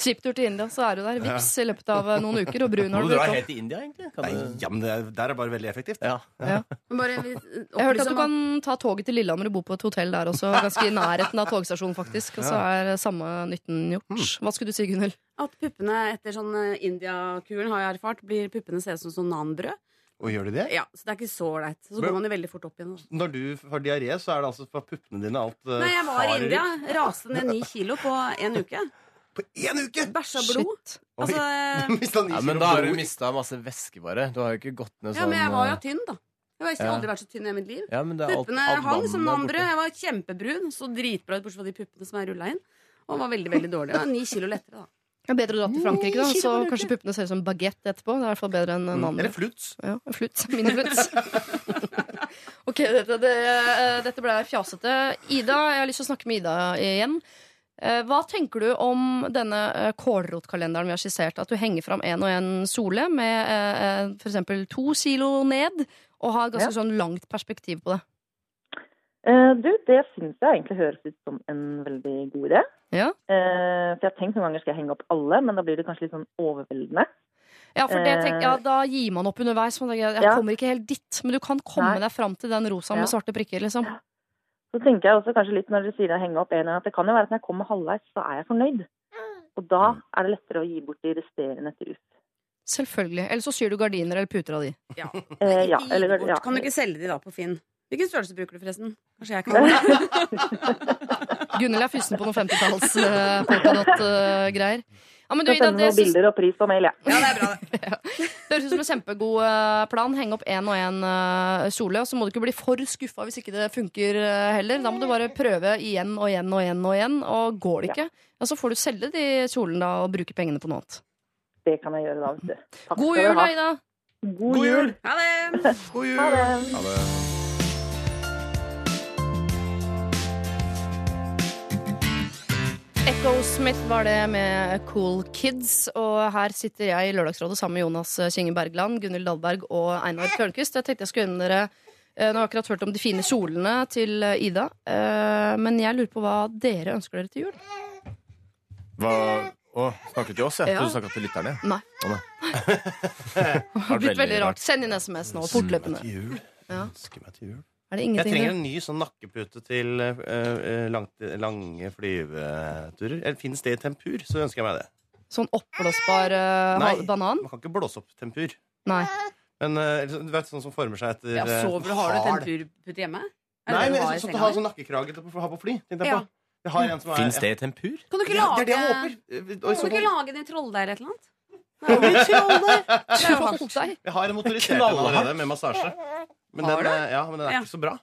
Skiptur til India, så er du der. Vips i løpet av eh, noen uker, og brun har du du dra brukt opp. helt til India, egentlig? Kan Nei, du... ja, men det er, der er bare veldig effektivt. Ja. Men bare vi- Jeg hørte at du kan ta toget til Lillehammer og bo på et hotell der også, ganske i nærheten av togstasjonen, faktisk. Og så er samme nytten gjort. Hva skulle du si, Gunhild? at puppene etter sånn eh, India-kuren har jeg erfart, blir puppene se ut som sånn nanbrød. Og gjør de det? Ja, så det er ikke så ålreit. Så Men- går man jo veldig fort opp igjen. da. Når du har diaré, så er det altså fra puppene dine alt øh, Nei, jeg var i India. Raste ned ni kilo på en uke. På én uke! Bæsja blod. Shit. Altså, eh, Ja, men da har du mista masse væske, bare. Du har jo ikke gått ned sånn ja, men jeg var jo eh, tynn, da. Jeg har Ja. aldri vært så tynn i mitt liv. ja, men det alt- Puppene hang som den andre. Jeg var kjempebrun. Så dritbra ut, bortsett fra de puppene som er rulla inn. Og var veldig veldig dårlig. Ni kilo lettere, da. Det er bedre å dra til Frankrike, da, så kanskje puppene ser ut som bagett etterpå. Det er i hvert fall bedre enn en Mm. annen. Eller fluts. Ja, en fluts. Ok, dette, det, eh, dette ble fjasete. Ida, jeg har lyst til å snakke med Ida igjen. Eh, Hva tenker du om denne eh, kålrotkalenderen vi har skissert? At du henger fram en og en sole med eh, f.eks. to kilo ned, og har ganske sånn langt perspektiv på det. Eh, du, det syns jeg egentlig høres ut som en veldig god idé. Ja. Eh, for jeg har tenkt noen ganger skal jeg henge opp alle, men da blir det kanskje litt sånn overveldende. Ja, for det tenker, ja, Da gir man opp underveis. Man tenker, jeg Ja. kommer ikke helt dit, men du kan komme Nei. deg fram til den rosa med svarte prikker. liksom. Så tenker jeg også kanskje litt når dere sier jeg henger opp en, at det kan jo være at når jeg kommer halvveis, så er jeg fornøyd. Og da er det lettere å gi bort de resterende til rus. Selvfølgelig. Eller så syr du gardiner eller puter av de. Ja. Eh, ja, eller, ja. Kan du ikke selge de da på Finn? Hvilken størrelse bruker du, forresten? Kanskje jeg kan Gunhild er fyssen på noen 50-talls uh, polkadott-greier. Ja, men du, Jeg Ida, sender det noen syns- bilder og pris på mail, jeg. Ja, det er bra, det. det høres ut som en kjempegod eh, plan. Henge opp én og én kjole. Og så må du ikke bli for skuffa hvis ikke det funker eh, heller. Da må du bare prøve igjen og igjen og igjen. Og igjen Og går det ikke, ja, så får du selge de kjolene da og bruke pengene på noe annet. Det kan jeg gjøre da, vet du. Takk God jul, da, Ida! God jul! Ha det! God jul! Ha det. Ha det. Echo Smith var det med Cool Kids. Og her sitter jeg i Lørdagsrådet sammen med Jonas Kinge Bergland, Gunhild Dahlberg og Einar Tørnquist. Jeg tenkte jeg skulle gjøre dere eh, Nå har jeg akkurat hørt om de fine kjolene til eh, Ida. eh, Men jeg lurer på hva dere ønsker dere til jul. Hva Å, du til oss, jeg. Ja. trodde Du snakket til lytterne. Nei. Nei. Det har blitt veldig rart. Send inn SMS nå, fortløpende. Til jul. Ja. Ønsker meg til jul. Er det Jeg trenger en ny sånn nakkepute til eh, langt, lange flyveturer. Eller Fins det i tempur, så ønsker jeg meg det. Sånn oppblåsbar uh, Nei. ha- banan? Man kan ikke blåse opp tempur. Nei. Men uh, du vet sånn som former seg etter Ja, sover du, Har du tempurpute hjemme? Nei, men jeg sånn har di? sånn nakkekrage til å ha på fly. tenkte jeg Ja. på. Jeg har en som er Fins det i tempur? Kan du ikke Ja, lage det er det jeg håper. Kan du ikke lage lage i trolldeig eller et eller annet? Troll deg. Jeg har en motorisert en allerede med massasje. Men Har den, du? eh, ja, men den er Ja. ikke så bra.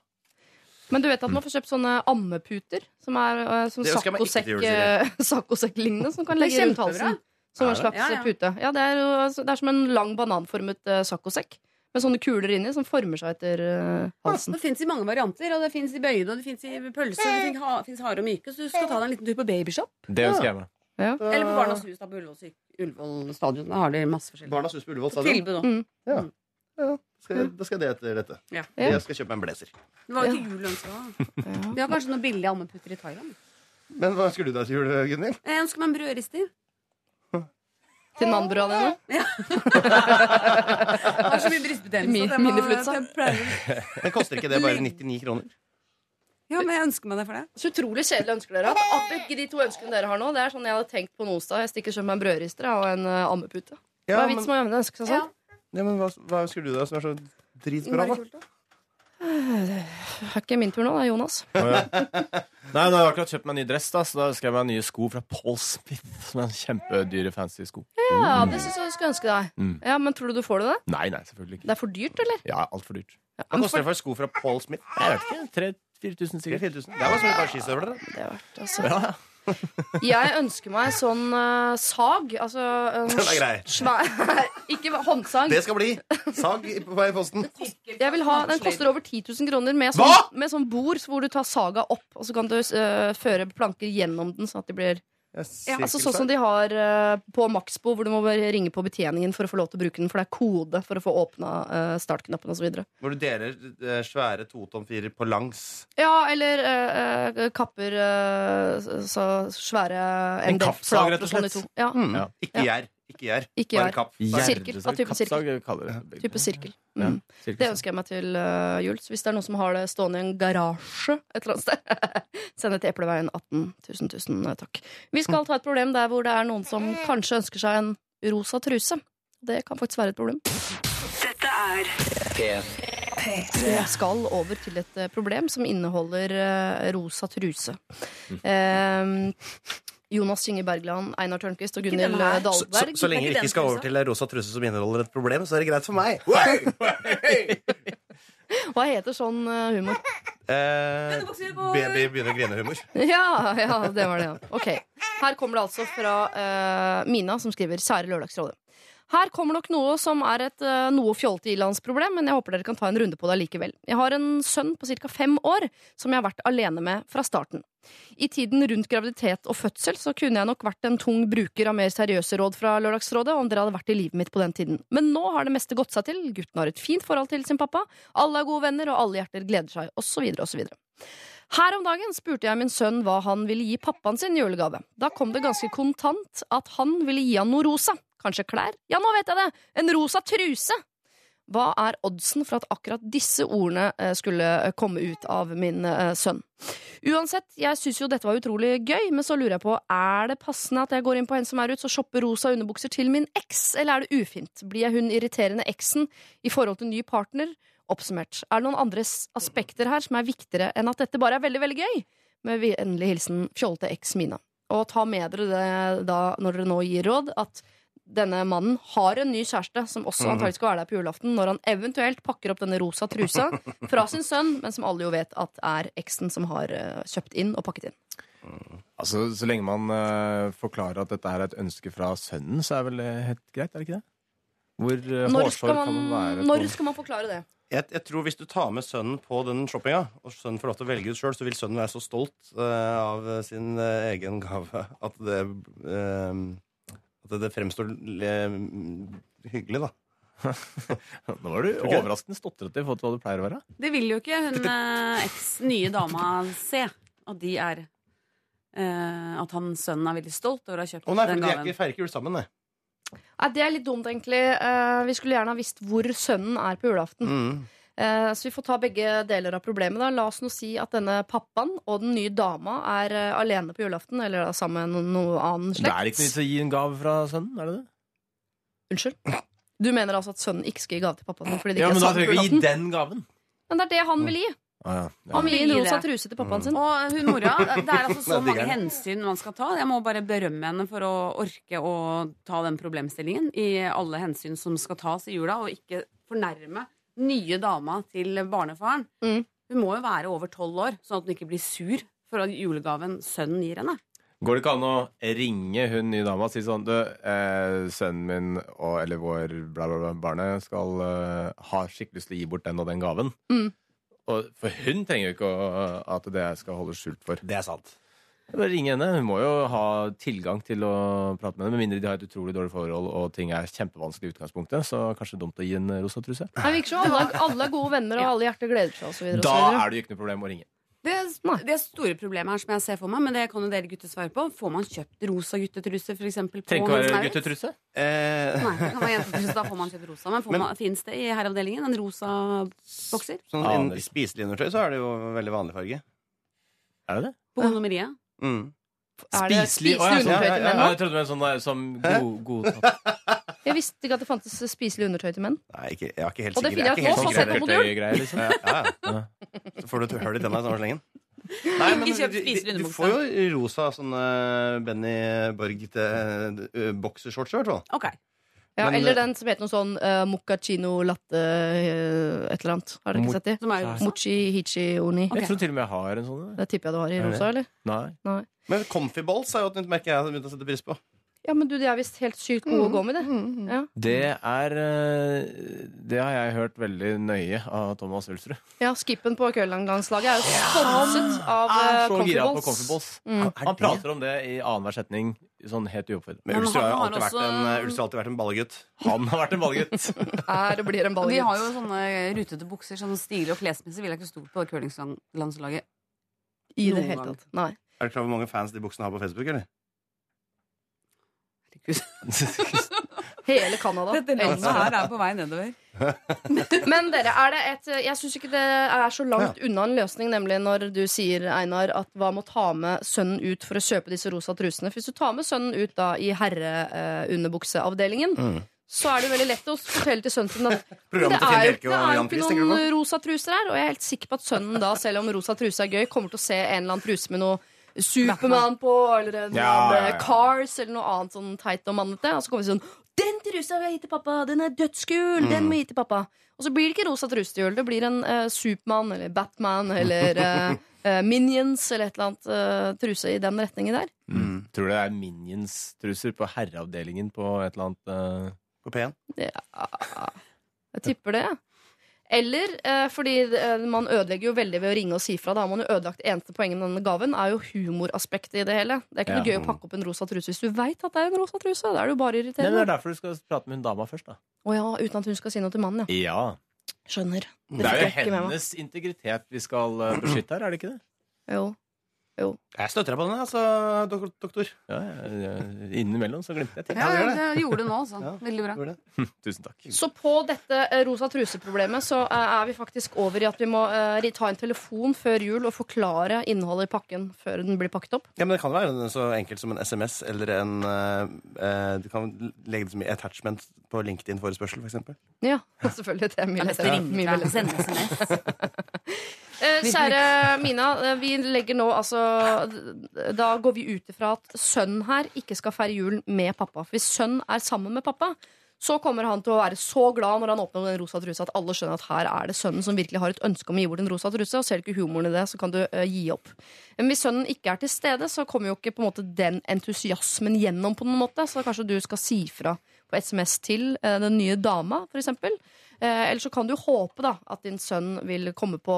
Men du vet at man får kjøpt sånne ammeputer som er som Det ønsker jeg meg ikke saccosekk- til jul, Silje. eh, saccosekk-lignende, som kan Det er legge rundt kjempebra. halsen. Som en det? slags Ja, ja. pute. Ja, det er, jo, altså, det er som en lang bananformet uh, saccosekk. Med sånne kuler inni som former seg etter eh, halsen. Det fins i mange varianter. Og det fins i bøyde, og det fins i pølse, og det fins harde og myke. Så du skal ta deg en liten tur på babyshop. Det ønsker jeg meg. Eller på Barnas Hus da på Ullevål, syk- Ullevål stadion. Da har de masse forskjellig. Barnas hus på Ullevål stadion. Tilbud òg. Mm. Skal, da skal jeg det etter dette. Ja. Ja. Jeg skal kjøpe meg en blazer. Det var jo til jul ønska. Vi har kanskje noen billige ammeputter i Thailand. Men hva ønsker du deg til jul, Gunhild? Jeg ønsker meg en brødrister. Til nanbrødene dine. Jeg har så mye brystbetennelse. Men koster ikke det bare 99 kroner? Ja, men jeg ønsker meg det for det. Så utrolig kjedelig ønsker dere hatt. At ikke de to ønskene dere har nå, det er sånn jeg hadde tenkt på en onsdag. Jeg stikker og kjøper meg en brødrister og en uh, ammepute. Hva Ja, er vitsen med å ønske seg sånn? Ja, men hva, hva ønsker du deg som er så dritbra, da? Det er ikke min tur nå, det er Jonas. Nei, nå har jeg akkurat kjøpt meg en ny dress, da, så da ønsker jeg meg nye sko fra Paul Smith. Som er kjempedyre, fancy sko. Ja, det syns jeg du skulle ønske deg. Mm. Ja, Men tror du du får det? det? Nei, nei, selvfølgelig ikke. Det er for dyrt, eller? Ja, altfor dyrt. Hva koster det for sko fra Paul Smith? Jeg vet ikke. 3000-4000 sikkert. 4000. Det var som et par skistøvler. da. Det har vært, altså. Ja, ja. Jeg ønsker meg sånn uh, sag. Altså en Den er grei. svær Ikke håndsag. Det skal bli sag på vei i posten. Jeg vil ha, Den koster over 10 000 kroner med sånn, med sånn bord hvor du tar saga opp, og så kan du uh, føre planker gjennom den, sånn at de blir Ja, altså Sånn som de har eh, på Maxbo, hvor du må bare ringe på betjeningen for å få lov til å bruke den, for det er kode for å få åpna uh, startknappen osv. Hvor du deler eh, svære totomfirer på langs. Ja, eller eh, eh, kapper eh, så svære En kappsag, rett og sånn slett. Ja. Mm. Ja. Ikke gjær. Ikke gjær. Ikke Bare gjær. kapp. Sirkel. Av type sirkel. kaller det. Type sirkel. Ja, Mm. sirkel. Det ønsker jeg meg til uh, jul. Så hvis det er noen som har det stående i en garasje et eller annet sted, send det til Epleveien 18. Tusen, tusen eh, takk. Vi skal ta et problem der hvor det er noen som kanskje ønsker seg en rosa truse. Det kan faktisk være et problem. Dette er Jeg skal over til et eh, problem som inneholder eh, rosa truse. Eh, Jonas Kinge Bergland, Einar Tørnquist og Gunhild Så, så, Dahlberg. så lenge vi ikke skal over til rosa truse som inneholder et problem, så er det greit for meg. Hva heter sånn eh, humor? Eh, baby begynner å grine-humor. Ja, ja, det var det, ja. Ok. Her kommer det altså fra uh, Mina, som skriver 'Kjære Lørdagsrådet'. Her kommer nok noe som er et uh, noe fjollete ilandsproblem, men jeg håper dere kan ta en runde på det likevel. Jeg har en sønn på ca. fem år som jeg har vært alene med fra starten. I tiden rundt graviditet og fødsel så kunne jeg nok vært en tung bruker av mer seriøse råd fra Lørdagsrådet om dere hadde vært i livet mitt på den tiden. Men nå har det meste gått seg til, gutten har et fint forhold til sin pappa, alle er gode venner, og alle hjerter gleder seg, osv., osv. Her om dagen spurte jeg min sønn hva han ville gi pappaen sin i julegave. Da kom det ganske kontant at han ville gi han noe rosa. Kanskje klær? Ja, nå vet jeg det! En rosa truse! Hva er oddsen for at akkurat disse ordene eh, skulle eh, komme ut av min eh, sønn? Uansett, jeg syns jo dette var utrolig gøy, men så lurer jeg på, er det passende at jeg går inn på en som er ute og shopper rosa underbukser til min eks, eller er det ufint? Blir jeg hun irriterende eksen i forhold til ny partner? Oppsummert, er det noen andre aspekter her som er viktigere enn at dette bare er veldig, veldig gøy? Med vennlig hilsen fjollete eks Mina. Og ta med dere det da når dere nå gir råd, at denne mannen har en ny kjæreste som også antakelig antagelig skal være der på julaften, når han eventuelt pakker opp denne rosa trusa fra sin sønn, men som alle jo vet at er eksen som har eh, kjøpt inn og pakket inn. Altså, Så lenge man uh, forklarer at dette er et ønske fra sønnen, så er vel det helt greit? er det ikke det? Hvor uh, Når hårsår skal kan man være? når skal man forklare det? Jeg, jeg tror Hvis du tar med sønnen på den shoppinga, og sønnen får lov til å velge ut sjøl, så vil sønnen være så stolt uh, av sin egen gave at det At det fremstår eh, hyggelig, da. Nå var du overraskende stotrete i forhold til hva du pleier å være. Det vil jo ikke hun eh, eks nye dama se. At de er eh, At han sønnen er veldig stolt over å ha kjøpt Å nei, for den de er gaven. ikke, feirer ikke jul sammen, nei. Nei, det er litt dumt, egentlig. Eh, vi skulle gjerne ha visst hvor sønnen er på julaften. Mm. Eh, så vi får ta begge deler av problemet. da La oss nå si at denne pappaen og den nye dama er eh, alene på julaften, eller da sammen med no noe annen Det slekt. er ikke noe vits å gi en gave fra sønnen, er det det? Unnskyld? Du mener altså at sønnen ikke skal gi gave til pappaen sin fordi det Ja, ikke men er da trenger vi gi den gaven. Men det er det han vil gi. Ah, ja. Ja. Han vil gi en rosa truse til pappaen sin. Og hun mora, det er altså så Nei, mange hensyn man skal ta. Jeg må bare berømme henne for å orke å ta den problemstillingen i alle hensyn som skal tas i jula, og ikke fornærme nye dama til barnefaren. Mm. Hun må jo være over tolv år, sånn at hun ikke blir sur for julegaven sønnen gir henne. Går det ikke an å ringe hun nye dama og si sånn Du, eh, sønnen min og, eller vår bla, bla, bla, barnet skal eh, ha skikkelig lyst til å gi bort den og den gaven. Mm. Og, for hun trenger jo ikke å, at det skal holdes skjult for. Det er sant. Bare ring henne. Hun må jo ha tilgang til å prate med henne, med mindre de har et utrolig dårlig forhold og ting er kjempevanskelig i utgangspunktet. Så kanskje det er dumt å gi en rosa truse. Det virker som alle, alle er gode venner, og alle hjerter gleder seg. Og så videre, og Da så er det jo ikke noe problem å ringe. Det, det er store problemet her som jeg ser for meg, men det kan jo dere gutter svare på. Får man kjøpt rosa guttetruse, for eksempel? på Trenger ikke å være guttetruse. Eh, Nei, det kan være jentetruse, da får man kjøpt rosa. Men, får Men- man, finnes det i herreavdelingen en rosa bokser? sånn Aner innen ikke. spiselig undertøy så er det jo veldig vanlig farge. Er det det? På kondomeriet? Mm. Spiselig Å, ja, undertøy ja, ja, ja. Jeg trodde det var en sånn der, som god, god Jeg visste ikke at det fantes spiselig undertøy til menn. Nei, ikke, jeg er ikke helt Og det sikker. finner Jeg er ikke helt sikker. på modul. greier, liksom. Ja, ja. Så får du et hull i tenna i samme slengen. Nei, men du, du får jo rosa sånne Benny Borg til uh, boksershorts, i hvert fall. Ok. Ja, Men, eller eh, den som heter noe sånn uh, moccacino latte uh, et eller annet. Har dere ikke sett de? Mochi hichi oni. Okay. Jeg tror til og med jeg har en sånn. Det tipper jeg du har i rosa, eller? Nei. Nei. Men Comfy Balls er jo et nytt merke jeg har begynt å sette pris på. Ja, men du, de er visst helt sykt gode å gå med, det. Ja. Det er eh, Det har jeg hørt veldig nøye av Thomas Ulsrud. ja, skippen på curlinglandslaget er jo sponset av er Han, så gira på Comfy Comfy Balls. Balls. Mm. Han prater om det i annenhver setning, sånn helt uoppfordret. Men Ulster har jo alltid vært en, Ulster alltid vært en ballegutt. Han har vært en ballegutt. Er og blir en Vi har jo sånne rutete bukser, sånn stilig og klesmessig ville jeg ikke stolt på curlinglandslaget. I det hele tatt. Nei. Er du klar over hvor mange fans de buksene har på Facebook, eller? Hele Canada. Dette landet her er på vei nedover. Men dere, er det et Jeg syns ikke det er så langt unna en løsning, nemlig når du sier, Einar, at hva med å ta med sønnen ut for å kjøpe disse rosa trusene? For hvis du tar med sønnen ut da i herreunderbukseavdelingen, Mm. så er det jo veldig lett å fortelle til sønnen sin at det er jo, ikke noen rosa truser her. Og jeg er helt sikker på at sønnen da, selv om rosa truse er gøy, kommer til å se en eller annen truse med noe Supermann på, eller en Ja, ja, ja. Cars, eller noe annet sånn teit og mannete. Og så kommer vi sånn Den trusa vil jeg gi til pappa! Den er dødskul! Den må jeg gi til pappa! Og så blir det ikke rosa truse til jul. Det blir en uh, Supermann eller Batman eller eh, eh, Minions eller et eller annet uh, truse i den retningen der. Mm. Tror du det er Minions-truser på herreavdelingen på et eller annet uh... På P1? Ja, jeg tipper det. Eller eh, fordi eh, man ødelegger jo veldig ved å ringe og si fra. Da har man jo ødelagt eneste poenget med denne gaven, er jo humoraspektet i det hele. Det er ikke noe Ja. gøy å pakke opp en rosa truse hvis du veit at det er en rosa truse. Da er det jo bare Nei, Det er derfor du skal prate med hun dama først, da. Å ja, uten at hun skal si noe til mannen, ja. Ja. Skjønner. Det er jo hennes integritet vi skal eh, beskytte her, er det ikke det? Jo. Jo. Jeg støtter deg på den, altså, dok- doktor. Ja, ja, Innimellom så glemte jeg ting. Ja, det gjorde det nå, altså. Ja. Veldig bra. Tusen takk. Så på dette eh, rosa truse-problemet så eh, er vi faktisk over i at vi må uh, ta en telefon før jul og forklare innholdet i pakken før den blir pakket opp. Ja, men Det kan være så enkelt som en SMS eller en uh, eh, Du kan legge det som i attachment på LinkedIn-forespørsel, f.eks. Ja, selvfølgelig. Det er mye er lettere. Sende SMS. Eh, kjære Mina, eh, vi legger nå altså Da går vi ut ifra at sønnen her ikke skal feire julen med pappa. For hvis sønnen er sammen med pappa, så kommer han til å være så glad når han åpner den rosa trusa at alle skjønner at her er det sønnen som virkelig har et ønske om å gi bort en rosa truse. Og ser du ikke humoren i det, så kan du uh, gi opp. Men hvis sønnen ikke er til stede, så kommer jo ikke på en måte den entusiasmen gjennom på noen måte. Så kanskje du skal si fra på SMS til uh, den nye dama, for eksempel. Eh, eller så kan du håpe da at din sønn vil komme på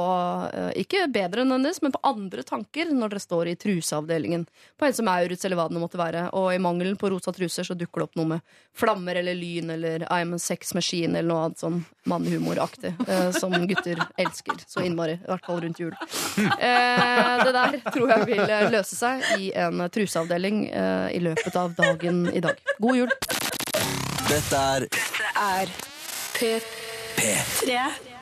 eh, ikke bedre enn hennes, men på andre tanker når dere står i truseavdelingen. På en som Maurits eller hva det måtte være. Og i mangelen på rosa truser så dukker det opp noe med flammer eller lyn eller I'm a sex machine eller noe annet sånn mannehumoraktig eh, som gutter elsker så innmari. I hvert fall rundt jul. Eh, det der tror jeg vil løse seg i en truseavdeling i løpet av dagen i dag. God jul. Dette er er P3.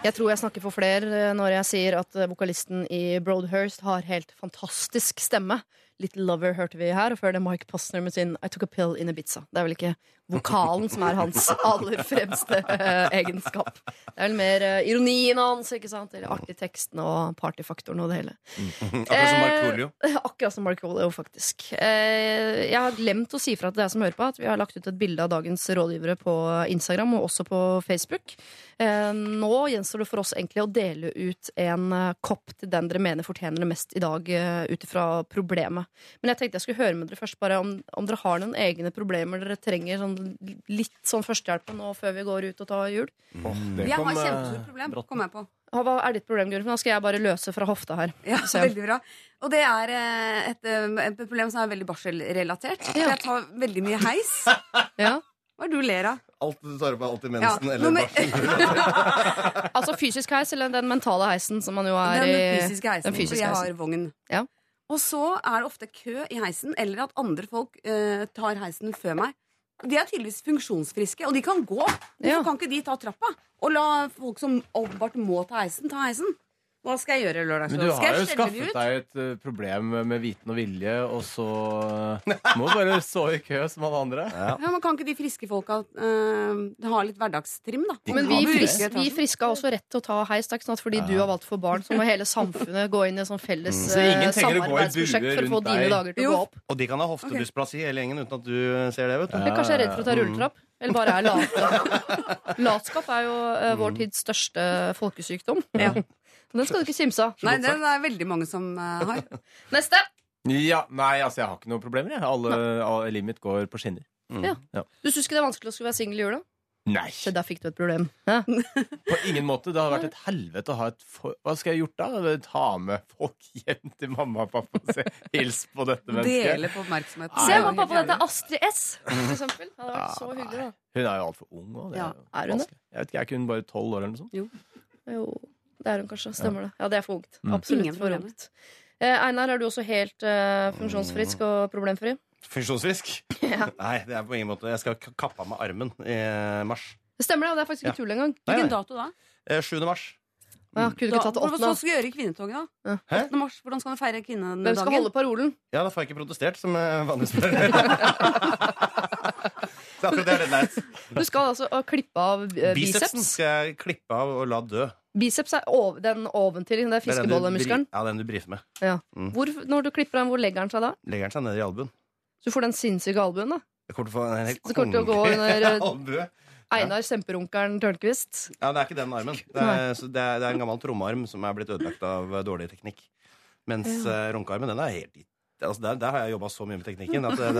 Jeg tror jeg snakker for flere eh, når jeg sier at eh, vokalisten i Broadhurst har helt fantastisk stemme. Little Lover hørte vi her, og før det Mike Posner med sin I Took a Pill in Ibiza. Det er vel ikke vokalen som er hans aller fremste eh, egenskap. Det er vel mer eh, ironien hans, ikke sant? Eller artig teksten og partyfaktoren og det hele. Akkurat som Markoolio. Eh, Akkurat som Markoolio, faktisk. Eh, jeg har glemt å si fra til deg som hører på, at vi har lagt ut et bilde av dagens rådgivere på Instagram og også på Facebook. Eh, nå gjenstår det for oss egentlig å dele ut en kopp til den dere mener fortjener det mest i dag, uh, ut ifra problemet. Men jeg tenkte jeg skulle høre med dere først bare om, om dere har noen egne problemer dere trenger sånn, litt sånn førstehjelp på nå før vi går ut og tar jul. Det Jeg har kjempestort problem, kom jeg på. Hva er ditt problem, Guri? Nå skal jeg bare løse fra hofta her. Ja, veldig bra. Og det er eh, et, eh, et problem som er veldig barselrelatert. Ja. Jeg tar veldig mye heis. Ja. Hva er det du ler av? Alt du tar opp, er alltid Ja, mensen eller nummer- barsel. Altså fysisk heis, eller den mentale heisen som man jo er Den i fysiske heisen. den fysiske fordi jeg har vogn. Ja. Og så er det ofte kø i heisen, eller at andre folk eh, tar heisen før meg. De er tydeligvis funksjonsfriske, og de kan gå. Hvorfor Ja. kan ikke de ta trappa? Og la folk som åpenbart må ta heisen, ta heisen? Hva skal jeg gjøre Men du har jo de skaffet deg et eh, problem med viten og vilje, og så må du bare stå i kø som alle andre. Ja, men Kan ikke de friske folka uh, ha litt hverdagstrim, da? Men vi, jo fris, ikke ta vi friske har også rett til å ta heis. Det er ikke sånn at fordi du har valgt for barn, så må hele samfunnet gå inn i et sånn felles Mm. Så ingen eh, å gå i samarbeidsprosjekt for å få dine deg. dager til å gå opp. Og de kan ha hoftebussplass i hele gjengen uten at du ser det. vet du Ja. Jeg kanskje er redd for å ta Mm. rulletrapp. Eller bare er late. Latskap er jo uh, vår tids største folkesykdom. Ja. Den skal du ikke kimse av. Nei, det er veldig mange som eh, har. Neste! Ja, Nei, altså, jeg har ikke noen problemer. Jeg. Alle, alle, livet mitt går på skinner. Ja. Ja. Du syns ikke det er vanskelig å skulle være singel i jula? Nei, Så der fikk du et problem. Ja. på ingen måte. Det hadde vært et helvete å ha et for... Hva skal jeg gjort da? Ta med folk hjem til mamma og pappa og se. Hils på dette mennesket. Dele på oppmerksomheten. Se Det hva pappa heter er. Astrid S, for eksempel. Det hadde vært så hyggelig, da. Hun er jo altfor ung òg. Ja, er hun det? Jeg vet ikke, er ikke hun bare tolv år eller noe sånt? Jo, det er hun kanskje. Stemmer det. Ja, det er for ungt. Mm. Absolutt for problemer. ungt. Eh, Einar, er du også helt eh, funksjonsfrisk og problemfri? Funksjonsfrisk? Ja. Nei, det er på ingen måte Jeg skal kappe av meg armen i eh, mars. Det stemmer, det. og Det er faktisk ikke tull engang. Hvilken dato da? Eh, 7. mars. Ja, kunne ikke tatt det Hva åttende? skal du gjøre i kvinnetoget, da? Hæ? 8. mars, Hvordan skal du feire kvinnedagen? Hvem skal holde parolen? Ja, da får jeg ikke protestert, som vanlig vanligvis spør. Så akkurat det er det leit. Du skal altså klippe av eh, Bicepsen biceps. skal jeg klippe av og la dø. Biceps er ov den oventil. Det Det den du fiskebollemuskelen. Ja, den du brifer med. Ja. Mm. Hvor, når du klipper den, hvor legger den seg da? Legger den seg ned i albuen. Så du får den sinnssyke albuen, da. Jeg kommer til å få en helt kongelig eh, albue. Einar Semperunkeren Tørnquist. Ja, det er ikke den armen. Det er, så det er, det er en gammel trommearm som er blitt ødelagt av dårlig teknikk. Mens Ja. eh, runkearmen, den er helt altså, der, der har jeg jobba så mye med teknikken at det,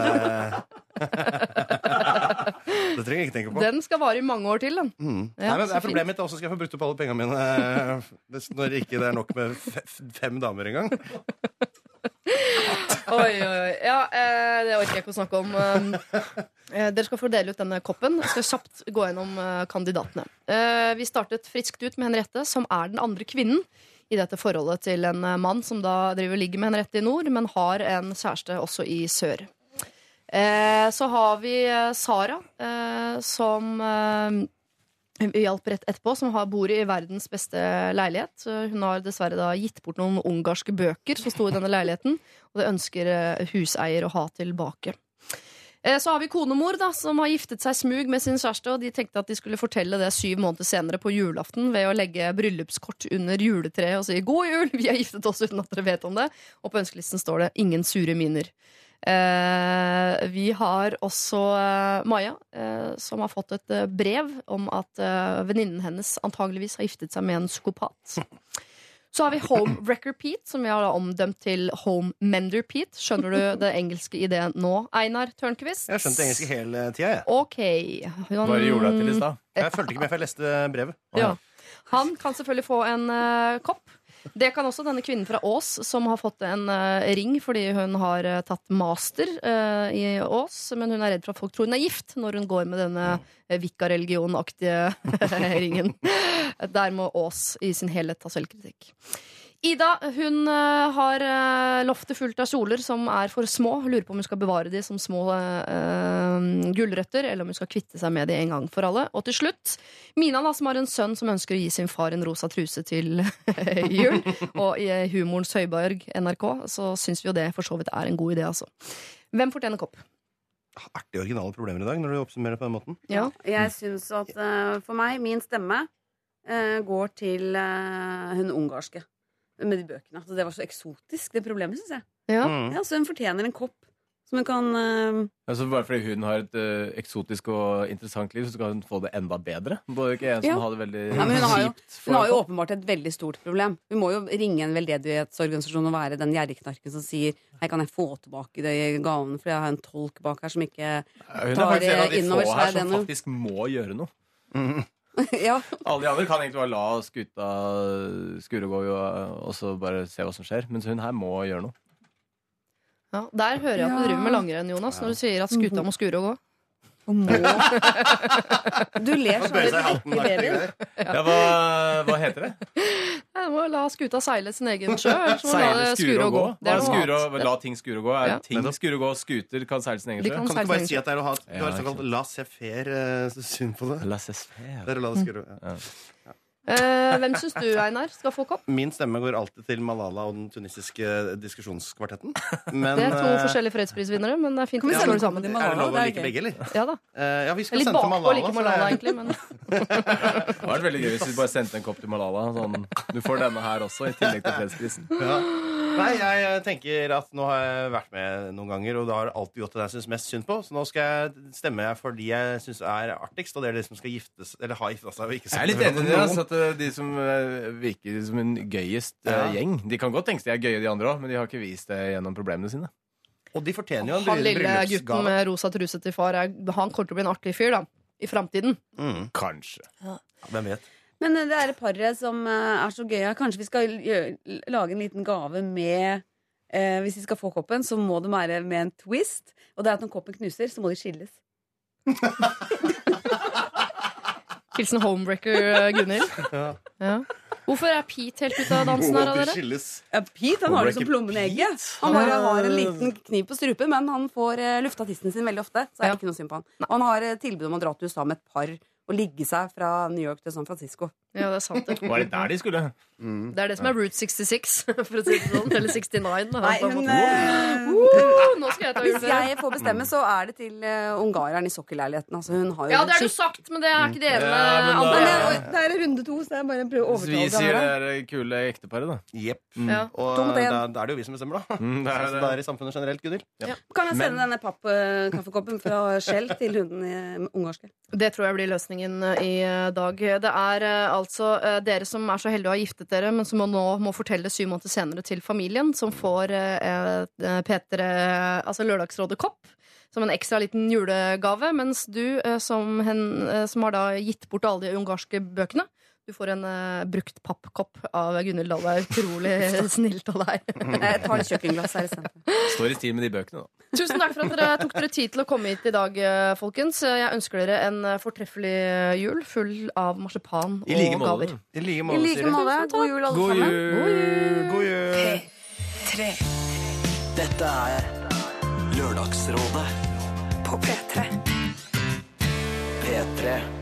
det trenger jeg ikke tenke på. Den skal vare i mange år til, den. Mm. Ja, Nei, men det er Problemet mitt også skal jeg få brukt opp alle pengene mine eh, når ikke det er nok med fem damer engang. Oi, oi, oi. Ja, eh, det orker jeg ikke å snakke om. Um, eh, dere skal få dele ut denne koppen. Jeg skal kjapt gå gjennom eh, kandidatene. Eh, vi startet friskt ut med Henriette, som er den andre kvinnen i dette forholdet til en eh, mann som da driver ligger med Henriette i nord, men har en kjæreste også i sør. Eh, så har vi eh, Sara, som eh, vi hjalp rett etterpå, som har, bor i verdens beste leilighet. Hun har dessverre da gitt bort noen ungarske bøker som sto i denne leiligheten, og det ønsker huseier å ha tilbake. Eh, Så har vi konemor, da, som har giftet seg smug med sin kjæreste, og de tenkte at de skulle fortelle det syv måneder senere på julaften ved å legge bryllupskort under juletreet og si 'God jul, vi har giftet oss uten at dere vet om det'. Og på ønskelisten står det 'Ingen sure miner'. Eh, vi har også eh, Maja, eh, som har fått et eh, brev om at eh, venninnen hennes antageligvis har giftet seg med en psykopat. Så har vi Home Wrecker Pete, som vi har da omdømt til Home Mender Pete. Skjønner du det engelske i det nå, Einar Tørnquist? Jeg har skjønt det engelsk hele tida, jeg. Okay. Han, Bare gjorde deg til i stad. Jeg fulgte ikke med, for jeg leste brevet. Ja. Han kan selvfølgelig få en uh, kopp. Det kan også denne kvinnen fra Ås, som har fått en eh, ring fordi hun har eh, tatt master eh, i Ås. Men hun er redd for at folk tror hun er gift når hun går med denne uh, vikareligionaktige ringen. Der må Ås i sin helhet ta selvkritikk. Ida hun eh, har eh, loftet fullt av kjoler som er for små. Lurer på om hun skal bevare de som små uh, gulrøtter, eller om hun skal kvitte seg med de en gang for alle. Og til slutt Mina, da, som har en sønn som ønsker å gi sin far en rosa truse til jul. Og i humorens høyborg, NRK, så syns vi jo det for så vidt er en god idé, altså. Hvem fortjener kopp? Artig originale problemer i dag, når du oppsummerer på den måten. Ja. Jeg syns at uh, for meg, min stemme uh, går til hun ungarske med de bøkene. Altså, det var så eksotisk, det problemet, syns jeg. Ja. Mm. Ja, så hun fortjener en kopp som hun kan uh... Altså bare fordi hun har et uh, eksotisk og interessant liv, så skal hun få det enda bedre? Både ikke en som Ja. har det veldig ja, hun har, jo, hun har jo åpenbart et veldig stort problem. Hun må jo ringe en veldedighetsorganisasjon og være den gjerrigknarken som sier Hei, kan jeg få tilbake de gavene, for jeg har en tolk bak her som ikke Hun er tar faktisk en av de innover få seg her som faktisk må gjøre noe. Mm. Ja. Alle de andre kan egentlig bare la skuta skure og gå og, så bare se hva som skjer. Mens hun her må gjøre noe. Ja, der hører jeg at du driver med langrenn, Jonas, når du sier at skuta må skure og gå. Du ler Han så bøyer seg i hatten. i babyen. Ja, hva, hva heter det? Jeg må la skuta seile sin egen sjø. må du Seile, skure og gå? Skure og, la ting skure og gå? Er Ja. ting skure og gå? Skuter kan seile sin egen sjø? kan Kan du ikke bare si at det er å ha Du Ja, har såkalt sant. laissez-faire eh, på det? Laissez-faire. Det er å la det skure. og Ja. Eh, hvem syns du, Einar, skal få kopp? Min stemme går alltid til Malala og den tunisiske diskusjonskvartetten. Men Det er to eh, forskjellige fredsprisvinnere, men det er fint vi å sende slå det sammen. er det lov å like begge, eller? Ja da. Eh, ja, vi skal litt sende til bakpå å Malala. like Malala, det- egentlig, men Det hadde vært veldig gøy hvis vi bare sendte en kopp til Malala. Sånn, du får denne her også, i tillegg til fredsprisen. Ja. Nei, jeg eh, tenker at nå har jeg vært med noen ganger, og det har alltid gjort det jeg syns mest synd på. Så nå skal jeg stemme for de jeg syns er artigst, og det er de som skal giftes Eller har gifta seg og ikke Jeg er litt enig i det. Eh, De som eh, virker som en gøyest eh, Ja. gjeng De kan godt tenke seg de er gøye, de andre òg, men de har ikke vist det gjennom problemene sine. Og de fortjener jo en Han lille gutten med rosa truse til far, er, han kommer til å bli en artig fyr, da. I framtiden. Mm. Kanskje. Hvem vet? Men det er et paret som er så gøy. Kanskje vi skal lage en liten gave med eh, Hvis de skal få koppen, så må det være med en twist. Og det er at når koppen knuser, så må de skilles. Hilsen homebreaker eh, Gunhild. Ja. Ja. Hvorfor er Pete helt ute av dansen her, av dere? Ja, Pete han har det som plommen i egget. Han bare har en liten kniv på strupen, men han får uh, lufta tissen sin veldig ofte. Så er Ja. det ikke noe synd på han. Og han har eh, tilbud om å dra til USA med et par og ligge seg fra New York til San Francisco. Ja, det er sant, det. Var det der de skulle? Det er det som er Route 66, for å si det sånn. Eller 69. da, Nei, på en hun, måte. eh, Uh, nå skal jeg ta Hvis jeg får bestemme, så er det til uh, ungareren i sokkelleiligheten. Altså, hun har jo Ja, det er du sagt, men det er ikke dere Ja, men da- Nei, andre. Det er runde to, så jeg bare prøver å Hvis vi sier det er kule ekteparet, da. Jepp. Ja. Og en. da, da er det jo vi som bestemmer, da. Mm, det er Så det. det er i samfunnet generelt, Gunhild. Kan jeg sende denne pappkaffekoppen fra Shell til hunden i ungarske? Det tror jeg blir løsningen eh, i eh, dag. Det er eh, altså dere som er så heldige å ha giftet dere, men som nå må fortelle syv måneder senere til familien, som får Peter altså Lørdagsrådet-kopp. Som en ekstra liten julegave, mens du, som, hen, som har gitt bort alle de ungarske bøkene, du får en uh, brukt pappkopp av Gunhild Dahl. Det er utrolig snilt av deg. Jeg tar et kjøkkenglass her istedenfor. Står i stil med de bøkene, da. Tusen takk for at dere tok dere tid til å komme hit i dag, eh, folkens. Jeg ønsker dere en eh, fortreffelig jul full av marsipan I like og gaver. I like I måte, like måte. God jul, alle God sammen. jul! God jul! Dette er Lørdagsrådet På P3. P3